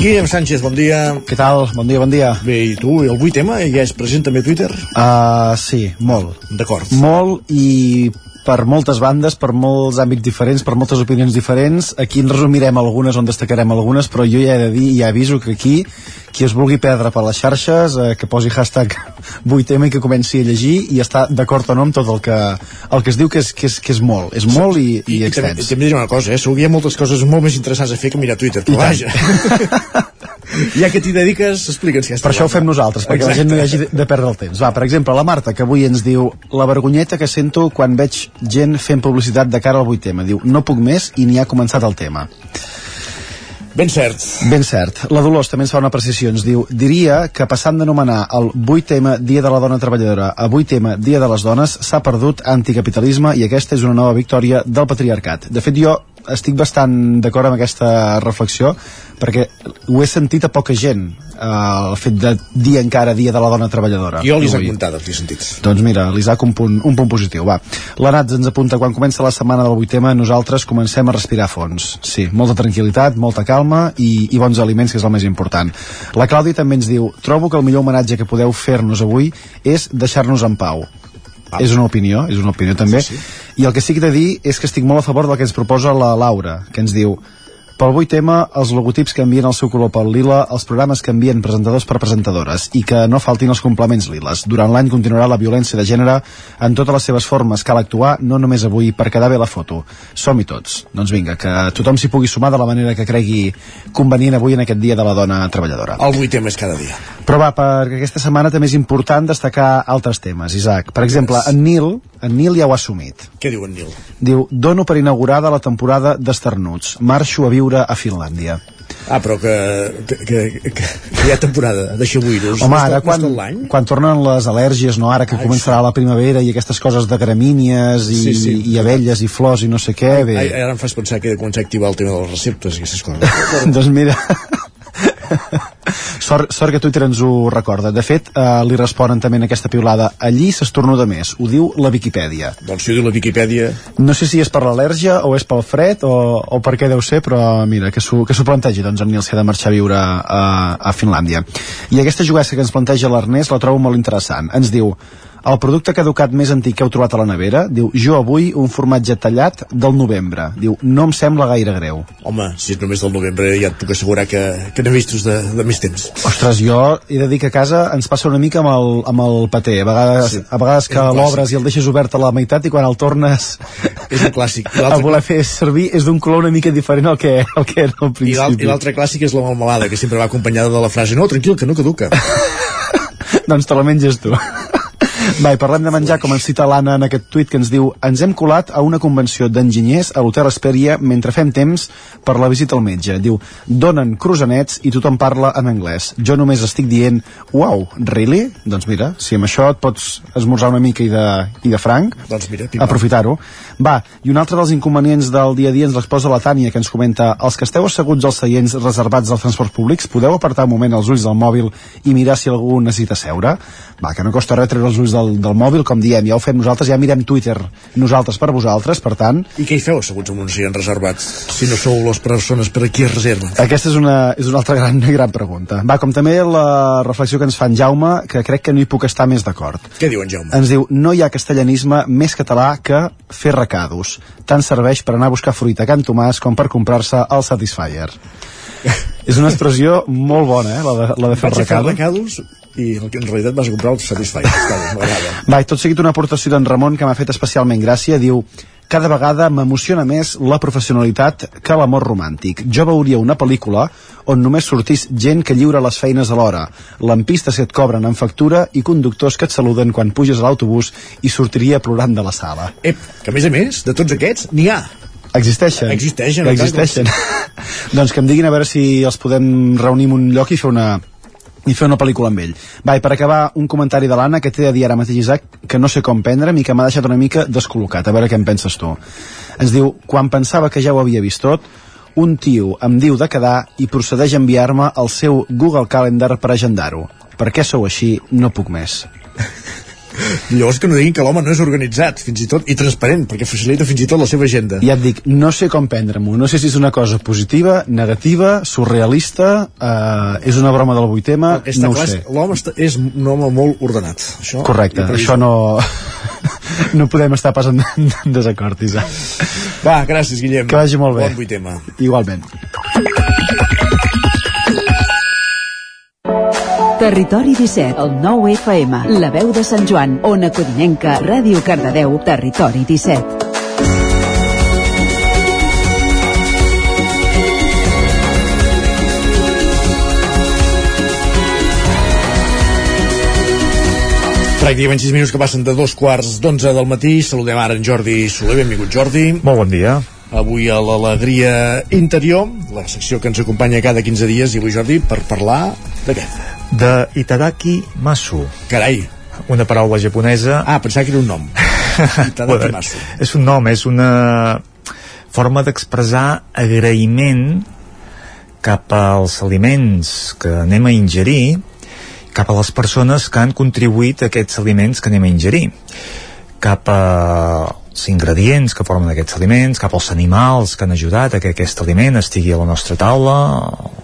Guillem Sánchez, bon dia. Què tal? Bon dia, bon dia. Bé, i tu, el 8 tema, ja és present també a Twitter? Uh, sí, molt. D'acord. Molt i per moltes bandes, per molts àmbits diferents, per moltes opinions diferents. Aquí en resumirem algunes, on destacarem algunes, però jo ja he de dir, ja aviso que aquí qui es vulgui perdre per les xarxes eh, que posi hashtag 8M i que comenci a llegir i està d'acord o no amb tot el que, el que es diu que és, que és, que és molt és molt i, i, i extens i també diré una cosa, eh? segur que hi ha moltes coses molt més interessants a fer que mirar Twitter però vaja ja que t'hi dediques, explica'ns si Per això ho fem nosaltres, perquè Exacte. la gent no hi hagi de, perdre el temps. Va, per exemple, la Marta, que avui ens diu la vergonyeta que sento quan veig gent fent publicitat de cara al 8M. Diu, no puc més i ni ha començat el tema. Ben cert. Ben cert. La Dolors també ens fa una precisió. Ens diu, diria que passant d'anomenar el 8M Dia de la Dona Treballadora a 8M Dia de les Dones s'ha perdut anticapitalisme i aquesta és una nova victòria del patriarcat. De fet, jo estic bastant d'acord amb aquesta reflexió perquè ho he sentit a poca gent eh, el fet de dir encara dia de la dona treballadora jo l'Isaac Muntada t'he sentit doncs mira, l'Isaac un punt, un punt positiu va, l'Anat ens apunta quan comença la setmana del 8 tema nosaltres comencem a respirar fons sí, molta tranquil·litat, molta calma i, i bons aliments que és el més important la Clàudia també ens diu trobo que el millor homenatge que podeu fer-nos avui és deixar-nos en pau Ah. És una opinió, és una opinió també. Sí, sí. I el que sí que he de dir és que estic molt a favor del que ens proposa la Laura, que ens diu pel 8 tema, els logotips canvien el seu color pel lila, els programes canvien presentadors per presentadores i que no faltin els complements liles. Durant l'any continuarà la violència de gènere en totes les seves formes. Cal actuar no només avui per quedar bé la foto. Som-hi tots. Doncs vinga, que tothom s'hi pugui sumar de la manera que cregui convenient avui en aquest dia de la dona treballadora. El 8 tema és cada dia. Però va, perquè aquesta setmana també és important destacar altres temes, Isaac. Per exemple, en Nil, en Nil ja ho ha assumit. Què diu en Nil? Diu, dono per inaugurada la temporada d'esternuts. Marxo a viure a Finlàndia. Ah, però que, que, que, que hi ha temporada de xabuïros. Home, ara quan, quan tornen les al·lèrgies, no? ara que Ai, començarà sí. la primavera i aquestes coses de gramínies i, sí, sí. i abelles i flors i no sé què... Bé. Ai, ara em fas pensar que començar a activar el tema de les receptes i aquestes coses. doncs mira, sort, sort que Twitter ens ho recorda. De fet, eh, li responen també en aquesta piulada allí s'estornuda més, ho diu la Viquipèdia. Doncs si ho diu la Viquipèdia... No sé si és per l'al·lèrgia o és pel fred o, o per què deu ser, però mira, que s'ho plantegi, doncs en Nils ha de marxar a viure a, a Finlàndia. I aquesta jugassa que ens planteja l'Ernest la trobo molt interessant. Ens diu, el producte caducat més antic que heu trobat a la nevera, diu, jo avui un formatge tallat del novembre. Diu, no em sembla gaire greu. Home, si és només del novembre ja et puc assegurar que, que n'he vistos de, de més temps. Ostres, jo he de dir que a casa ens passa una mica amb el, amb el paté. A vegades, sí. a vegades que l'obres i el deixes obert a la meitat i quan el tornes és un clàssic. L'altre- voler fer servir és d'un color una mica diferent al que, al que era al principi. I l'altre clàssic és la melmelada, que sempre va acompanyada de la frase no, tranquil, que no caduca. doncs te la menges tu. Va, i parlem de menjar, com ens cita l'Anna en aquest tuit que ens diu ens hem colat a una convenció d'enginyers a l'Hotel Esperia mentre fem temps per la visita al metge. Diu, donen croissants i tothom parla en anglès. Jo només estic dient, wow, really? Doncs mira, si amb això et pots esmorzar una mica i de, i de franc, doncs mira, aprofitar-ho. Va, i un altre dels inconvenients del dia a dia ens l'exposa la Tània, que ens comenta els que esteu asseguts als seients reservats als transports públics, podeu apartar un moment els ulls del mòbil i mirar si algú necessita seure? Va, que no costa res treure els ulls del, del mòbil, com diem, ja ho fem nosaltres, ja mirem Twitter nosaltres per vosaltres, per tant... I què hi feu asseguts amb uns seients reservats, si no sou les persones per a qui es reserva? Aquesta és una, és una altra gran, gran pregunta. Va, com també la reflexió que ens fa en Jaume, que crec que no hi puc estar més d'acord. Què diu en Jaume? Ens diu, no hi ha castellanisme més català que fer recados. Tant serveix per anar a buscar fruita a Can Tomàs com per comprar-se el Satisfyer. és una expressió molt bona, eh, la de, la de fer Vaig a fer recados. I en realitat vas a comprar el m'agrada. Va, i tot seguit una aportació d'en Ramon que m'ha fet especialment gràcia, diu cada vegada m'emociona més la professionalitat que l'amor romàntic. Jo veuria una pel·lícula on només sortís gent que lliura les feines a l'hora, lampistes que et cobren en factura i conductors que et saluden quan puges a l'autobús i sortiria plorant de la sala. Ep, que a més a més, de tots aquests, n'hi ha. Existeixen. Existeixen, Que existeixen. doncs que em diguin a veure si els podem reunir en un lloc i fer una, i fer una pel·lícula amb ell. Va, i per acabar, un comentari de l'Anna que t'he de dir ara mateix, Isaac, que no sé com prendre'm i que m'ha deixat una mica descol·locat. A veure què en penses tu. Ens diu, quan pensava que ja ho havia vist tot, un tio em diu de quedar i procedeix a enviar-me el seu Google Calendar per agendar-ho. Per què sou així? No puc més. Llavors que no diguin que l'home no és organitzat, fins i tot, i transparent, perquè facilita fins i tot la seva agenda. Ja et dic, no sé com prendre-m'ho. No sé si és una cosa positiva, negativa, surrealista, eh, és una broma del vuitema, no ho clar, sé. L'home és un home molt ordenat. Això, Correcte, això no... no podem estar pas en, en desacord, Isaac. Va, gràcies, Guillem. Que vagi molt bé. Bon vuitema. Igualment. Territori 17, el 9 FM, la veu de Sant Joan, Ona Codinenca, Ràdio Cardedeu, Territori 17. Pràcticament 6 minuts que passen de dos quarts d'onze del matí. Saludem ara en Jordi Soler. Benvingut, Jordi. Molt bon dia. Avui a l'Alegria Interior, la secció que ens acompanya cada 15 dies, i avui, Jordi, per parlar de què? De Itadaki Masu. Carai. Una paraula japonesa... Ah, pensava que era un nom. Itadaki Masu. És un nom, és una forma d'expressar agraïment cap als aliments que anem a ingerir cap a les persones que han contribuït a aquests aliments que anem a ingerir cap als ingredients que formen aquests aliments, cap als animals que han ajudat a que aquest aliment estigui a la nostra taula,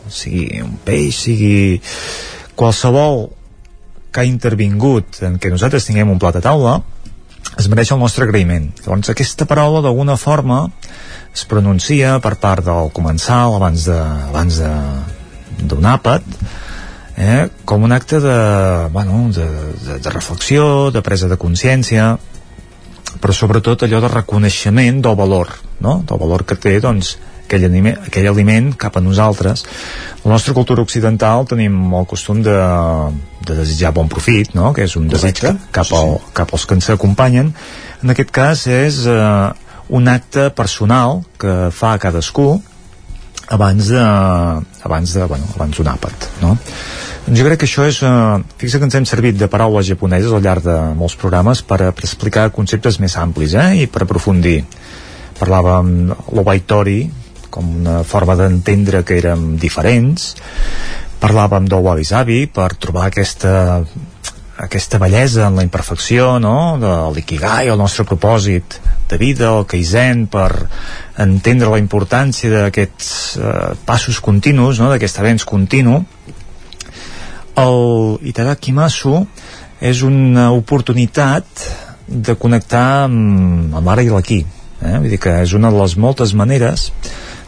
sigui un peix, sigui qualsevol que ha intervingut en què nosaltres tinguem un plat a taula, es mereix el nostre agraïment. Llavors aquesta paraula d'alguna forma es pronuncia per part del comensal abans de, abans de, d'un àpat eh, com un acte de, bueno, de, de, de reflexió, de presa de consciència, però sobretot allò de reconeixement del valor, no? del valor que té doncs, aquell, anime, aquell aliment cap a nosaltres. La nostra cultura occidental tenim el costum de, de desitjar bon profit, no? que és un desig cap, al, cap als que ens acompanyen. En aquest cas és eh, un acte personal que fa cadascú abans de, abans de, bueno, abans d'un àpat, no? Doncs jo crec que això és... Eh, fixa que ens hem servit de paraules japoneses al llarg de molts programes per, per explicar conceptes més amplis, eh? I per aprofundir. Parlàvem l'obaitori com una forma d'entendre que érem diferents. Parlàvem del wabi-sabi per trobar aquesta aquesta bellesa en la imperfecció no? de l'ikigai, el nostre propòsit de vida, el kaizen per entendre la importància d'aquests eh, passos continus no? d'aquest avenç continu el Itadakimasu és una oportunitat de connectar amb, amb l'ara i l'aquí eh? vull dir que és una de les moltes maneres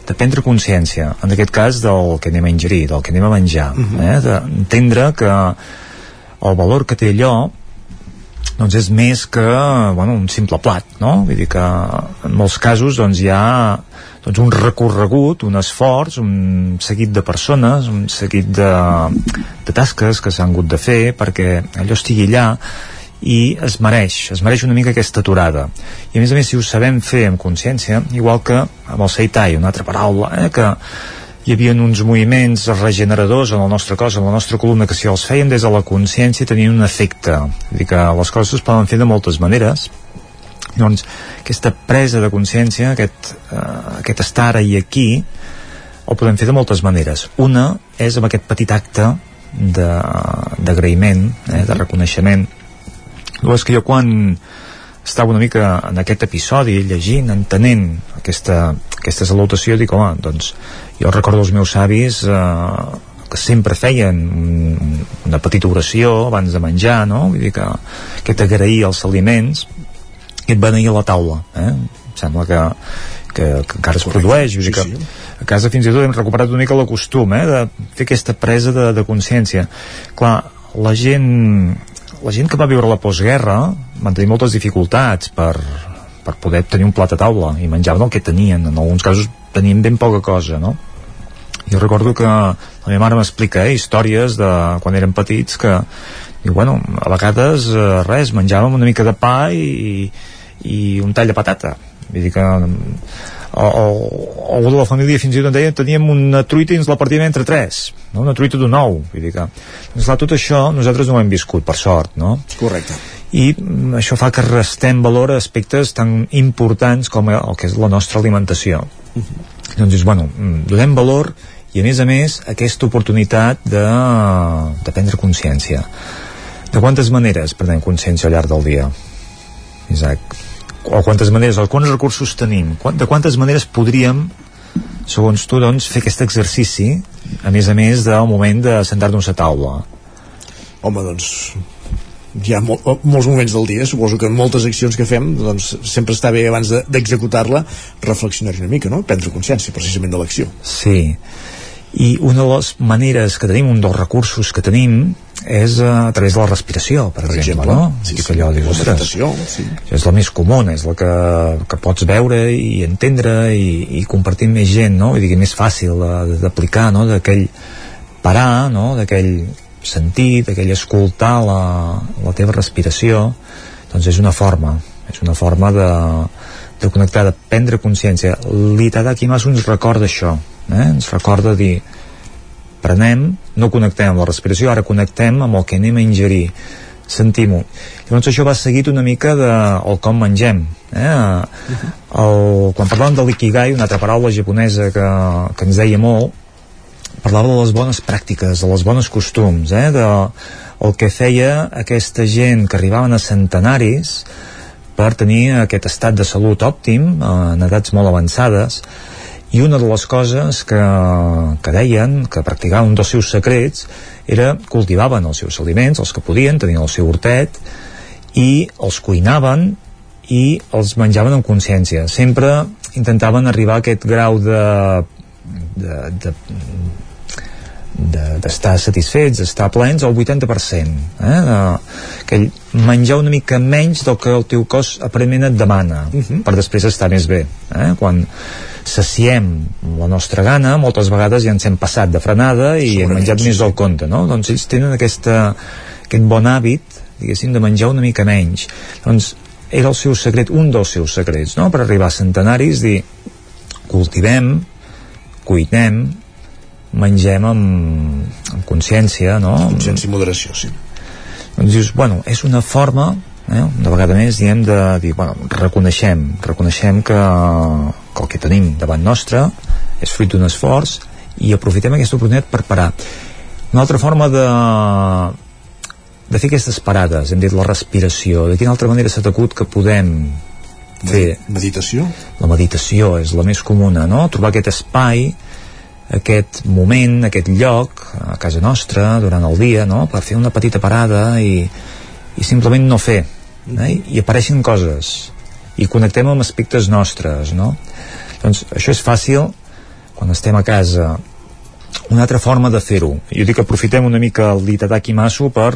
de prendre consciència, en aquest cas del que anem a ingerir, del que anem a menjar eh? d'entendre que el valor que té allò doncs és més que bueno, un simple plat, no? Vull dir que en molts casos doncs, hi ha doncs, un recorregut, un esforç, un seguit de persones, un seguit de, de tasques que s'han hagut de fer perquè allò estigui allà i es mereix, es mereix una mica aquesta aturada. I a més a més, si ho sabem fer amb consciència, igual que amb el Seitai, una altra paraula, eh, que hi havia uns moviments regeneradors en el nostre cos, en la nostra columna, que si els feien des de la consciència tenien un efecte. Vull dir que les coses es poden fer de moltes maneres. Doncs aquesta presa de consciència, aquest, eh, aquest estar i aquí, el podem fer de moltes maneres. Una és amb aquest petit acte d'agraïment, eh, de reconeixement. Dues que jo quan estava una mica en aquest episodi llegint, entenent aquesta, aquesta salutació, dic, home, doncs jo recordo els meus avis eh, que sempre feien una petita oració abans de menjar, no? Vull dir que aquest agrair els aliments i et beneir a la taula, eh? Em sembla que, que, que encara es produeix, vull dir que sí. a casa fins i tot hem recuperat una mica el costum, eh? De fer aquesta presa de, de consciència. Clar, la gent la gent que va viure la postguerra van tenir moltes dificultats per, per poder tenir un plat a taula i menjaven el que tenien, en alguns casos tenien ben poca cosa, no? jo recordo que la meva mare m'explica eh, històries de quan érem petits que diu, bueno, a vegades eh, res, menjàvem una mica de pa i, i un tall de patata vull dir que o, o, algú de la família fins i tot deia teníem una truita i ens la partíem entre tres no? una truita d'un ou vull dir que, doncs clar, tot això nosaltres no ho hem viscut per sort no? correcte i això fa que restem valor a aspectes tan importants com el que és la nostra alimentació uh -huh. doncs bueno, mm, donem valor i a més a més aquesta oportunitat de, de prendre consciència de quantes maneres prenem consciència al llarg del dia Isaac o quantes maneres, o quants recursos tenim de quantes maneres podríem segons tu doncs fer aquest exercici a més a més del moment de sentar-nos a taula home doncs hi ha mol, molts moments del dia, suposo que moltes accions que fem, doncs sempre està bé abans d'executar-la, de, reflexionar una mica, no? Prendre consciència precisament de l'acció. Sí, i una de les maneres que tenim, un dels recursos que tenim és a través de la respiració per, per exemple, exemple, no? Sí, sí, allò dius, sí. és la més comuna és la que, que pots veure i entendre i, i compartir amb més gent no? Vull dir, més fàcil d'aplicar no? d'aquell parar, no? d'aquell sentir, d'aquell escoltar la, la teva respiració doncs és una forma és una forma de, de connectar, de prendre consciència l'Itadaki Masu ens recorda això eh? ens recorda dir prenem, no connectem amb la respiració ara connectem amb el que anem a ingerir sentim-ho llavors això va seguit una mica de el com mengem eh? el, quan parlàvem de l'ikigai una altra paraula japonesa que, que ens deia molt parlava de les bones pràctiques, de les bones costums eh? de el que feia aquesta gent que arribaven a centenaris per tenir aquest estat de salut òptim eh, en edats molt avançades i una de les coses que, que deien, que practicaven un dels seus secrets, era cultivaven els seus aliments, els que podien, tenien el seu hortet, i els cuinaven i els menjaven amb consciència. Sempre intentaven arribar a aquest grau de, de, de d'estar de, satisfets, d'estar plens al 80% eh? Aquell menjar una mica menys del que el teu cos aparentment et demana uh mhm. -huh. per després estar més bé eh? quan saciem la nostra gana, moltes vegades ja ens hem passat de frenada i hem menjat més del compte, no? Doncs ells tenen aquesta, aquest bon hàbit, diguéssim, de menjar una mica menys. Doncs era el seu secret, un dels seus secrets, no? Per arribar a centenaris, dir, cultivem, cuinem, mengem amb, amb consciència, no? Consciència i moderació, sí. Doncs dius, bueno, és una forma eh? de vegada més diem de dir, bueno, reconeixem reconeixem que, que el que tenim davant nostre és fruit d'un esforç i aprofitem aquesta oportunitat per parar una altra forma de de fer aquestes parades, hem dit la respiració, de quina altra manera s'ha acut que podem fer... Meditació? La meditació és la més comuna, no? Trobar aquest espai, aquest moment, aquest lloc, a casa nostra, durant el dia, no? Per fer una petita parada i, i simplement no fer, eh? i apareixen coses i connectem amb aspectes nostres no? doncs això és fàcil quan estem a casa una altra forma de fer-ho jo dic que aprofitem una mica el l'Itadaki Masu per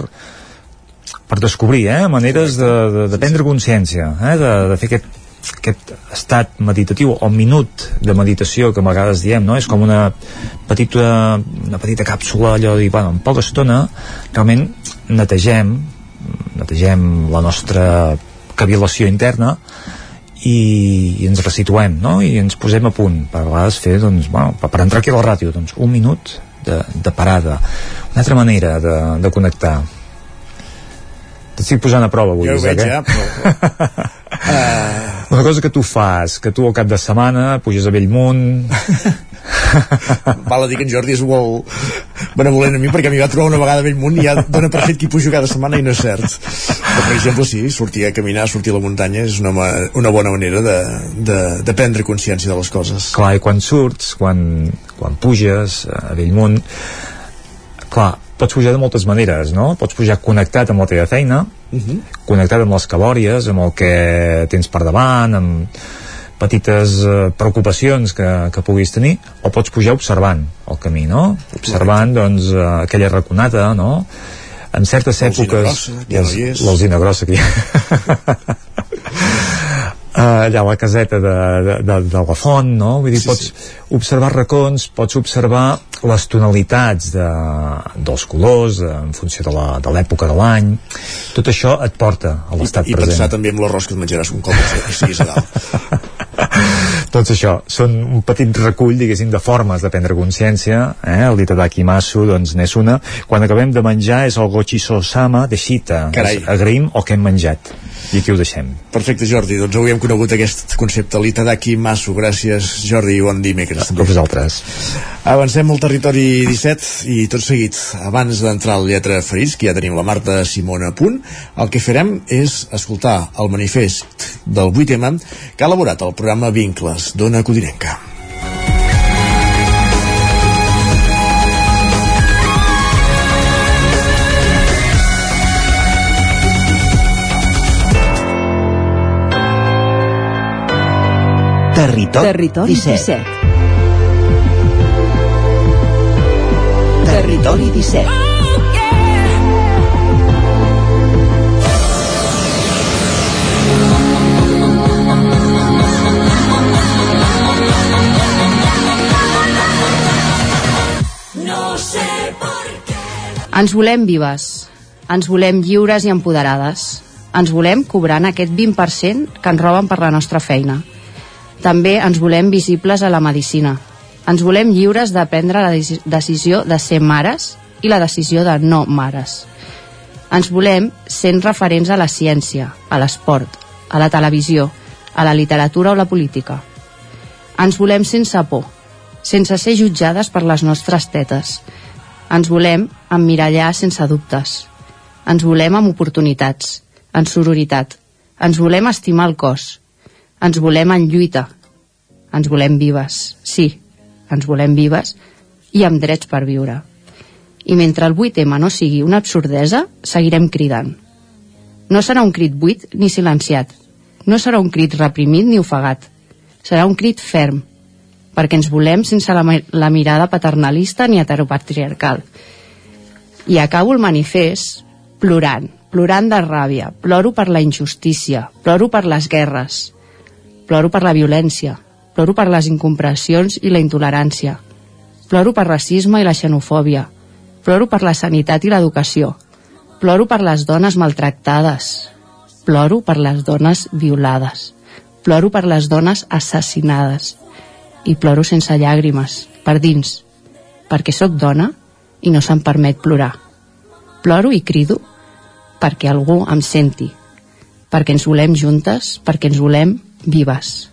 per descobrir eh, maneres de, de, de prendre consciència eh, de, de fer aquest aquest estat meditatiu o minut de meditació que a vegades diem, no? és com una petita, una petita càpsula allò de dir, bueno, en poca estona realment netegem netegem la nostra cavilació interna i, i ens resituem no? i ens posem a punt per a vegades fer doncs, bueno, per, per entrar aquí a la ràdio doncs, un minut de, de parada una altra manera de, de connectar t'estic posant a prova avui jo ho veig eh? ja però... uh... una cosa que tu fas que tu al cap de setmana puges a Bellmunt val a dir que en Jordi és molt benevolent a mi perquè mi va trobar una vegada a Bellmunt i ja dona per fet que hi pujo cada setmana i no és cert però per exemple sí, sortir a caminar sortir a la muntanya és una, una bona manera de, de, de prendre consciència de les coses clar, i quan surts quan, quan puges a Bellmunt clar, pots pujar de moltes maneres, no? Pots pujar connectat amb la teva feina, uh -huh. connectat amb les cabòries, amb el que tens per davant, amb petites eh, preocupacions que, que puguis tenir, o pots pujar observant el camí, no? Observant, doncs, eh, aquella raconada, no? En certes èpoques... hi. L'alzina grossa, que ja... Uh, allà a la caseta de, de, de, de la font, no? Vull dir, Sí, pots observar racons, pots observar les tonalitats de, dels colors eh, en funció de de l'època de l'any. Tot això et porta a l'estat i present. pensar també en l'arròs que et menjaràs un cop estiguis a dalt Doncs això, són un petit recull, diguéssim, de formes de prendre consciència, eh? el Ditadaki Masu, doncs, n'és una. Quan acabem de menjar és el Gochiso Sama de Shita. Carai. Agraïm el que hem menjat. I aquí ho deixem. Perfecte, Jordi. Doncs avui hem conegut aquest concepte, l'Itadaki Masu. Gràcies, Jordi, i bon dimecres. A vosaltres. Avancem al territori 17 i tot seguit, abans d'entrar al lletra ferits, que ja tenim la Marta Simona a punt, el que farem és escoltar el manifest del 8M que ha elaborat el programa Vincles d'Ona Codinenca. Territori, Territori 17. 17. Territori 17. No sé por qué. Ens volem vives, ens volem lliures i empoderades. Ens volem cobrant aquest 20% que ens roben per la nostra feina. També ens volem visibles a la medicina. Ens volem lliures de prendre la deci- decisió de ser mares i la decisió de no mares. Ens volem sent referents a la ciència, a l'esport, a la televisió, a la literatura o la política. Ens volem sense por, sense ser jutjades per les nostres tetes. Ens volem emmirallar sense dubtes. Ens volem amb oportunitats, en sororitat. Ens volem estimar el cos. Ens volem en lluita. Ens volem vives. Sí, ens volem vives i amb drets per viure. I mentre el 8M no sigui una absurdesa, seguirem cridant. No serà un crit buit ni silenciat. No serà un crit reprimit ni ofegat. Serà un crit ferm, perquè ens volem sense la, la mirada paternalista ni heteropatriarcal. I acabo el manifest plorant, plorant de ràbia, ploro per la injustícia, ploro per les guerres, ploro per la violència, ploro per les incomprensions i la intolerància, ploro per racisme i la xenofòbia, ploro per la sanitat i l'educació, ploro per les dones maltractades, ploro per les dones violades, ploro per les dones assassinades. I ploro sense llàgrimes, per dins, perquè sóc dona i no se'm permet plorar. Ploro i crido perquè algú em senti, perquè ens volem juntes, perquè ens volem vives.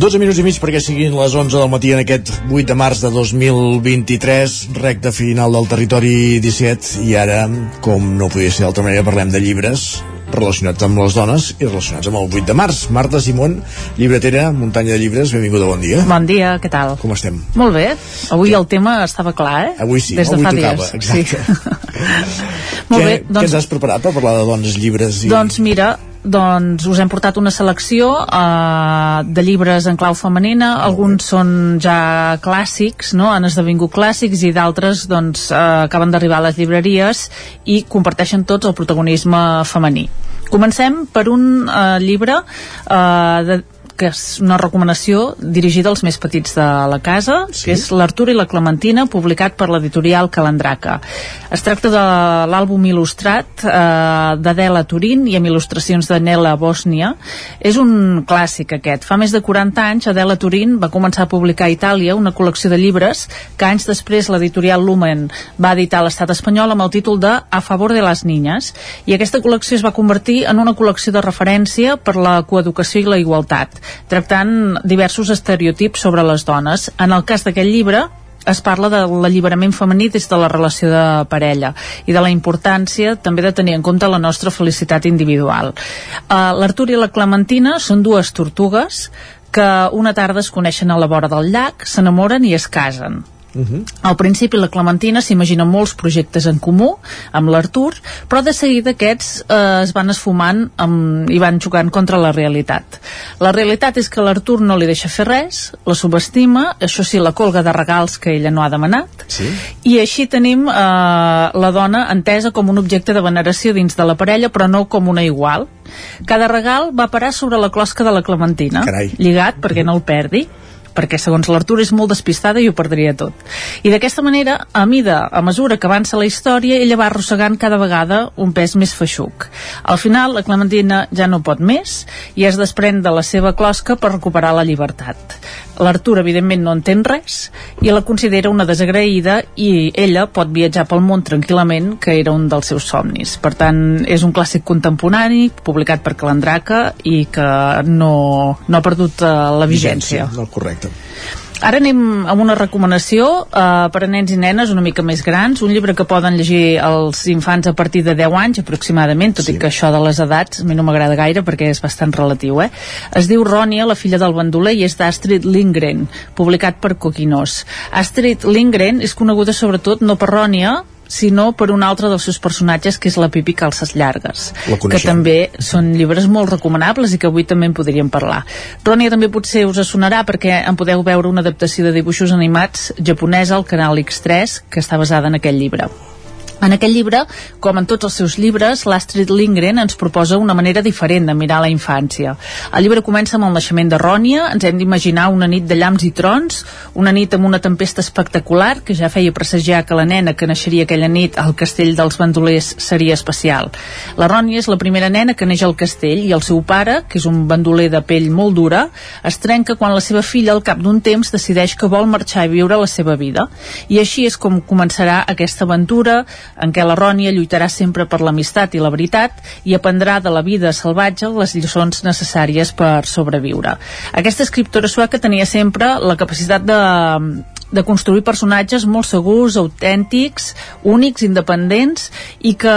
12 minuts i mig perquè siguin les 11 del matí en aquest 8 de març de 2023, recte final del territori 17, i ara, com no podia ser d'altra manera, parlem de llibres, relacionats amb les dones i relacionats amb el 8 de març. Marta Simón, llibretera, muntanya de llibres, benvinguda, bon dia. Bon dia, què tal? Com estem? Molt bé. Avui el tema estava clar, eh? Avui sí, Des de avui fa tocava, dies. exacte. Sí. Molt què, bé, què doncs, ens has preparat per parlar de dones, llibres i... doncs mira, doncs us hem portat una selecció uh, de llibres en clau femenina, alguns són ja clàssics, no? han esdevingut clàssics i d'altres doncs, uh, acaben d'arribar a les llibreries i comparteixen tots el protagonisme femení. Comencem per un uh, llibre uh, de, que és una recomanació dirigida als més petits de la casa, sí. que és l'Artur i la Clementina, publicat per l'editorial Calandraca. Es tracta de l'àlbum il·lustrat eh, d'Adela Turín i amb il·lustracions de Nela Bòsnia. És un clàssic aquest. Fa més de 40 anys Adela Turín va començar a publicar a Itàlia una col·lecció de llibres que anys després l'editorial Lumen va editar a l'estat espanyol amb el títol de A favor de les niñas i aquesta col·lecció es va convertir en una col·lecció de referència per la coeducació i la igualtat tractant diversos estereotips sobre les dones. En el cas d'aquest llibre, es parla de l'alliberament femení des de la relació de parella i de la importància també de tenir en compte la nostra felicitat individual. Uh, L'Artur i la Clementina són dues tortugues que una tarda es coneixen a la vora del llac, s'enamoren i es casen. Uh -huh. Al principi la Clementina s'imagina molts projectes en comú amb l'Artur, però de seguida aquests eh, es van esfumant amb, i van jugant contra la realitat. La realitat és que l'Artur no li deixa fer res, la subestima, això sí, la colga de regals que ella no ha demanat, sí. i així tenim eh, la dona entesa com un objecte de veneració dins de la parella, però no com una igual. Cada regal va parar sobre la closca de la Clementina, Carai. lligat perquè no el perdi, perquè segons l'Artur és molt despistada i ho perdria tot. I d'aquesta manera, a mida, a mesura que avança la història, ella va arrossegant cada vegada un pes més feixuc. Al final, la Clementina ja no pot més i es desprèn de la seva closca per recuperar la llibertat. L'Artur, evidentment, no entén res i la considera una desagraïda i ella pot viatjar pel món tranquil·lament, que era un dels seus somnis. Per tant, és un clàssic contemporani, publicat per Calandraca i que no, no ha perdut uh, la vigència. No, correcte. Ara anem amb una recomanació uh, per a nens i nenes una mica més grans, un llibre que poden llegir els infants a partir de 10 anys aproximadament, tot sí. i que això de les edats a mi no m'agrada gaire perquè és bastant relatiu eh? es diu Rònia, la filla del bandoler i és d'Astrid Lindgren, publicat per Coquinós Astrid Lindgren és coneguda sobretot no per Rònia sinó per un altre dels seus personatges que és la Pipi Calces Llargues La que també són llibres molt recomanables i que avui també en podríem parlar. Rònia també potser us sonarà perquè en podeu veure una adaptació de dibuixos animats japonesa al canal X3 que està basada en aquest llibre en aquest llibre, com en tots els seus llibres, l'Astrid Lindgren ens proposa una manera diferent de mirar la infància. El llibre comença amb el naixement de Rònia, ens hem d'imaginar una nit de llamps i trons, una nit amb una tempesta espectacular que ja feia presagiar que la nena que naixeria aquella nit al castell dels bandolers seria especial. La Rònia és la primera nena que neix al castell i el seu pare, que és un bandoler de pell molt dura, es trenca quan la seva filla al cap d'un temps decideix que vol marxar i viure la seva vida. I així és com començarà aquesta aventura en què la Rònia lluitarà sempre per l'amistat i la veritat i aprendrà de la vida salvatge les lliçons necessàries per sobreviure. Aquesta escriptora sueca tenia sempre la capacitat de de construir personatges molt segurs, autèntics, únics, independents i que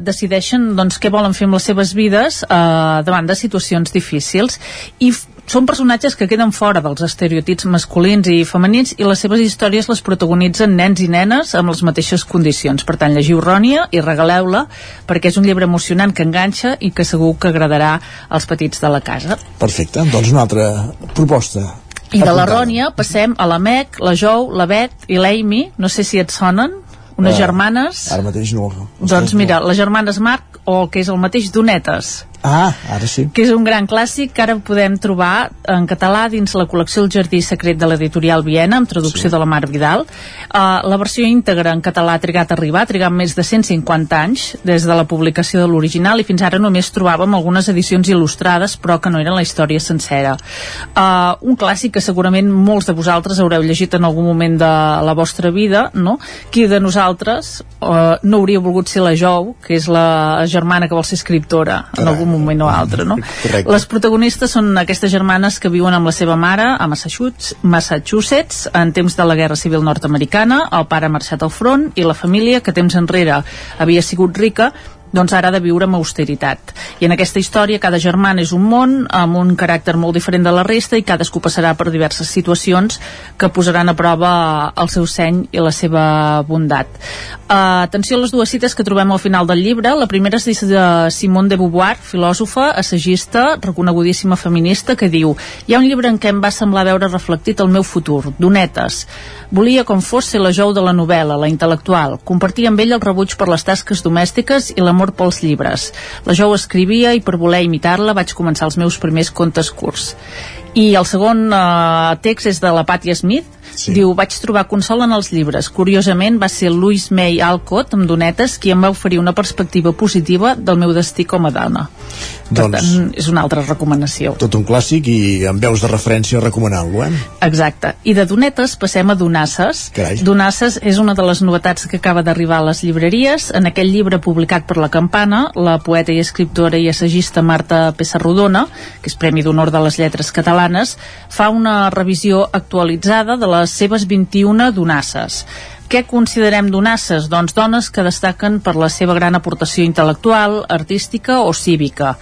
decideixen doncs, què volen fer amb les seves vides eh, davant de situacions difícils i són personatges que queden fora dels estereotips masculins i femenins i les seves històries les protagonitzen nens i nenes amb les mateixes condicions. Per tant, llegiu Rònia i regaleu-la perquè és un llibre emocionant que enganxa i que segur que agradarà als petits de la casa. Perfecte, doncs una altra proposta. I de la. Rònia passem a la Meg, la Jou, la Bet i l'Amy, no sé si et sonen, unes Eh, germanes. Ara mateix no. Doncs mira, les germanes Marc, o el que és el mateix Donetes, Ah, ara sí. que és un gran clàssic que ara podem trobar en català dins la col·lecció El jardí secret de l'editorial Viena, amb traducció sí. de la Mar Vidal. Uh, la versió íntegra en català ha trigat a arribar, ha trigat més de 150 anys des de la publicació de l'original i fins ara només trobàvem algunes edicions il·lustrades però que no eren la història sencera. Uh, un clàssic que segurament molts de vosaltres haureu llegit en algun moment de la vostra vida, no? Qui de nosaltres uh, no hauria volgut ser la Jou, que és la germana que vol ser escriptora en algun moment o altre, no? Correcte. Les protagonistes són aquestes germanes que viuen amb la seva mare a Massachusetts, Massachusetts en temps de la Guerra Civil nord-americana, el pare ha marxat al front i la família, que temps enrere havia sigut rica, doncs ara ha de viure amb austeritat. I en aquesta història cada germana és un món amb un caràcter molt diferent de la resta i cadascú passarà per diverses situacions que posaran a prova el seu seny i la seva bondat. Uh, atenció a les dues cites que trobem al final del llibre. La primera és de Simone de Beauvoir, filòsofa, assagista, reconegudíssima feminista, que diu Hi ha un llibre en què em va semblar veure reflectit el meu futur, Donetes. Volia com fos ser la jou de la novel·la, la intel·lectual. Compartia amb ell el rebuig per les tasques domèstiques i l'amor pels llibres. La jou escrivia i per voler imitar-la vaig començar els meus primers contes curts. I el segon eh, text és de la Patti Smith, Sí. Diu, vaig trobar consol en els llibres. Curiosament, va ser Louis May Alcott, amb donetes, qui em va oferir una perspectiva positiva del meu destí com a dona. Per doncs, tant, és una altra recomanació. Tot un clàssic i amb veus de referència recomanant-lo, eh? Exacte. I de donetes passem a donasses. Carai. Donasses és una de les novetats que acaba d'arribar a les llibreries. En aquell llibre publicat per la Campana, la poeta i escriptora i assagista Marta Pessarrodona, que és Premi d'Honor de les Lletres Catalanes, fa una revisió actualitzada de les seves 21 donasses. Què considerem donasses? Doncs dones que destaquen per la seva gran aportació intel·lectual, artística o cívica.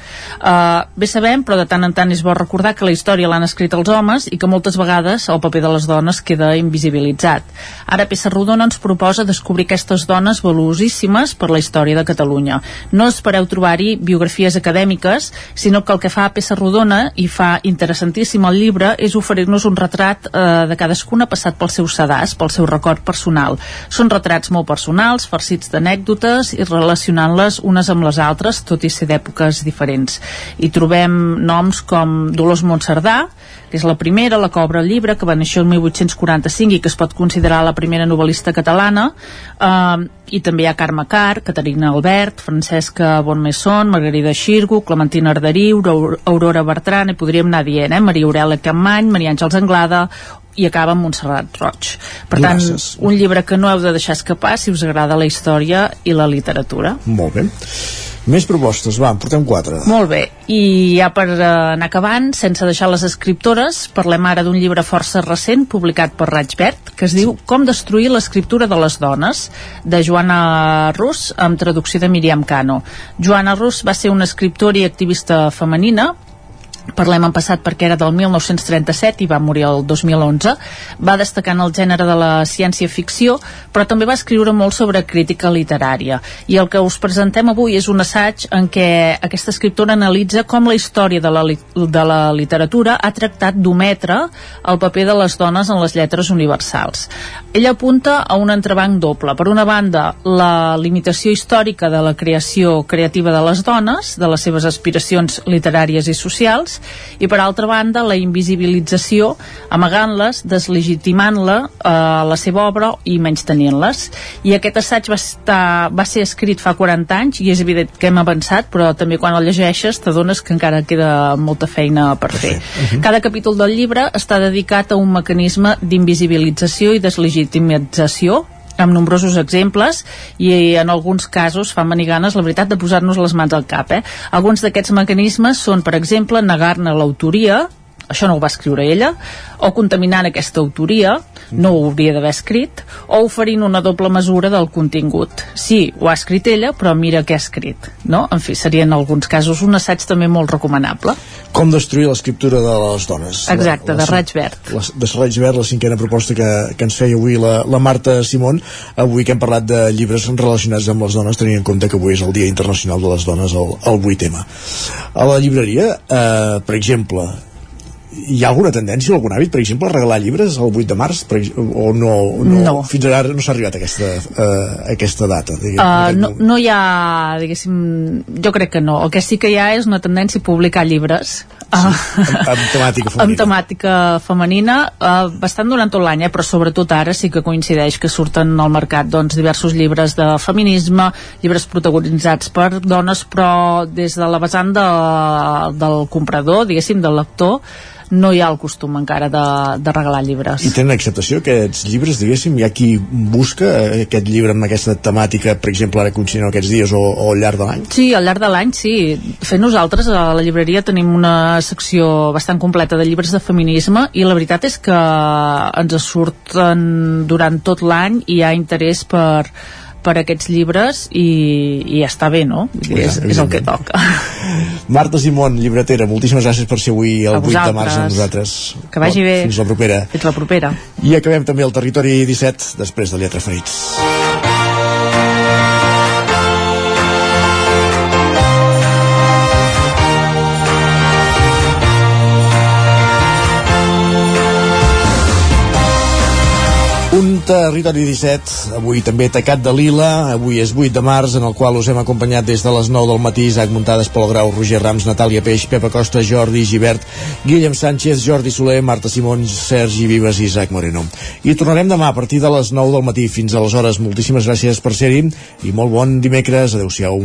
Uh, bé sabem, però de tant en tant és bo recordar que la història l'han escrit els homes i que moltes vegades el paper de les dones queda invisibilitzat. Ara Peça Rodona ens proposa descobrir aquestes dones valuosíssimes per la història de Catalunya. No espereu trobar-hi biografies acadèmiques, sinó que el que fa Peça Rodona i fa interessantíssim el llibre és oferir-nos un retrat uh, de cadascuna passat pel seu sedàs, pel seu record personal són retrats molt personals, farcits d'anècdotes i relacionant-les unes amb les altres, tot i ser d'èpoques diferents. I trobem noms com Dolors Montserdà, que és la primera, la que obre el llibre, que va néixer el 1845 i que es pot considerar la primera novel·lista catalana, eh, i també hi ha Carme Car, Caterina Albert, Francesca Bonmesson, Margarida Xirgo, Clementina Arderiu, Aurora Bertran, i podríem anar dient, eh? Maria Aurelia Campmany, Maria Àngels Anglada, i acaba amb Montserrat Roig. Per tant, Gràcies. un llibre que no heu de deixar escapar si us agrada la història i la literatura. Molt bé. Més propostes, va, portem quatre. Molt bé, i ja per uh, anar acabant, sense deixar les escriptores, parlem ara d'un llibre força recent publicat per Raig Verd, que es diu Com destruir l'escriptura de les dones, de Joana Rus, amb traducció de Miriam Cano. Joana Rus va ser una escriptora i activista femenina, parlem en passat perquè era del 1937 i va morir el 2011 va destacar en el gènere de la ciència-ficció però també va escriure molt sobre crítica literària. I el que us presentem avui és un assaig en què aquesta escriptora analitza com la història de la, de la literatura ha tractat d'ometre el paper de les dones en les lletres universals. Ella apunta a un entrebanc doble. Per una banda la limitació històrica de la creació creativa de les dones de les seves aspiracions literàries i socials i per altra banda la invisibilització amagant-les, deslegitimant-la eh, la seva obra i menys tenint-les i aquest assaig va, estar, va ser escrit fa 40 anys i és evident que hem avançat però també quan el llegeixes t'adones que encara queda molta feina per fer. Mhm. cada capítol del llibre està dedicat a un mecanisme d'invisibilització i deslegitimització amb nombrosos exemples i en alguns casos fa maniganes la veritat de posar-nos les mans al cap eh? alguns d'aquests mecanismes són per exemple negar-ne l'autoria això no ho va escriure ella, o contaminant aquesta autoria, no ho hauria d'haver escrit, o oferint una doble mesura del contingut. Sí, ho ha escrit ella, però mira què ha escrit. No? En fi, seria en alguns casos un assaig també molt recomanable. Com destruir l'escriptura de les dones. Exacte, la, de Raig Verd. La, de Raig Verd, la cinquena proposta que, que ens feia avui la, la Marta Simón, avui que hem parlat de llibres relacionats amb les dones, tenint en compte que avui és el Dia Internacional de les Dones, el, el 8M. A la llibreria, eh, per exemple, hi ha alguna tendència, algun hàbit, per exemple, a regalar llibres el 8 de març, per, o no, no, No. fins ara no s'ha arribat a aquesta, a aquesta data, diguem, Uh, no, no hi ha, diguéssim, jo crec que no. El que sí que hi ha és una tendència a publicar llibres uh, amb, amb temàtica amb femenina. temàtica femenina uh, bastant durant tot l'any, eh, però sobretot ara sí que coincideix que surten al mercat doncs, diversos llibres de feminisme, llibres protagonitzats per dones, però des de la vessant de, del comprador, diguéssim, del lector, no hi ha el costum encara de, de regalar llibres. I tenen acceptació aquests llibres, diguéssim? Hi ha qui busca eh, aquest llibre amb aquesta temàtica, per exemple, ara coincidint aquests dies o, o al llarg de l'any? Sí, al llarg de l'any, sí. Fet, nosaltres a la llibreria tenim una secció bastant completa de llibres de feminisme i la veritat és que ens surten durant tot l'any i hi ha interès per per aquests llibres i, i està bé, no? Vull dir, és, és el que toca. Marta Simón, llibretera, moltíssimes gràcies per ser avui el A 8 de març amb nosaltres. Que vagi bé. Fins la propera. Fins la propera. I acabem també el territori 17 després de Lletra Ferits. Un territori 17, avui també tacat de lila, avui és 8 de març, en el qual us hem acompanyat des de les 9 del matí, Isaac Muntades, Pol Grau, Roger Rams, Natàlia Peix, Pepa Costa, Jordi Givert, Guillem Sánchez, Jordi Soler, Marta Simons, Sergi Vives i Isaac Moreno. I tornarem demà a partir de les 9 del matí. Fins aleshores, moltíssimes gràcies per ser-hi i molt bon dimecres. Adéu-siau.